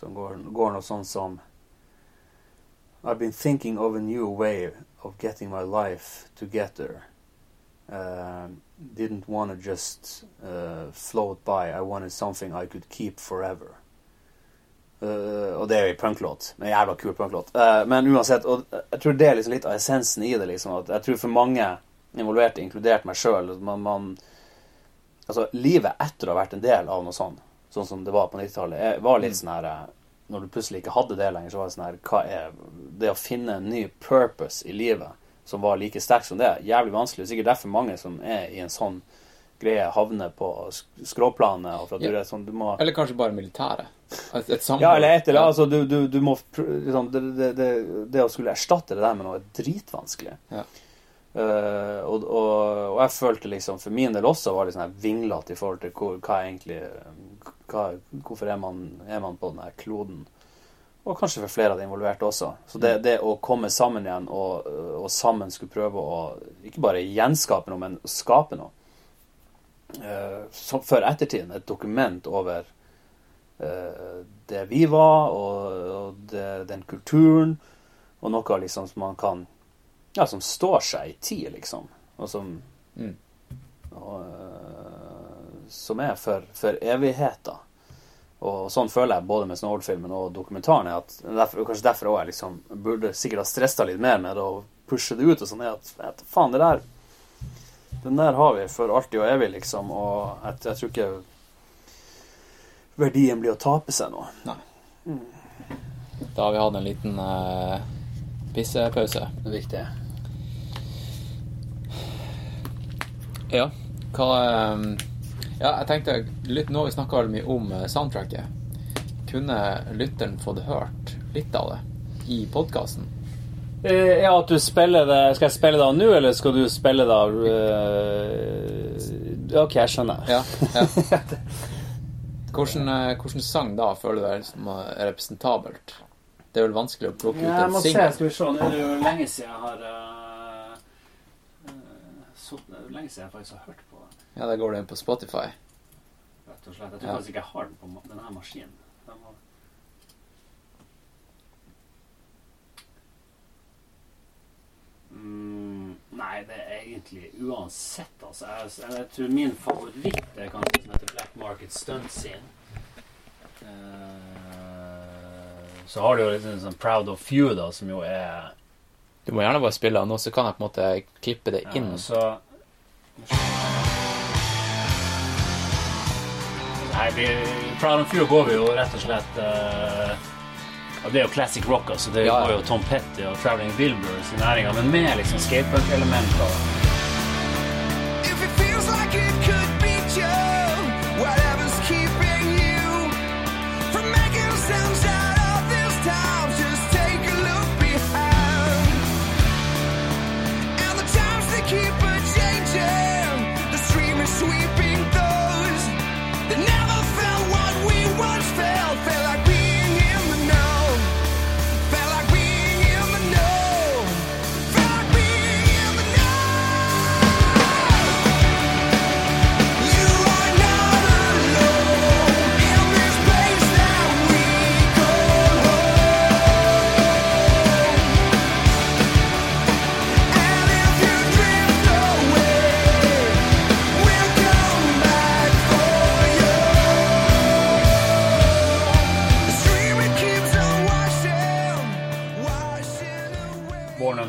Som går, går noe sånn som I've been thinking of a new way of getting my life together. Uh, didn't want to just uh, float by. I wanted something I could keep forever. Uh, og det er jo en punklåt. En jævla kul punklåt. Uh, men uansett, og jeg tror det er liksom litt av essensen i det. liksom, at Jeg tror for mange involverte, inkludert meg sjøl man, man, Altså, livet etter å ha vært en del av noe sånt, sånn som det var på 90-tallet, er- var litt sånn her eh, Når du plutselig ikke hadde det lenger, så var det sånn her Hva er Det å finne en ny purpose i livet som var like sterk som det, jævlig vanskelig. Er sikkert derfor mange som er i en sånn greie, havner på skråplanet. Og for at Ja. du er sånn, du må Eller kanskje bare militæret. Et, et samhold. ja, eller et eller annet. Altså, du, du, du må liksom, det, det, det, det å skulle erstatte det der med noe er dritvanskelig. Ja. Uh, og, og, og jeg følte liksom For min del også var det sånn vinglete i forhold til hvor, hva egentlig hva, Hvorfor er man, er man på denne kloden? Og kanskje for flere av de involverte også. Så det, det å komme sammen igjen og, og sammen skulle prøve å ikke bare gjenskape noe, men skape noe. Eh, for ettertiden et dokument over eh, det vi var, og, og det, den kulturen, og noe liksom som man kan Ja, som står seg i tid, liksom. Og som Mm. og, eh, Som er for, for evigheter. Og sånn føler jeg både med Snowboard-filmen og dokumentaren. at derfor, Kanskje derfor også jeg liksom burde sikkert ha stressa litt mer med det og pushe det ut. og sånn, at, at faen, det der Den der har vi for alltid og evig, liksom. Og jeg, jeg tror ikke verdien blir å tape seg nå. Da har vi hatt en liten uh, pissepause. Det er viktig. Ja. Hva ehm, Ja, jeg tenkte litt Nå vi snakka mye om eh, soundtracket. Kunne lytteren fått hørt litt av det i podkasten? Eh, Ja, at du spiller det Skal jeg spille det av nå, eller skal du spille det av uh... OK, jeg skjønner. Ja. ja. Hvordan, hvordan sang da føler du er, som representabelt? Det er vel vanskelig å plukke ut en singel? jeg må se. Skal vi se. Nå er det jo lenge siden jeg har uh, så, er Lenge siden jeg faktisk har hørt på. Ja, da går det inn på Spotify. Rett og slett. Jeg tror Ja. faktisk ikke jeg har den på denne maskinen. Den må... Mm, Nei, det er egentlig uansett, altså. Jeg, jeg, tror min favoritt er kanskje som heter Black Market Stunt Scene. Uh, så har du jo litt sånn Proud of Few, da, som jo er Du må gjerne bare spille den nå, så kan jeg på en måte klippe det inn. Ja, så Nei, vi, Proud of You går vi jo rett og slett uh, og Det er jo classic rock, altså. Det ja, ja. går jo Tom Petty og Traveling Wilburys i næringa, men med liksom skatepunk-elementer.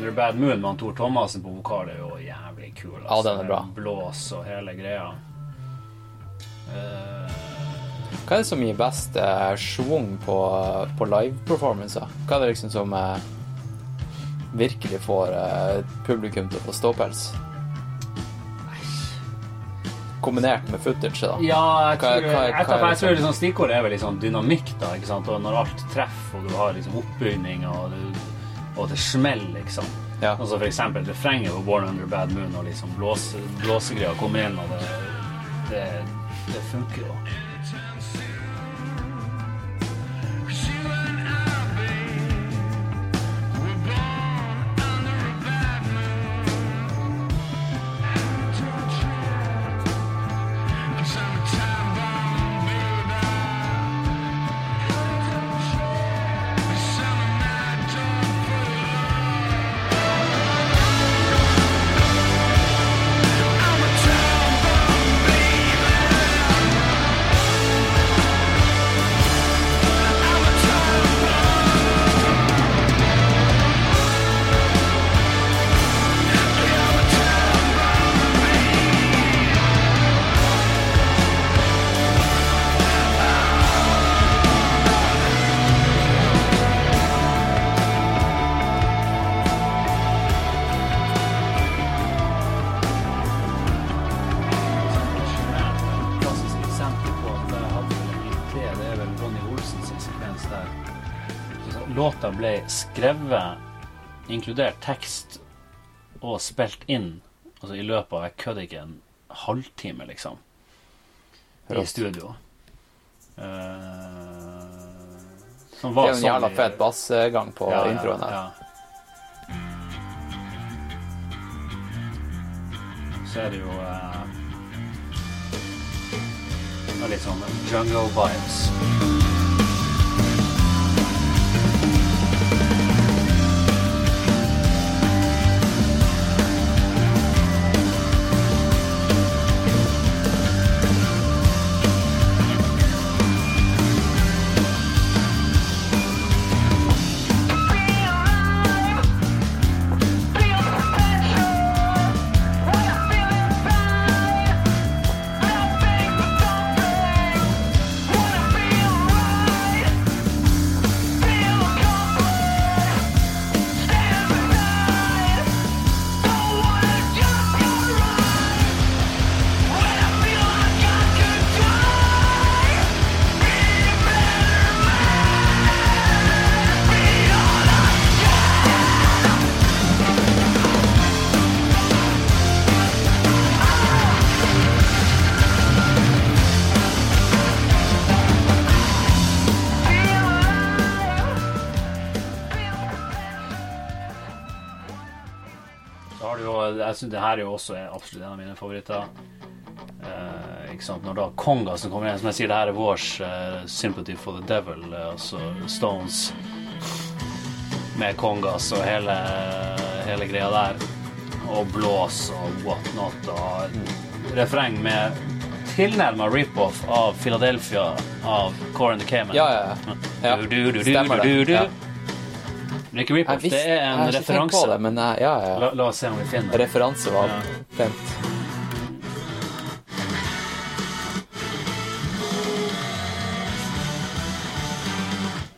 Under Bad Moon med Tor Thomassen på vokal er jo jævlig kul. altså. Ja, den er bra. Blås og hele greia. Uh... Hva er det som gir best uh, schwung på, på live-performancer? Hva er det liksom som uh, virkelig får uh, publikum til å få ståpels? Kombinert med footage, da. Ja, jeg tror, hva- jeg, hva jeg, jeg tror liksom stikkordet er vel liksom dynamikk, da. ikke sant? Og når alt treffer, og du har liksom oppbygning, og, du, og det smeller, liksom. Ja. Altså for eksempel refrenget på Born Under Bad Moon, og liksom blåse, blåsegreia kommer inn, og det, det, det funker jo. Skrevet, inkludert tekst, og spilt inn altså i løpet av jeg kødder ikke en halvtime, liksom. I studio. Uh, som Det er jo en jævla sånn fet bassgang på Ja, ja, introen her. ja. Så er det jo uh, litt sånn jungle vibes. Jeg det her er jo også er absolutt en av mine favoritter. Eh, ikke sant? Når da Konga som kommer inn Som jeg sier, det her er vår eh, 'Sympathy for the Devil', eh, altså Stones med Kongas og hele, hele greia der. og blås og whatnot. Og refreng med tilnærma rip-off av Philadelphia av Core and the Cayman. Ja, ja, ja. ja. Du, du, du, Stemmer du, det. du, Ja. Jeg, rip-off, det er en referanse. det, men jeg, ja, ja. La, la oss se om vi finner det. Referanse var Ja. fint.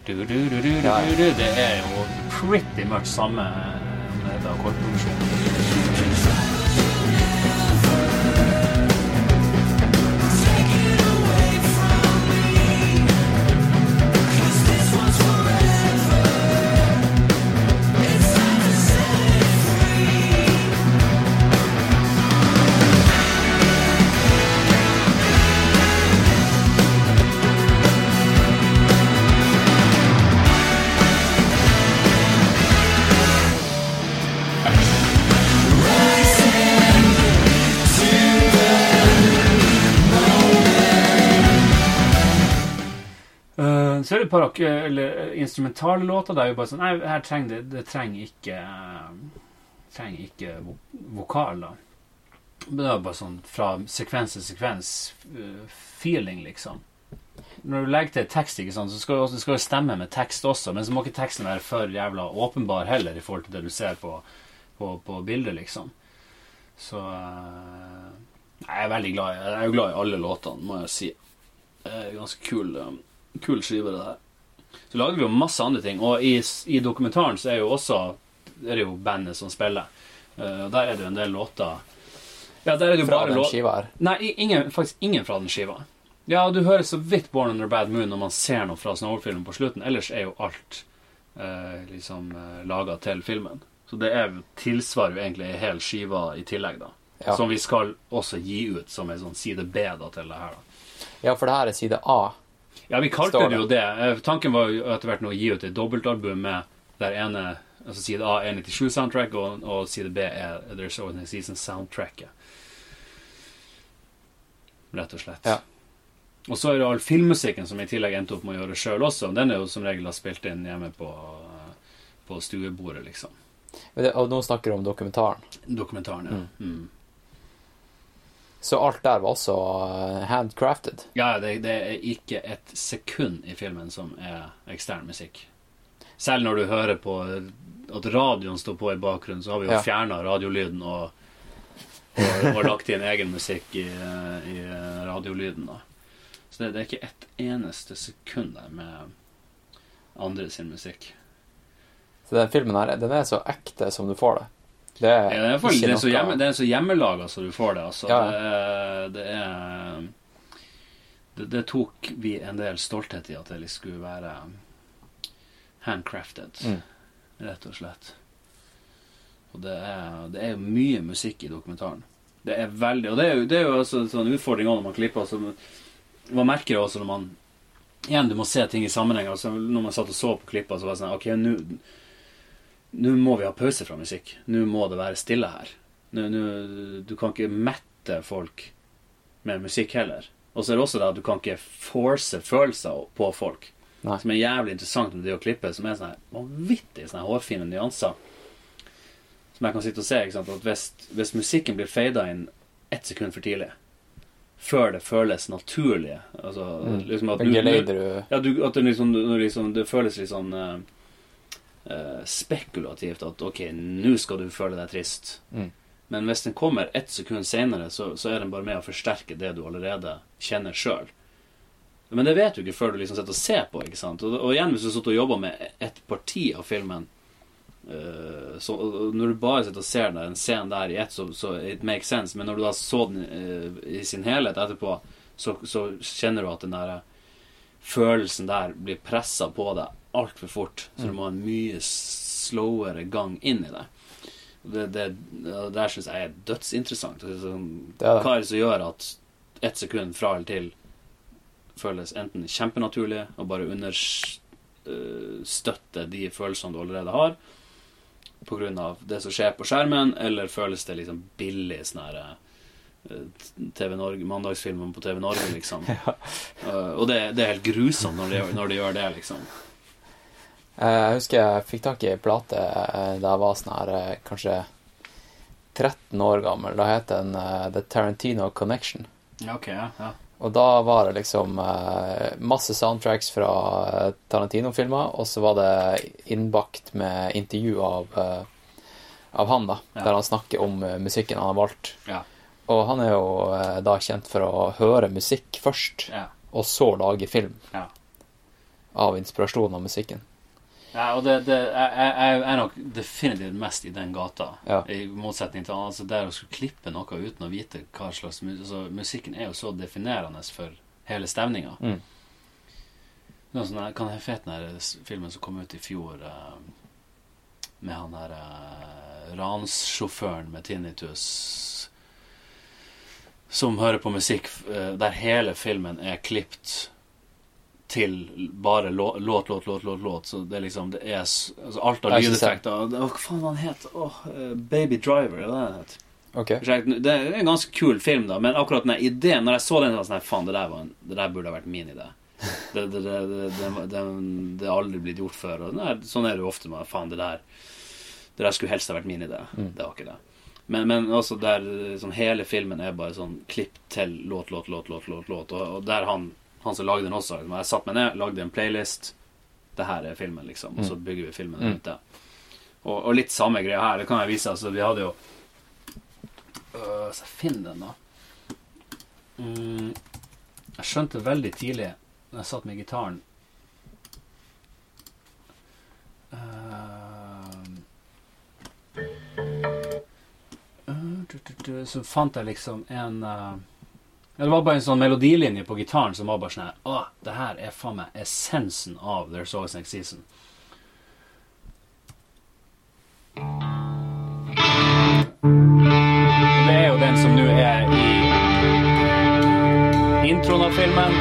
Du. Det er jo pretty much samme med det Eh, så er det et par eller, instrumentale låter der er jo bare sånn Nei, her trenger det, det trenger ikke eh, trenger ikke vo vokal, da. Men det er bare sånn fra sekvens til sekvens eh, feeling, liksom. Når du legger til tekst, ikke sant, så skal du skal jo stemme med tekst også, men så må ikke teksten være for jævla åpenbar heller i forhold til det du ser på, på, på bildet, liksom. Så eh, jeg er veldig glad i Jeg er jo glad i alle låtene, må jeg si. Det er ganske kul, eh, kul skive, det der. Så lager vi jo masse andre ting, og i, i dokumentaren så er jo også er det jo bandet som spiller. Eh, Og der er det jo en del låter Ja, der er det jo Fra bare den skiva her. Nei, ingen, faktisk ingen fra den skiva. Ja, du hører så vidt 'Born Under Bad Moon' når man ser noe fra Snowball-filmen på slutten. Ellers er jo alt eh, liksom eh, laga til filmen. Så det er, tilsvarer jo egentlig ei hel skive i tillegg, da. Ja. Som vi skal også gi ut som en sånn side B da, til det her. da. ja, for det her er side A. Ja, vi kalte det jo det. Eh, Tanken var jo etter hvert nå å gi ut et dobbeltalbum med der ene altså Side A er 97-soundtrack, og, og side B er There's Always a Season-soundtracket. Rett og slett. Ja. Og så er det all filmmusikken som jeg i tillegg endte opp med å gjøre sjøl også. Den er jo som regel spilt inn hjemme på, på stuebordet, liksom. Det- Og nå snakker du om dokumentaren. Dokumentaren, ja. Mm. Så alt der var også eh, handcrafted. Ja, det, det er ikke et sekund i filmen som er ekstern musikk. Selv når du hører på at radioen står på i bakgrunnen, så har vi jo Ja. fjerna radiolyden og, og, og lagt inn egen musikk i, i radiolyden. da. Så det, det er ikke et eneste sekund der med andre sin musikk. Så den filmen her, den er så ekte som du får det. Det er, Ja, det, er det, er så hjemme, det er så hjemmelaga så du får det. Altså. Ja. Det, det er det, tok vi en del stolthet i at det skulle være handcrafted, Mm. rett og slett. Og det er, det er mye musikk i dokumentaren. Det er veldig Og det er jo, det er jo også en sånn utfordring også når man klipper. Altså, man merker det også når man Igjen, du må se ting i sammenheng. Altså, når man satt og så på klippa, så var det sånn Ok, nå nå må vi ha pause fra musikk. Nå må det være stille her. Nå, nå, du kan ikke mette folk med musikk heller. Og så er det også det at du kan ikke force følelser på folk. Nei. Som er jævlig interessant med det å klippe, som er sånne vanvittig sånne hårfine nyanser. Som jeg kan sitte og se. At hvis, hvis musikken blir fada inn ett sekund for tidlig, før det føles naturlig altså, Mm. liksom at du ja, du, at det, liksom, liksom, det føles litt sånn eh, eh, spekulativt at ok, nå skal du føle deg trist. Mm. Men hvis den kommer ett sekund senere, så, så er den bare med å forsterke det du allerede kjenner sjøl. Men det vet du ikke før du liksom sitter og ser på. ikke sant? Og, og igjen, hvis du sitter og jobber med et parti av filmen uh, så, Når du bare sitter og ser den scenen der i ett, så, så it makes sense. Men når du da så den uh, i sin helhet etterpå, så, så kjenner du at den der følelsen der blir pressa på deg altfor fort. Så du må ha en mye slowere gang inn i det. Det, det, det der syns jeg er dødsinteressant. Det er sånn, Det er. Hva er det som gjør at ett sekund fra eller til føles enten kjempenaturlig og bare understøtte de følelsene du allerede har, av det som skjer på skjermen, eller føles det liksom billig sånn her eh, TV Norge, mandagsfilmen på TV Norge, liksom. Eh, og det, det er helt grusomt når de, når de gjør det, liksom. Eh, Jeg husker jeg fikk tak i ei plate eh, da jeg var sånn her eh, kanskje 13 år gammel. Da het den The Tarantino Connection. Ok, ja, ja. Og da var det liksom masse soundtracks fra Tarantino-filmer, og så var det innbakt med intervju av, av han, da, ja. der han snakker om musikken han har valgt. Ja. Og han er jo da kjent for å høre musikk først, ja. og så lage film av inspirasjon av musikken. Ja, og det, det jeg, jeg, er nok definitivt mest i den gata, ja. i motsetning til altså det å skulle klippe noe uten å vite hva slags altså, Musikken er jo så definerende for hele stemninga. Mm. Noe sånn, kan jeg fete den filmen som kom ut i fjor, uh, med han der uh, ranssjåføren med tinnitus som hører på musikk, uh, der hele filmen er klipt til bare låt, låt, låt, låt, låt. låt. Så det er liksom det er, altså Alt av lydeffekter Hva faen han het oh, Baby Driver, er det det het? Okay. Det er en ganske kul film, da, men akkurat den ideen Når jeg så den, sånn Faen, det det der burde ha vært min idé. Det, det, det, det, er aldri blitt gjort før. Og nei, sånn er det jo ofte med Faen, det der Det der skulle helst ha vært min idé. Mm. Det var ikke det. Men, men også der sånn, hele filmen er bare sånn klipp til låt, låt, låt, låt, låt, låt. Og, og der han han som lagde den også. Jeg satte meg ned, lagde en playlist. Det her er filmen, liksom. Og så mm. bygger vi filmen rundt det. Og, og, litt samme greia her. Det kan jeg vise. Altså, vi hadde jo øh, Så jeg finner den, da. Mm, jeg skjønte veldig tidlig da jeg satt med gitaren uh, uh, Så fant jeg liksom en uh, ja, det var bare en sånn melodilinje på gitaren som var bare sånn Å, det her er faen meg essensen av There's Always Next Season. Det er jo den som nå er i introen av filmen.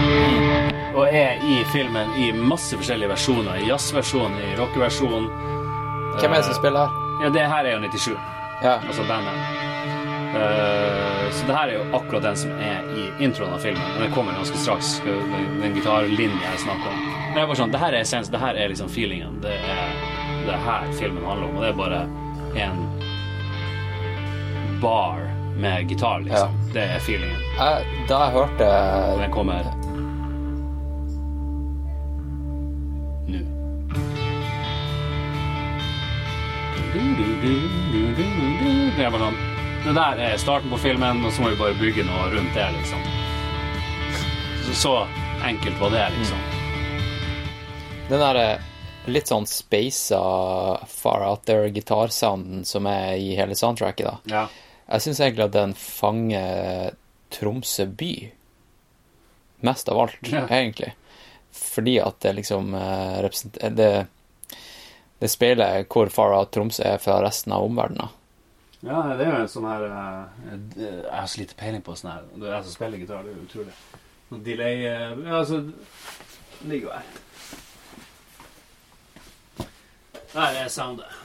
Og er i filmen i masse forskjellige versjoner. I jazzversjon, i rockeversjon. Hvem er det som spiller? Ja, Det her er jo 97. Ja. Altså bandet. Uh, så det her er jo akkurat den som er i introen av filmen. Den kommer ganske straks, den gitarlinja jeg snakker om. Det er bare sånn, det her er essens, det her er liksom feelingen. Det er det her filmen handler om. Og det er bare en bar med gitar, liksom. Ja. Det er feelingen. Jeg, da jeg hørte Den kommer nå. Det er bare sånn det der er starten på filmen, og så må vi bare bygge noe rundt det, liksom. Så, så enkelt var det, liksom. Den derre litt sånn speisa far out there-gitarsounden som er i hele soundtracket, da. Ja. Jeg syns egentlig at den fanger Tromsø by mest av alt, ja. egentlig. Fordi at det liksom representerer det, det speiler hvor far out Tromsø er fra resten av omverdenen. Ja, det er jo en sånn her eh, Jeg har så lite peiling på sånn her. Det er jeg som spiller gitar, det er jo utrolig. Noen delay eh, Ja, altså Den ligger jo her. Der er soundet.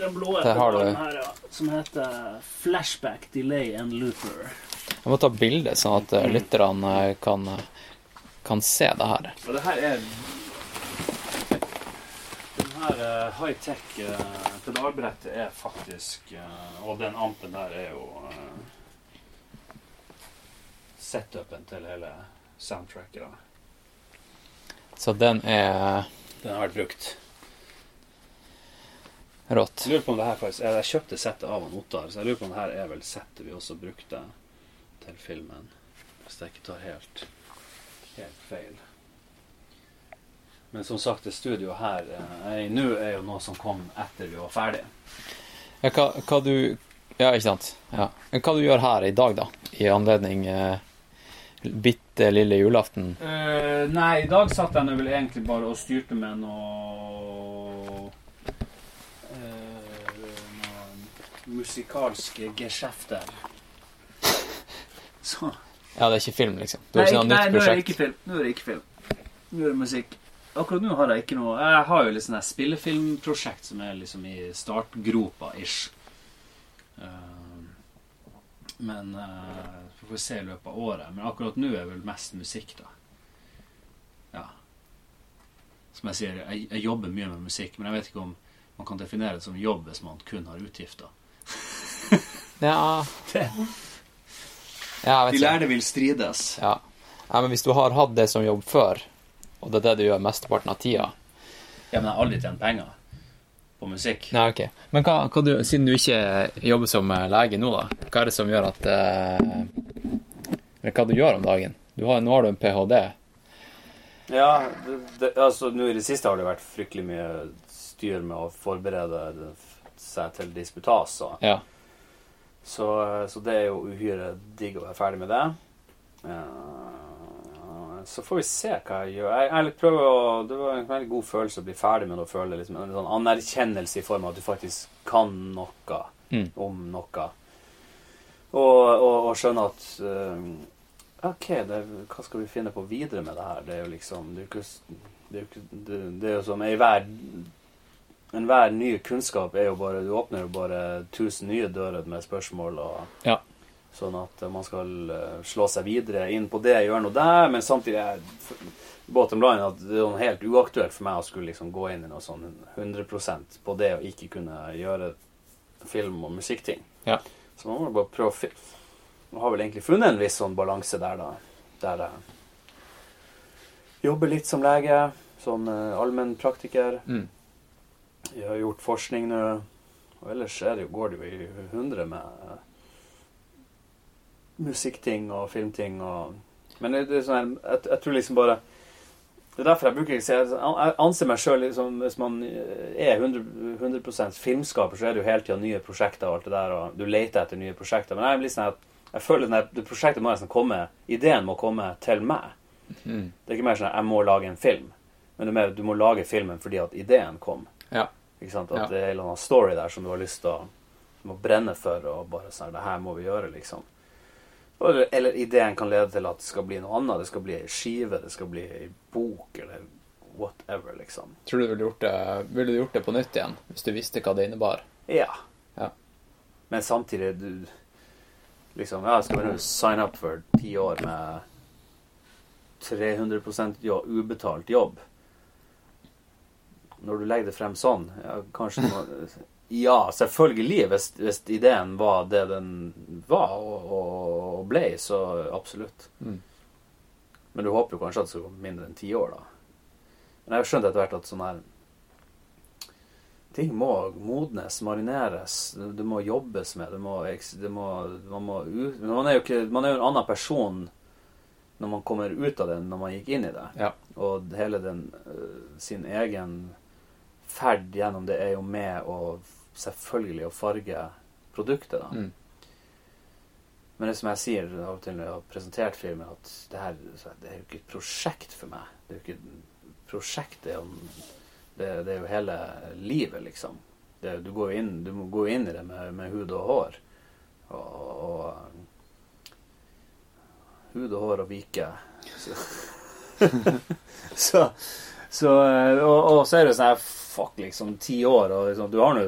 Den blå etterpålen her, ja, som heter Flashback Delay and Looper. Jeg må ta bilde, sånn at mm. lytterne kan, kan se det her. Og det her er her uh, high-tech uh, pedalbrettet er faktisk uh, Og den ampen der er jo uh, setupen til hele soundtracket. Da. Så den er Den har vært brukt. Rått. Jeg lurer på om det her faktisk Jeg kjøpte settet av han Ottar, så jeg lurer på om det her er vel settet vi også brukte til filmen. Hvis jeg ikke tar helt, helt feil. Men som sagt, det studioet her eh, nå er jo noe som kom etter vi var ferdige. Ja, hva, hva, du Ja, ikke sant. Ja. Men hva du gjør her i dag, da? I anledning eh, bitte lille julaften? Uh, nei, i dag satt jeg nå vel egentlig bare og styrte med noe uh, musikalske geskjefter. Så. Ja, det er ikke film, liksom? nei, ikke, nei nå er det ikke film. Nå er det ikke film. Nå er det musikk. Akkurat nå har jeg ikke noe Jeg har jo litt sånn spillefilmprosjekt som er liksom i startgropa ish. Uh, men uh, vi får se i løpet av året. Men akkurat nå er vel mest musikk, da. Ja. Som jeg sier, jeg, jeg, jobber mye med musikk, men jeg vet ikke om man kan definere det som jobb hvis man kun har utgifter. Ja. ja jeg vet De lærde vil strides. Ja. ja, men hvis du har hatt det som jobb før, og det er det du gjør mesteparten av tida Ja, men jeg har aldri tjent penger på musikk. Nei, ok. Men hva, hva du, siden du ikke jobber som eh, lege nå, da, hva er det som gjør at eh, Eller hva du gjør om dagen? Du har, nå har du en ph.d. Ja, det, det, altså nå i det siste har det vært fryktelig mye styr med å forberede seg til disputas. Så, Ja. så, så det er jo uhyre digg å være ferdig med det. Eh, så får vi se hva jeg gjør. Jeg, jeg prøver å, Det var en veldig god følelse å bli ferdig med det og føle liksom, en sånn anerkjennelse i form av at du faktisk kan noe Mm. om noe. Og, og, og skjønne at eh, OK, det, hva skal vi finne på videre med det her? Det er jo liksom Det er jo ikke, det er jo, det, det er jo som enhver Enhver ny kunnskap er jo bare Du åpner jo bare tusen nye dører med spørsmål og Ja. Sånn at man skal eh, slå seg videre inn på det, gjøre noe der, men samtidig er bottom line at det er helt uaktuelt for meg å skulle liksom gå inn i noe sånn 100% på det å ikke kunne gjøre film- og musikkting. Ja. Så man må bare prøve å finne Man har vel egentlig funnet en viss sånn balanse der, da. Der jeg jobber litt som lege, som uh, allmennpraktiker. Mm. Jeg har gjort forskning nå. Og ellers er det jo, går det jo i hundre med eh, musikkting og filmting og Men det, det er sånn her jeg, jeg tror liksom bare Det er derfor jeg bruker ikke si Jeg jeg anser meg sjøl liksom Hvis man er 100, 100 filmskaper, så er det jo hele tida nye prosjekter og alt det der, og du leter etter nye prosjekter. Men jeg litt sånn at jeg føler at det prosjektet må nesten komme Ideen må komme til meg. Mm. Det er ikke mer sånn at jeg må lage en film, men er mer du må lage filmen fordi at ideen kom. Ja. Ikke sant? At Ja. det er en eller annen story der som du har lyst til å, å brenne for, og bare sånn Det her må vi gjøre, liksom. Eller, eller ideen kan lede til at det skal bli noe annet. Det skal bli ei skive, det skal bli ei bok, eller whatever, liksom. Tror du ville gjort det, ville du gjort det på nytt igjen, hvis du visste hva det innebar? Ja. Ja. Men samtidig du, Liksom, ja, skal bare sign up for ti år med 300% jo, ubetalt jobb? Når du legger det frem sånn, ja, kanskje du må Ja, selvfølgelig, hvis, hvis ideen var det den var og, og, ble, så absolutt. Mm. Men du håper jo kanskje at det skal gå mindre enn ti år, da. Men jeg har skjønt etter hvert at sånn her Ting må modnes, marineres, det, må jobbes med. Det må, det må, man, må ut, man, er jo ikke, man er jo en annen person når man kommer ut av det, enn når man gikk inn i det. Ja. Og hele den øh, sin egen ferd gjennom det er jo med å selvfølgelig å farge produktet, da. Mm. Men det som jeg sier av og til når jeg har presentert filmen, at det her det er jo ikke et prosjekt for meg. Det er jo ikke et prosjekt, det er jo, det, det er jo hele livet, liksom. Det, du, går inn, du må gå inn i det med, med hud og hår. Og, og Hud og hår og vike. Så, så, så og, og så er det sånn her Fuck, liksom, ti år, og liksom, du har nå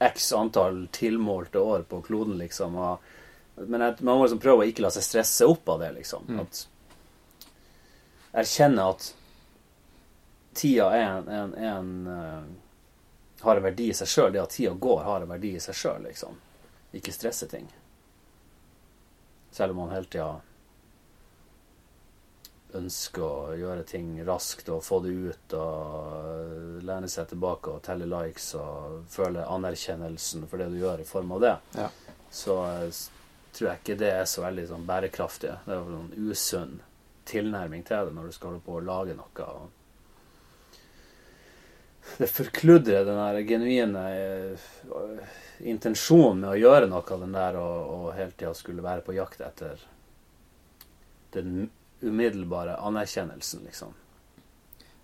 x antall tilmålte år på kloden, liksom. og men jeg, man må liksom prøve å ikke la seg stresse opp av det, liksom. Mm. At Erkjenne at tida er en, en, en uh, har en verdi i seg sjøl. Det at tida går, har en verdi i seg sjøl, liksom. Ikke stresse ting. Selv om man hele tida ønsker å gjøre ting raskt og få det ut og lene seg tilbake og telle likes og føle anerkjennelsen for det du gjør i form av det Ja. så eh, tror jeg ikke det er så veldig sånn bærekraftig. Det er en usunn tilnærming til det når du skal holde på å lage noe. Det forkludrer den der genuine eh, intensjonen med å gjøre noe av den der og hele tida skulle være på jakt etter den umiddelbare anerkjennelsen, liksom.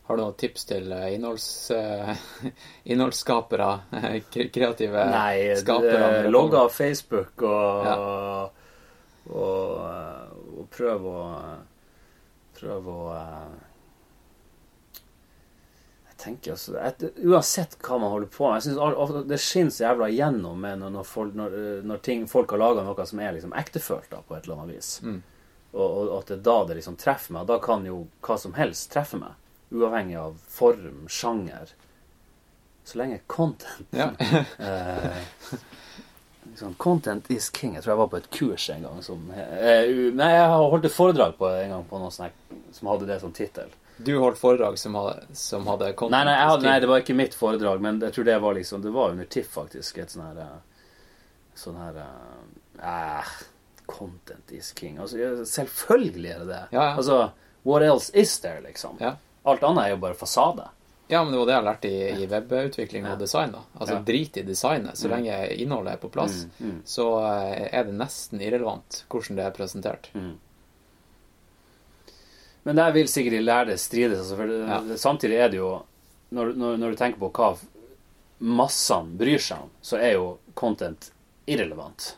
Har du noen tips til eh, innholds, uh, innholdsskapere? eh, Kreative Nei, skapere? Nei, logg av Facebook og, Ja. og, og prøv å Prøv å Jeg tenker altså et, Uansett hva man holder på med Jeg synes al- Det skinner så jævla igjennom når, når, når ting, folk har laga noe som er liksom ektefølt, da, på et eller annet vis. Mm. Og, at det er da det liksom treffer meg. Da kan jo hva som helst treffe meg. Uavhengig av form, sjanger. Så lenge content Ja. eh, liksom, Content is king. Jeg tror jeg var på et kurs en gang som eh, Nei, jeg har holdt et foredrag på en gang på noe sånt som hadde det som tittel. Du holdt foredrag som hadde, som hadde content Nei, nei, hadde, nei, det var ikke mitt foredrag, men jeg tror det var liksom Det var under TIFF, faktisk. Et sånn her eh, Sånn her eh, eh, Content is king. Altså, selvfølgelig er det det. Ja, ja. Altså, what else is there, liksom? Ja. Alt annet er jo bare fasade. Ja, men det var det jeg lærte i, i webutvikling og design. da. Altså. Drit i designet. Så lenge innholdet er på plass, Mm, mm. så eh, er det nesten irrelevant hvordan det er presentert. Men der vil sikkert de lærde strides. Altså, for det, samtidig er det jo når, når, når du tenker på hva massene bryr seg om, så er jo content irrelevant.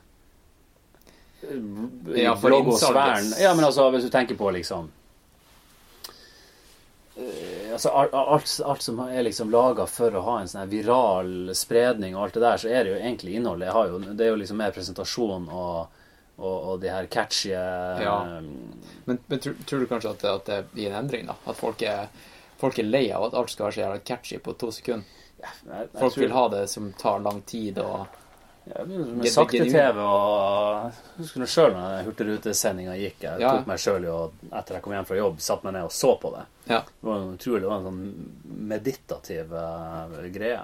Ja, for innsalget. Ja, men altså, hvis du tenker på liksom eh, Altså, alt, alt, som er liksom laga for å ha en sånn viral spredning og alt det der, så er det jo egentlig innholdet. Har jo, det er jo liksom mer presentasjon og, og, og de her catchy Ja. Men, men tror, tror du kanskje at, at det blir en endring, da? At folk er, folk er lei av at alt skal være så jævla catchy på to sekunder? jeg, jeg Folk tror- vil ha det som tar lang tid og Ja, med sakte-TV og husker du sjøl når Hurtigrutesendinga gikk. Jeg Ja. tok meg sjøl i å Etter jeg kom hjem fra jobb, satte meg ned og så på det. Ja. Det var utrolig det var en sånn meditativ uh, greie.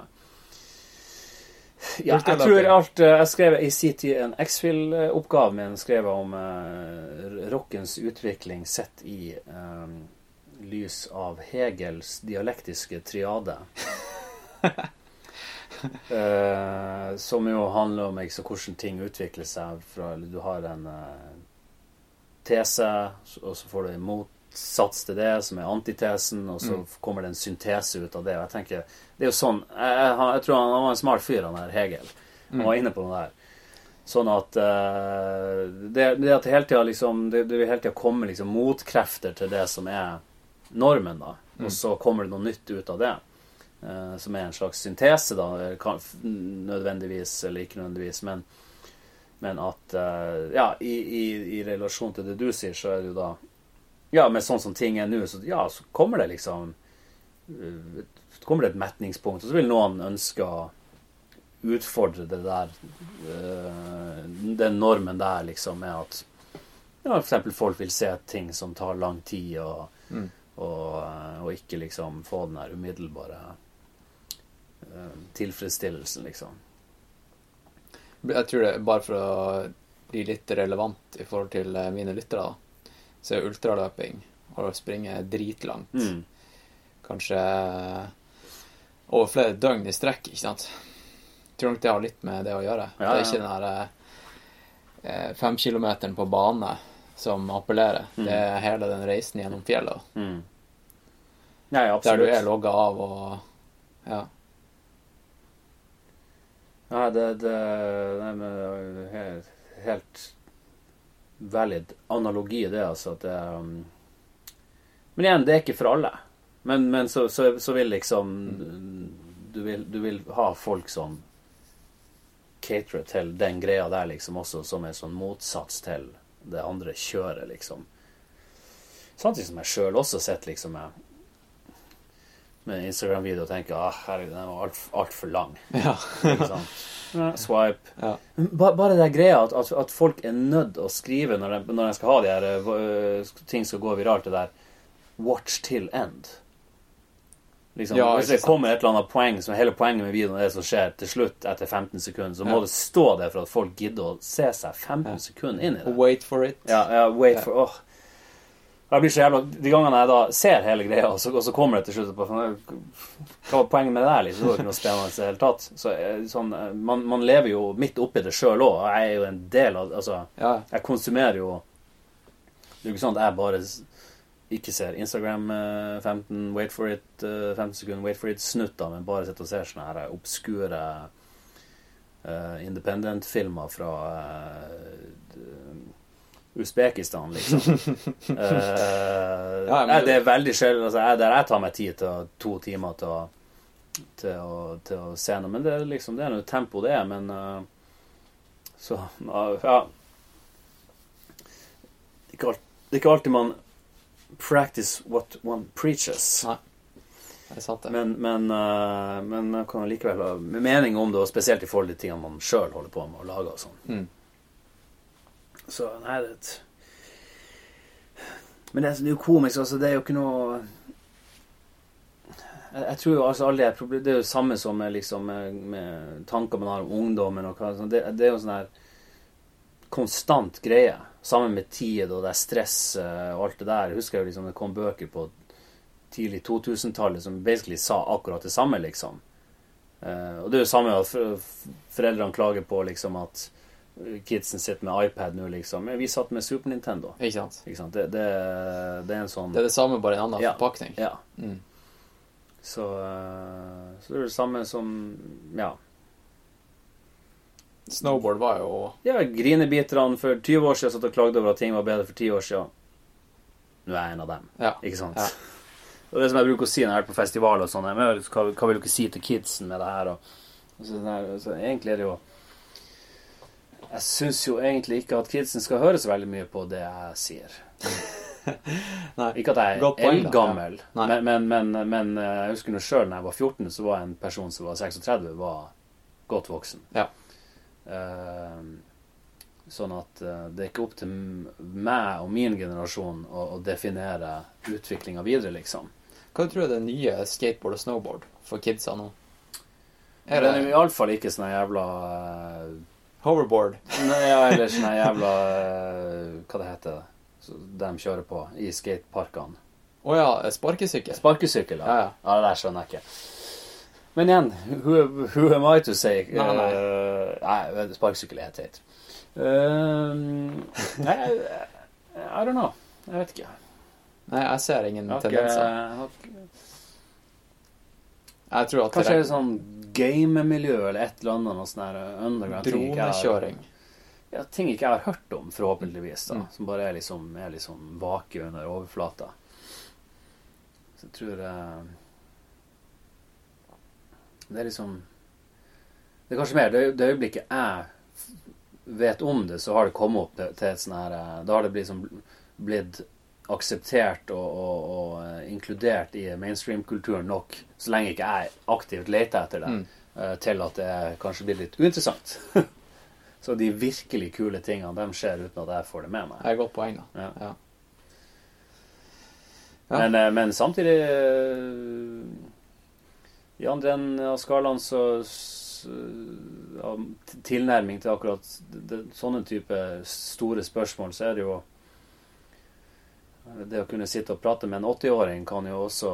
Ja, jeg tror alt eh, Jeg skrev i sin tid en X-Fill-oppgave min skrev om uh, rockens utvikling sett i um, lys av Hegels dialektiske triade. Eh, som jo handler om så hvordan ting utvikler seg fra Du har en uh, tese, og så får du en motsats til det, som er antitesen, og så kommer det en syntese ut av det. Og jeg tenker, det er jo sånn Jeg, jeg, jeg tror han, han var en smart fyr, han her Hegel. Han var inne på noe der. Sånn at uh, det, det at hele tida liksom Det, det vil hele tida komme liksom motkrefter til det som er normen, da. Og så kommer det noe nytt ut av det. Eh, som er en slags syntese, da. nødvendigvis, eller ikke nødvendigvis. Men, men at eh, Ja, i, i, i relasjon til det du sier, så er det jo da Ja, med sånn som ting er nå, så ja, så kommer det liksom eh, Så kommer det et metningspunkt, og så vil noen ønske å utfordre det der eh, Den normen der, liksom, med at ja, eksempel folk vil se ting som tar lang tid, og, og, eh, og ikke liksom få den der umiddelbare eh, tilfredsstillelsen, liksom. Jeg tror det, bare for å bli litt relevant i forhold til eh, mine lyttere, da, så er ultraløping og å springe dritlangt Mm. kanskje over flere døgn i strekk, ikke sant? Jeg Tror nok det har litt med det å gjøre. Ja, Det er ja. ikke den her eh, femkilometeren på bane som appellerer. Mm. Det er hele den reisen gjennom fjellet, Mm. absolutt der du er logga av og Ja. Ja, det, det, nei, det er helt, helt valid analogi, det, altså. At det, um, men igjen, det er ikke for alle. Men, men så, så, så vil liksom du vil, du vil ha folk som caterer til den greia der, liksom, også som er sånn motsats til det andre kjøret, liksom. Samtidig som jeg sjøl også sitter liksom med med en Instagram-video og tenker ah, herregud, den var altfor alt for lang. ja. Ikke sant? Swipe. Ja. Ba- Bare det greia at, at, at folk er nødt å skrive når de, når de skal ha de her uh, ting skal gå viralt, det der 'watch till end'. Liksom, Ja, hvis det kommer et eller annet poeng som hele poenget med videoen er det som skjer til slutt etter 15 sekunder, så må Ja. det stå der for at folk gidder å se seg 15 sekunder inn i det. Wait for it. Ja, ja wait Ja. for åh. Jeg blir så jævla De gangene jeg da ser hele greia, og så, og så kommer det til slutt på Hva var poenget med det der? Liksom? Det var ikke noe spennende i det hele tatt. Så, eh, sånn, eh, man, man lever jo midt oppi det sjøl òg, og jeg er jo en del av Altså, Ja. jeg konsumerer jo Det er jo ikke sånn at jeg bare ikke ser Instagram eh, 15 wait for it, eh, 15 sekunder wait for it-snutter, men bare sitter og ser sånne her obskure uh, independent-filmer fra eh, d- Usbekistan, liksom. uh, Ja, men nei, det- det er veldig sjelden altså, jeg, Der jeg tar meg tid til to timer til å, til å, til å se noe. Men det er liksom Det er noe tempo, det er, men uh, Så Ja. Ikke alt, det er ikke alltid man practice what one preaches. Nei. Er sant, det? Men, men, eh, men man kan likevel ha mening om det, og spesielt i forhold til tingene man sjøl holder på med å lage og sånn. Mm. Så nei, det et Men det er, sånn ukomisk altså. Det er jo ikke noe jeg, jeg tror jo altså alle de problemene Det er jo samme som med, liksom, med, med tanker man har om ungdommen og hva sånn. Det, det er jo sånn her konstant greie. Sammen med tid og det er stress eh, og alt det der. Jeg husker jo liksom det kom bøker på tidlig 2000-tallet som basically sa akkurat det samme, liksom. Uh, og det er jo samme at foreldrene klager på liksom at kidsen sitter med iPad nå, liksom. Men vi satt med Super Nintendo. Ikke sant? Ikke sant? Det, det, det er en sånn Det er det samme, bare en annen Ja. forpakning. Ja. Mm. Så, eh, så det er det samme som Ja. Snowboard var jo Ja, Grinebiterne for 20 år siden satt og klagde over at ting var bedre for 10 år siden. Nå er jeg en av dem. Ja. Ikke sant? Ja. Og det som jeg bruker å si når jeg er på festival og sånn, hva, hva vil dere si til kidsen med det her? Og, og så, så egentlig er det jo Jeg syns jo egentlig ikke at kidsen skal høre så veldig mye på det jeg sier. Ikke at jeg er eldgammel, ja. Men, men, men, men eh, jeg husker nå sjøl da jeg var 14, så var en person som var 36, var godt voksen. Ja. Uh, sånn at uh, det er ikke opp til meg og min generasjon å, å definere utviklinga videre, liksom. Hva tror du er det nye skateboard og snowboard for kidsa nå? Er Det er iallfall ikke sånn jævla eh, hoverboard? Nei, ja, eller sånn jævla eh, Hva det heter det? de kjører på i skateparkene. Å ja, sparkesykkel? Sparkesykkel, Ja, ja. ja. Det der skjønner jeg ikke. Men igjen, who, who am I to say? Nei, nei. Uh, nei, sparkesykkel er helt teit. Uh, nei, I, don't know. Jeg vet ikke. Nei, jeg ser ingen okay. tendenser. jeg tror at Kanskje er sånn gamemiljø eller et eller annet noe sånn her underground ikke jeg dronekjøring. Ja, ting ikke jeg har hørt om, forhåpentligvis. da Mm. Som bare er liksom, er liksom vake under overflata. Så jeg tror eh, Det er liksom Det er kanskje mer det, det øyeblikket jeg vet om det, så har det kommet opp til, til et sånn her eh, Da har det liksom blitt akseptert og, og, og eh, inkludert i mainstream-kulturen nok, så lenge ikke jeg aktivt leter etter det, Mm. eh, til at det kanskje blir litt uinteressant. så de virkelig kule tingene, de skjer uten at jeg får det med meg. Det er et godt poeng, da. Ja. Ja. Ja. Men, eh, men samtidig I andre enden av skalaen så ja, Tilnærming til akkurat det, sånne type store spørsmål, så er det jo Det å kunne sitte og prate med en 80-åring kan jo også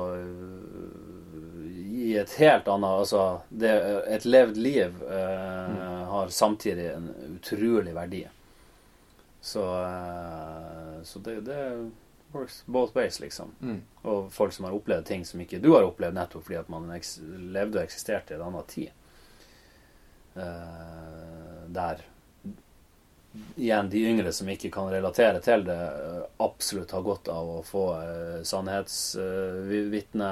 gi et helt annet Altså, det, et levd liv øh, har samtidig en utrolig verdi. Så, eh, så det, det works both ways, liksom. Mm. Og folk som har opplevd ting som ikke du har opplevd, nettopp fordi at man levde og eksisterte i en annen tid. Eh, der igjen de yngre som ikke kan relatere til det, eh, absolutt har godt av å få uh, sannhetsvitne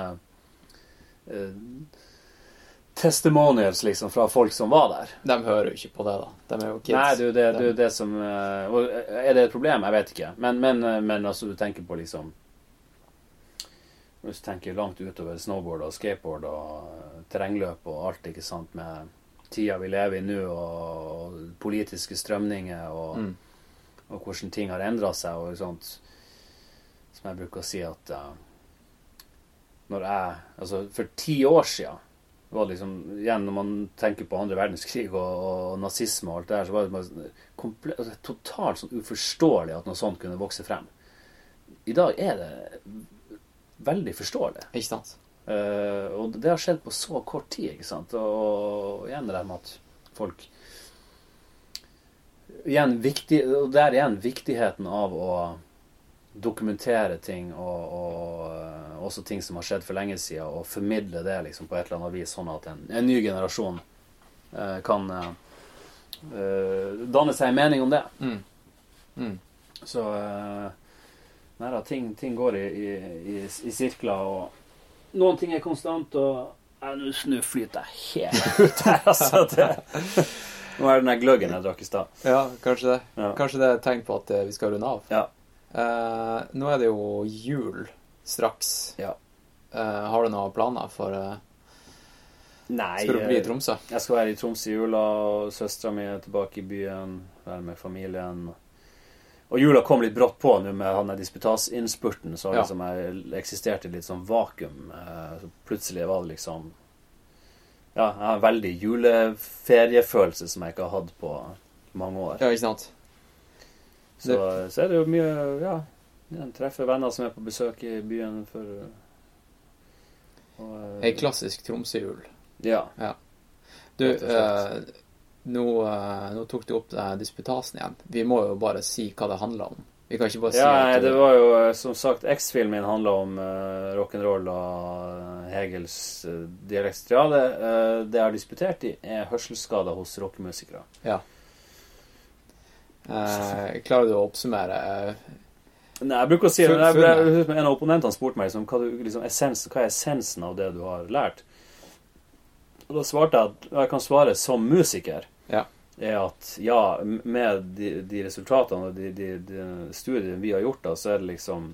testimonials liksom fra folk som var der. De hører jo ikke på det, da. De er jo kids. Nei, det, De- du, det som eh, Er det et problem? Jeg vet ikke. Men, men, eh, men altså, du tenker på liksom Hvis du tenker langt utover snowboard og skateboard og eh, terrengløp og alt, ikke sant, med tida vi lever i nå, og, og politiske strømninger, og, Mm. og hvordan ting har endra seg, og sånt Som jeg bruker å si at uh, Når jeg Altså, for ti år sia var det liksom, igjen Når man tenker på andre verdenskrig og, og nazisme og alt det der, så var det bare sånn altså, totalt sånn uforståelig at noe sånt kunne vokse frem. I dag er det veldig forståelig. Ikke sant? Eh, og det har skjedd på så kort tid, ikke sant. Og, og igjen det der med at folk igjen, viktig, Og der igjen viktigheten av å dokumentere ting, og, og uh, også ting som har skjedd for lenge siden, og formidle det liksom på et eller annet vis, sånn at en, en ny generasjon uh, kan danne seg en mening om det. Mm. Mm. Så Nei da, ting, ting går i, i, i, i sirkler, og noen ting er konstant, og Nå snøflyter flyter jeg helt ut her, altså. Det. Nå er det den der gløggen jeg drakk i stad. Ja, kanskje det. Ja. Kanskje det er et tegn på at eh, vi skal runde av. Ja. Eh, nå er det jo jul straks. Ja. Eh, har du noen planer for eh, Nei. Skal du bli i eh, Tromsø? Jeg skal være i Tromsø i jula, og søstera mi er tilbake i byen. Være med familien. Og jula kom litt brått på nå med han disputasinnspurten, så Ja. liksom jeg eksisterte litt sånn vakuum. Eh, Så plutselig var det liksom Ja, jeg har en veldig juleferiefølelse som jeg ikke har hatt på mange år. Ja, ikke sant? Så, så er det jo mye Ja, jeg treffer venner som er på besøk i byen for og, eh, Ei klassisk Tromsø-jul. Ja. Du, Nå, eh, nå tok du opp disputasen igjen. Vi må jo bare si hva det handler om. Vi kan ikke bare si Ja, at du, det var jo eh, som sagt X-filmen handla om uh, rock'n'roll og Hegels uh, dialektstriade. Uh, det jeg har disputert i, er hørselsskader hos rockemusikere. Ja. Uh, klarer du å oppsummere? Nei, jeg bruker å si Funn- jeg jeg En av opponentene spurte meg liksom, hva, du, liksom, essens, hva er essensen av det du har lært. Og Da svarte jeg at jeg kan svare som musiker. Ja. er at ja, med de, de resultatene og de, de, de studiene vi har gjort, da, så er det liksom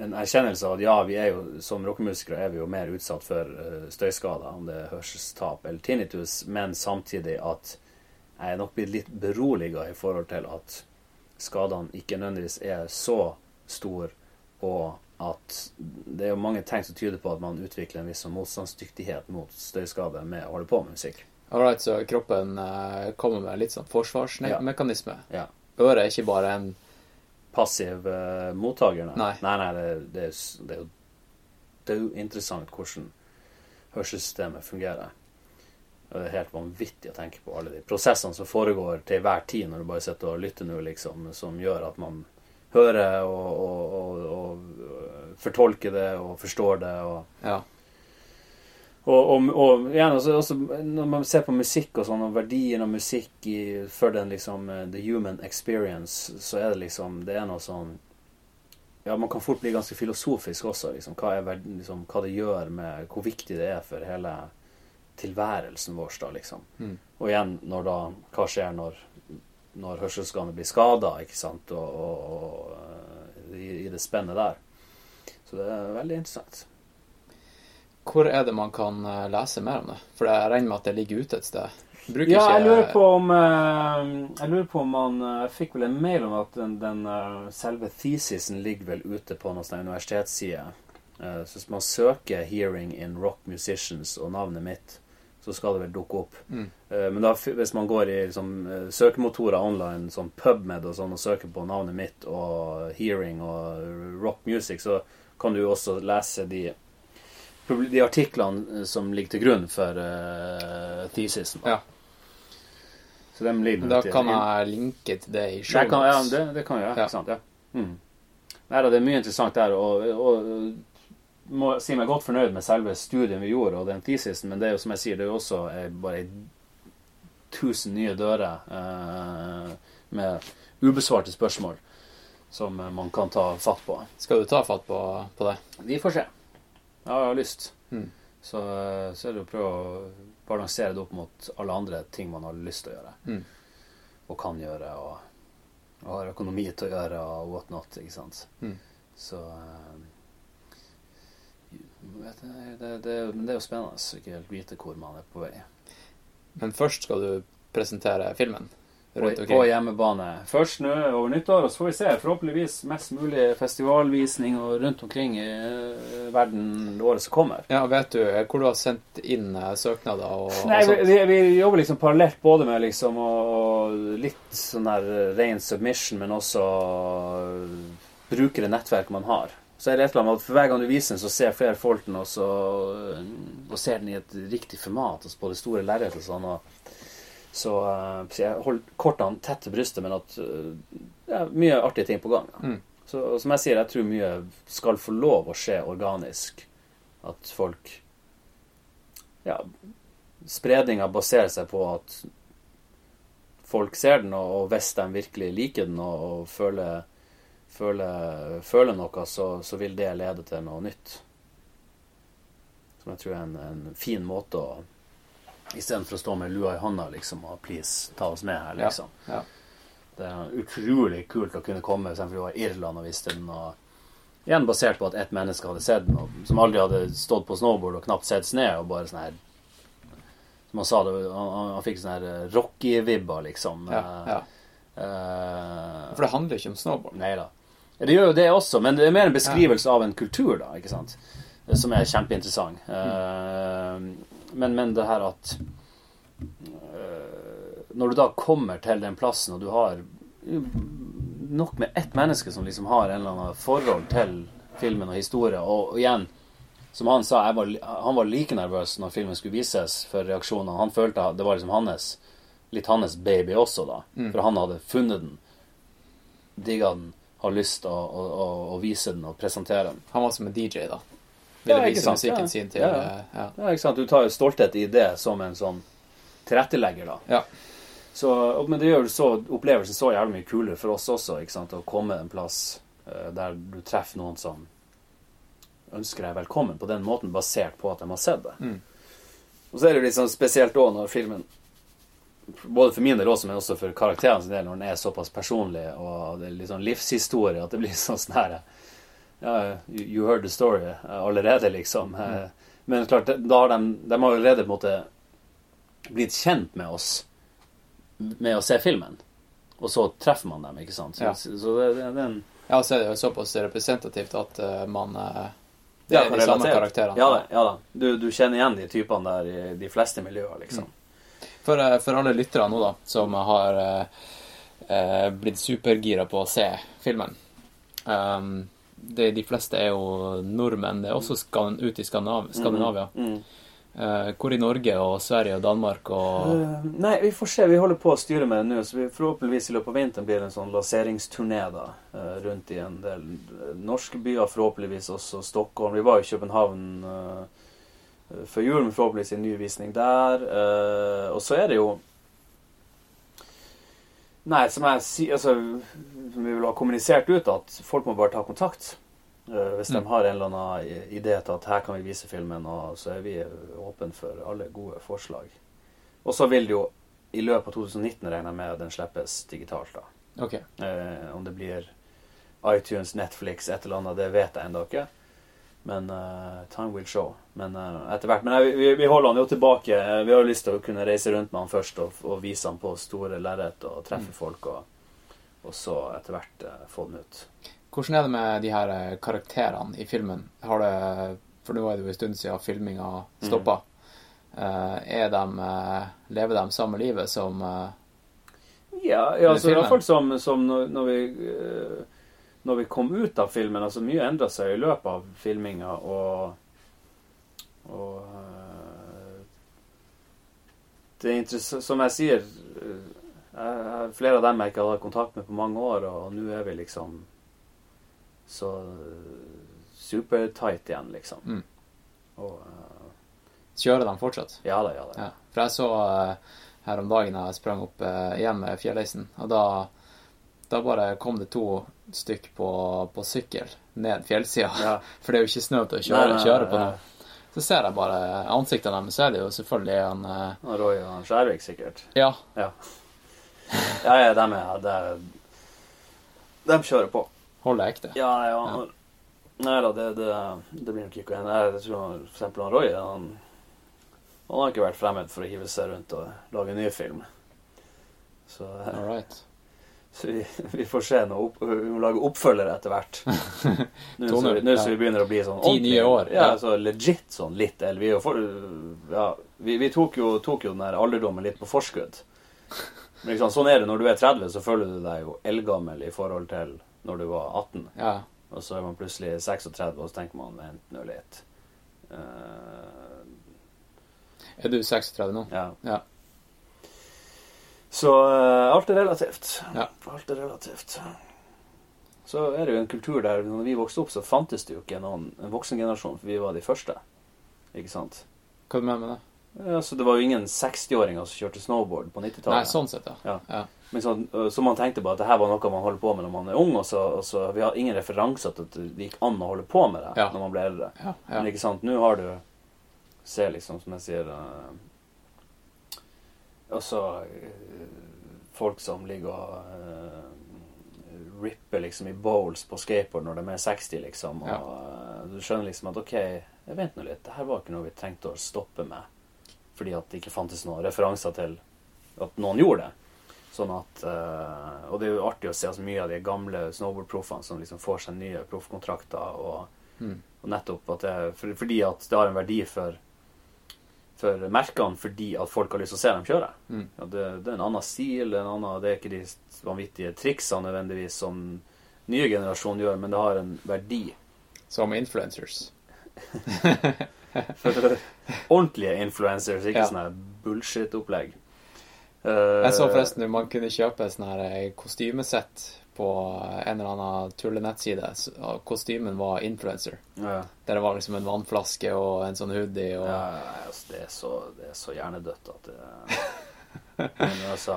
en erkjennelse av at ja, vi er jo, som rockemusikere er vi jo mer utsatt for eh, støyskader, om det er hørselstap eller tinnitus, men samtidig at jeg er nok blitt litt beroliga i forhold til at skadene ikke nødvendigvis er så store, og at det er jo mange tegn som tyder på at man utvikler en viss sånn motstandsdyktighet mot støyskade med å holde på med musikk. Alright, så kroppen uh, kommer med litt sånn forsvarsmekanisme. Ja. Øret er ikke bare en Passiv uh, mottaker, nei. Nei. Nei, nei, det, det, er, det er jo det er jo interessant hvordan hørselssystemet fungerer. Og det er helt vanvittig å tenke på alle de prosessene som foregår til hver tid når du bare sitter og lytter nå, liksom, som gjør at man hører og, og, og, og fortolker det og forstår det. og Ja. Og, og, og igjen, også, også, når man ser på musikk og sånn, og verdien av musikk i, for den liksom eh, the human experience, så er det liksom Det er noe sånn Ja, man kan fort bli ganske filosofisk også. Liksom, hva, er liksom, hva det gjør med Hvor viktig det er for hele tilværelsen vår, da, liksom. Mm. Og igjen, når da Hva skjer når, når hørselsorganet blir skada, ikke sant, og, og, og eh, i, i det spennet der. Så det er veldig interessant. Hvor er det man kan eh, lese mer om det? For jeg regner med at det ligger ute et sted. Bruker Ja, jeg lurer på om eh, Jeg lurer på om man eh, fikk vel en mail om at den, den selve thesisen ligger vel ute på noen universitetssider. Så hvis man søker 'Hearing in Rock Musicians' og navnet mitt, så skal det vel dukke opp. Mm. Men da, hvis man går i liksom, søkemotorer online, som PubMed og sånn, og søker på navnet mitt og 'Hearing' og 'Rock Music', så kan du også lese de de artiklene eh, som ligger til grunn for uh, thesisen. da. Ja. Så dem ligger Da kan jeg linke til det i show kan, ja, det, det kan jeg, Ja. ikke sant? Ja. Mm. Nei det er mye interessant der, og, og må si meg godt fornøyd med selve studien vi gjorde, og den thesisen, men det er jo som jeg sier, det er jo også er bare tusen nye dører uh, med ubesvarte spørsmål som eh, man kan ta fatt på. Skal du ta fatt på, på det? Vi får se. Ja, jeg har lyst. Mm. Så, eh, så er det å prøve å balansere det opp mot alle andre ting man har lyst til å gjøre. Mm. Og kan gjøre, og, og har økonomi til å gjøre, og what not, ikke sant. Mm. Så eh, vet jeg, det, det, men det er jo spennende å ikke helt vite hvor man er på vei. Men først skal du presentere filmen rundt På, på hjemmebane. Først nå over nyttår, og så får vi se. Forhåpentligvis mest mulig festivalvisning og rundt omkring i eh, verden det året som kommer. Ja, vet du eh, hvor du har sendt inn eh, søknader og, og Nei, sånt? vi, vi jobber liksom parallelt både med liksom litt sånn der ren submission, men også bruke det nettverket man har. Så er det et eller annet med at for hver gang du viser den, så ser flere folk den, og så og ser den i et riktig format, altså på det store lerretet sånn. Og, så, eh, så jeg holdt kortene tett til brystet, men at eh, det er mye artige ting på gang. Mm. Så som jeg sier, jeg tror mye skal få lov å skje organisk. At folk Ja, spredninga baserer seg på at folk ser den, og hvis de virkelig liker den og, og føler, føler, føler noe, så, så vil det lede til noe nytt. Som jeg tror er en, en fin måte å Istedenfor å stå med lua i hånda liksom, og please, ta oss med her, liksom. ja. Det er utrolig kult å kunne komme, var i Irland og viste den, og Igjen basert på at ett menneske hadde sett den, og- som aldri hadde stått på snowboard og knapt sett snø, og bare sånn her Som han sa, det, han, han, fikk sånn her eh, Rocky-vibber, liksom. Ja, ja. Uh, For det handler ikke om snowboard. Nei da. Det gjør jo det også, men det er mer en beskrivelse av en kultur, da, ikke sant? Som er kjempeinteressant. Eh, men, men det her at eh, Når du da kommer til den plassen, og du har nok med ett menneske som liksom har en eller annen forhold til filmen og historie, og, og igjen som han sa, var, han var like nervøs når filmen skulle vises for reaksjonene. Han følte det var liksom hans litt hans baby også, da. For han hadde funnet den, digga den, har lyst til å, å, å, å vise den og presentere den. Han var som en DJ, da. Ville vise sant, musikken sin til Ja, eh. Ja, ikke sant? Du tar jo stolthet i det som en sånn tilrettelegger, da. ja. Så, men det gjør så, opplevelsen så jævlig mye kulere for oss også, ikke sant? Å komme en plass uh, der du treffer noen som ønsker deg velkommen på den måten, basert på at de har sett det. Mm. Og så er det jo litt sånn spesielt òg når filmen både for min del også, men også for karakterens del, når den er såpass personlig og det er litt sånn livshistorie, at det blir sånn sånn her ja, you, you heard the story eh, allerede, liksom. Mm. Men klart, da har de, de har allerede på en måte blitt kjent med oss med å se filmen. Og så treffer man dem, ikke sant. Så, Ja. så det, det, det en ja, så er det jo såpass representativt at eh, man eh, Det Ja, er kan de samme karakterene. Ja da. ja da. Du, du kjenner igjen de typene der i de fleste miljøer, liksom. For, eh, for alle lyttere nå, da, som har eh, eh, blitt supergira på å se filmen um, det, De fleste er jo nordmenn. Det er også skan, ute i Skandinav Skandinavia. Mm. Uh, hvor i Norge og Sverige og Danmark og uh, nei, vi får se. Vi holder på å styre med det nå. Så vi, forhåpentligvis i løpet av vinteren blir det en sånn lanseringsturné da, uh, rundt i en del norske byer. Forhåpentligvis også Stockholm. Vi var i København før jul, men forhåpentligvis en ny visning der. Og så er det jo Nei, som jeg sier altså, Som vi vil ha kommunisert ut, at folk må bare ta kontakt. Uh, hvis de Mm. har en eller annen idé til at her kan vi vise filmen, og så er vi åpne for alle gode forslag. Og så vil det jo i løpet av 2019 regner jeg med at den slippes digitalt. da. Okay. Uh, om det blir iTunes, Netflix, et eller annet, det vet jeg ennå ikke. Men uh, time will show. Men uh, etter hvert. Men uh, vi, vi holder han jo tilbake. Vi har jo lyst til å kunne reise rundt med han først og, og vise han på store lerret og treffe Mm. folk, og, og så etter hvert få den ut. Hvordan er det med de her karakterene i filmen? Har det, for nå er det jo en stund siden filminga stoppa. Mm. de, lever de samme livet som Ja, ja altså, i hvert fall som, som når, når vi Når vi kom ut av filmen. altså Mye endra seg i løpet av filminga, og Og eh, Det er interessant Som jeg sier eh, jeg, Flere av dem jeg ikke hadde hatt kontakt med på mange år, og nå er vi liksom så eh, supertight igjen, liksom. Mm. Og uh, Kjører de fortsatt? Ja da, ja da. Ja. For jeg så uh, her om dagen jeg sprang opp uh, igjen med fjelleisen, og da, da bare kom det to stykk på, på sykkel ned fjellsida. Ja. For det er jo ikke snø til å kjøre, nei, kjøre på nei. nå. Så ser jeg bare ansiktene deres, så er det jo selvfølgelig en uh... Roy og Skjærvik, sikkert. Ja. Ja. Ja, ja, de er de, De kjører på. Holder ekte. Ja, ja. Nei da, det, det, det blir nok ikke en. Jeg tror for eksempel Roy han, han har ikke vært fremmed for å hive seg rundt og lage ny film. Så, All right. Så vi, vi får se noe opp, vi må lage oppfølgere etter hvert. Nå som vi, ja. vi begynner å bli sånn Ti nye år, Ja, ja. så legit sånn litt. Eller vi, jo for, ja, vi, vi tok, jo, tok jo den der alderdommen litt på forskudd. Men liksom, sånn er det når du er 30, så føler du deg jo eldgammel i forhold til når du var 18. Ja. Og så er man plutselig 36, og så tenker man vent nå litt. Uh, Er du 36 nå? ja. Ja. Så uh, alt er relativt. Ja. Alt er relativt. Så er det jo en kultur der når vi vokste opp, så fantes det jo ikke noen, en voksengenerasjon, for vi var de første. Ikke sant? Hva du mener med det? Ja, så det var jo ingen 60-åringer som kjørte snowboard på 90-tallet. Nei, sånn sett, ja. Ja. ja. Men sånn, øh, så man tenkte bare at det her var noe man holder på med når man er ung, og så, og så vi har ingen referanser til at det gikk an å holde på med det Ja. når man ble eldre. ja, ja. Men ikke sant, nå har du Se, liksom, som jeg sier øh, Også øh, folk som ligger og uh, ripper liksom i bowls på skateboard når de er 60, liksom. Og Ja. eh, du skjønner liksom at OK, vent nå litt. Det her var ikke noe vi trengte å stoppe med. Fordi at det ikke fantes noen referanser til at noen gjorde det. Sånn at uh, Og det er jo artig å se altså, mye av de gamle snowboardproffene som liksom får seg nye proffkontrakter, og, Mm. og nettopp at det for, Fordi at det har en verdi for for merkene fordi at folk har lyst til å se dem kjøre. Mm. Ja, det, det er en annen stil, en annen, det er ikke de vanvittige triksene nødvendigvis som nye generasjoner gjør, men det har en verdi. Som influencers. Ordentlige influencers, ikke Ja. sånn her bullshit-opplegg. Jeg så Eh, forresten man kunne kjøpe sånn her eh, kostymesett på en eller annen tullenettside. Kostymen var influencer. ja, Der det var liksom en vannflaske og en sånn hoodie og ja, altså, det, er så, det er så hjernedødt at det Men altså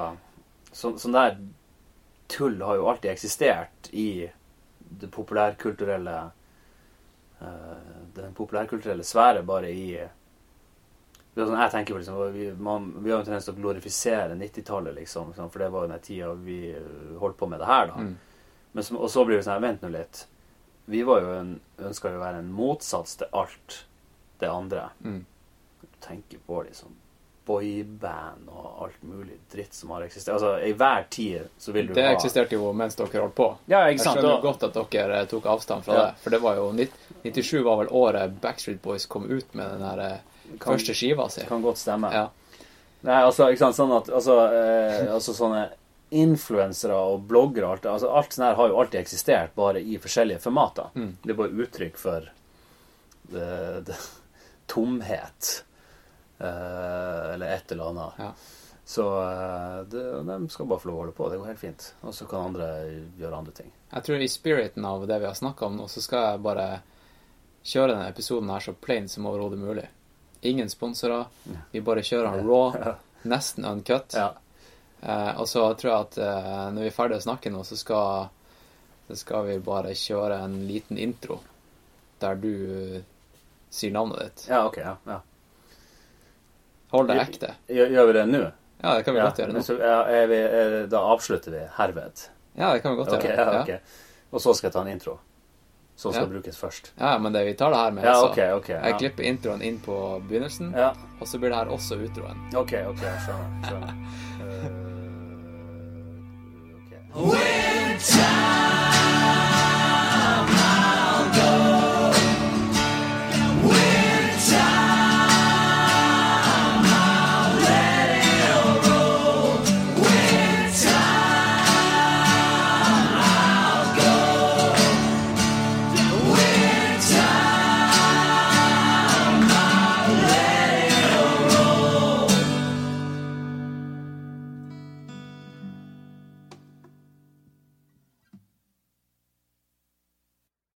så, Sånn der tull har jo alltid eksistert i det populærkulturelle eh, Den populærkulturelle sfære, bare i sånn, jeg tenker på liksom, vi, man, vi har jo en tendens til å glorifisere 90-tallet, liksom, liksom, for det var jo den tida vi eh, holdt på med det her. da. Mm. Men og så blir det sånn, vent nå litt. Vi var jo en, ønska jo å være en motsats til alt det andre. Mm. Tenker på liksom boyband og alt mulig dritt som har eksistert. Altså, i hver tid så vil du Det ha eksisterte jo mens dere holdt på. Ja, Jeg ikke sant? skjønner jo godt at dere eh, tok avstand fra Ja. det. For det var jo 97 var vel året Backstreet Boys kom ut med den der eh, Kan- første skiva si. kan godt stemme. Ja. Nei, altså, ikke sant, sånn at altså, eh, altså sånne influensere og bloggere og alt, altså, alt sånt her har jo alltid eksistert, bare i forskjellige formater. Mm. Det er bare uttrykk for det, det, tomhet. Eh, eller et eller annet. Ja. Så eh, det, de skal bare få lov å holde på. Det går helt fint. Og så kan andre gjøre andre ting. Jeg tror i spiriten av det vi har snakka om nå, så skal jeg bare kjøre denne episoden her så plain som overhodet mulig. Ingen sponsorer. Vi bare kjører den raw, nesten uncut. Ja. Eh, og så tror jeg at eh, når vi er ferdig å snakke nå, så skal, så skal vi bare kjøre en liten intro der du uh, sier navnet ditt. ja, ok. Ja, ja. Hold det ekte. Gjør, gjør vi det nå? Ja, det kan vi Ja, godt gjøre nå. så, ja, vi, da avslutter vi herved. Ja, det kan vi godt Ok, gjøre. ja, ok. Og så skal jeg ta en intro. Som skal Ja. brukes først. Ja, men det, vi tar det her med. Ja, altså. okay, okay, Jeg Ja. klipper introen inn på begynnelsen, Ja, og så blir det her også utroen. ok, ok, jeg skjønner. skjønner. uh, okay. Time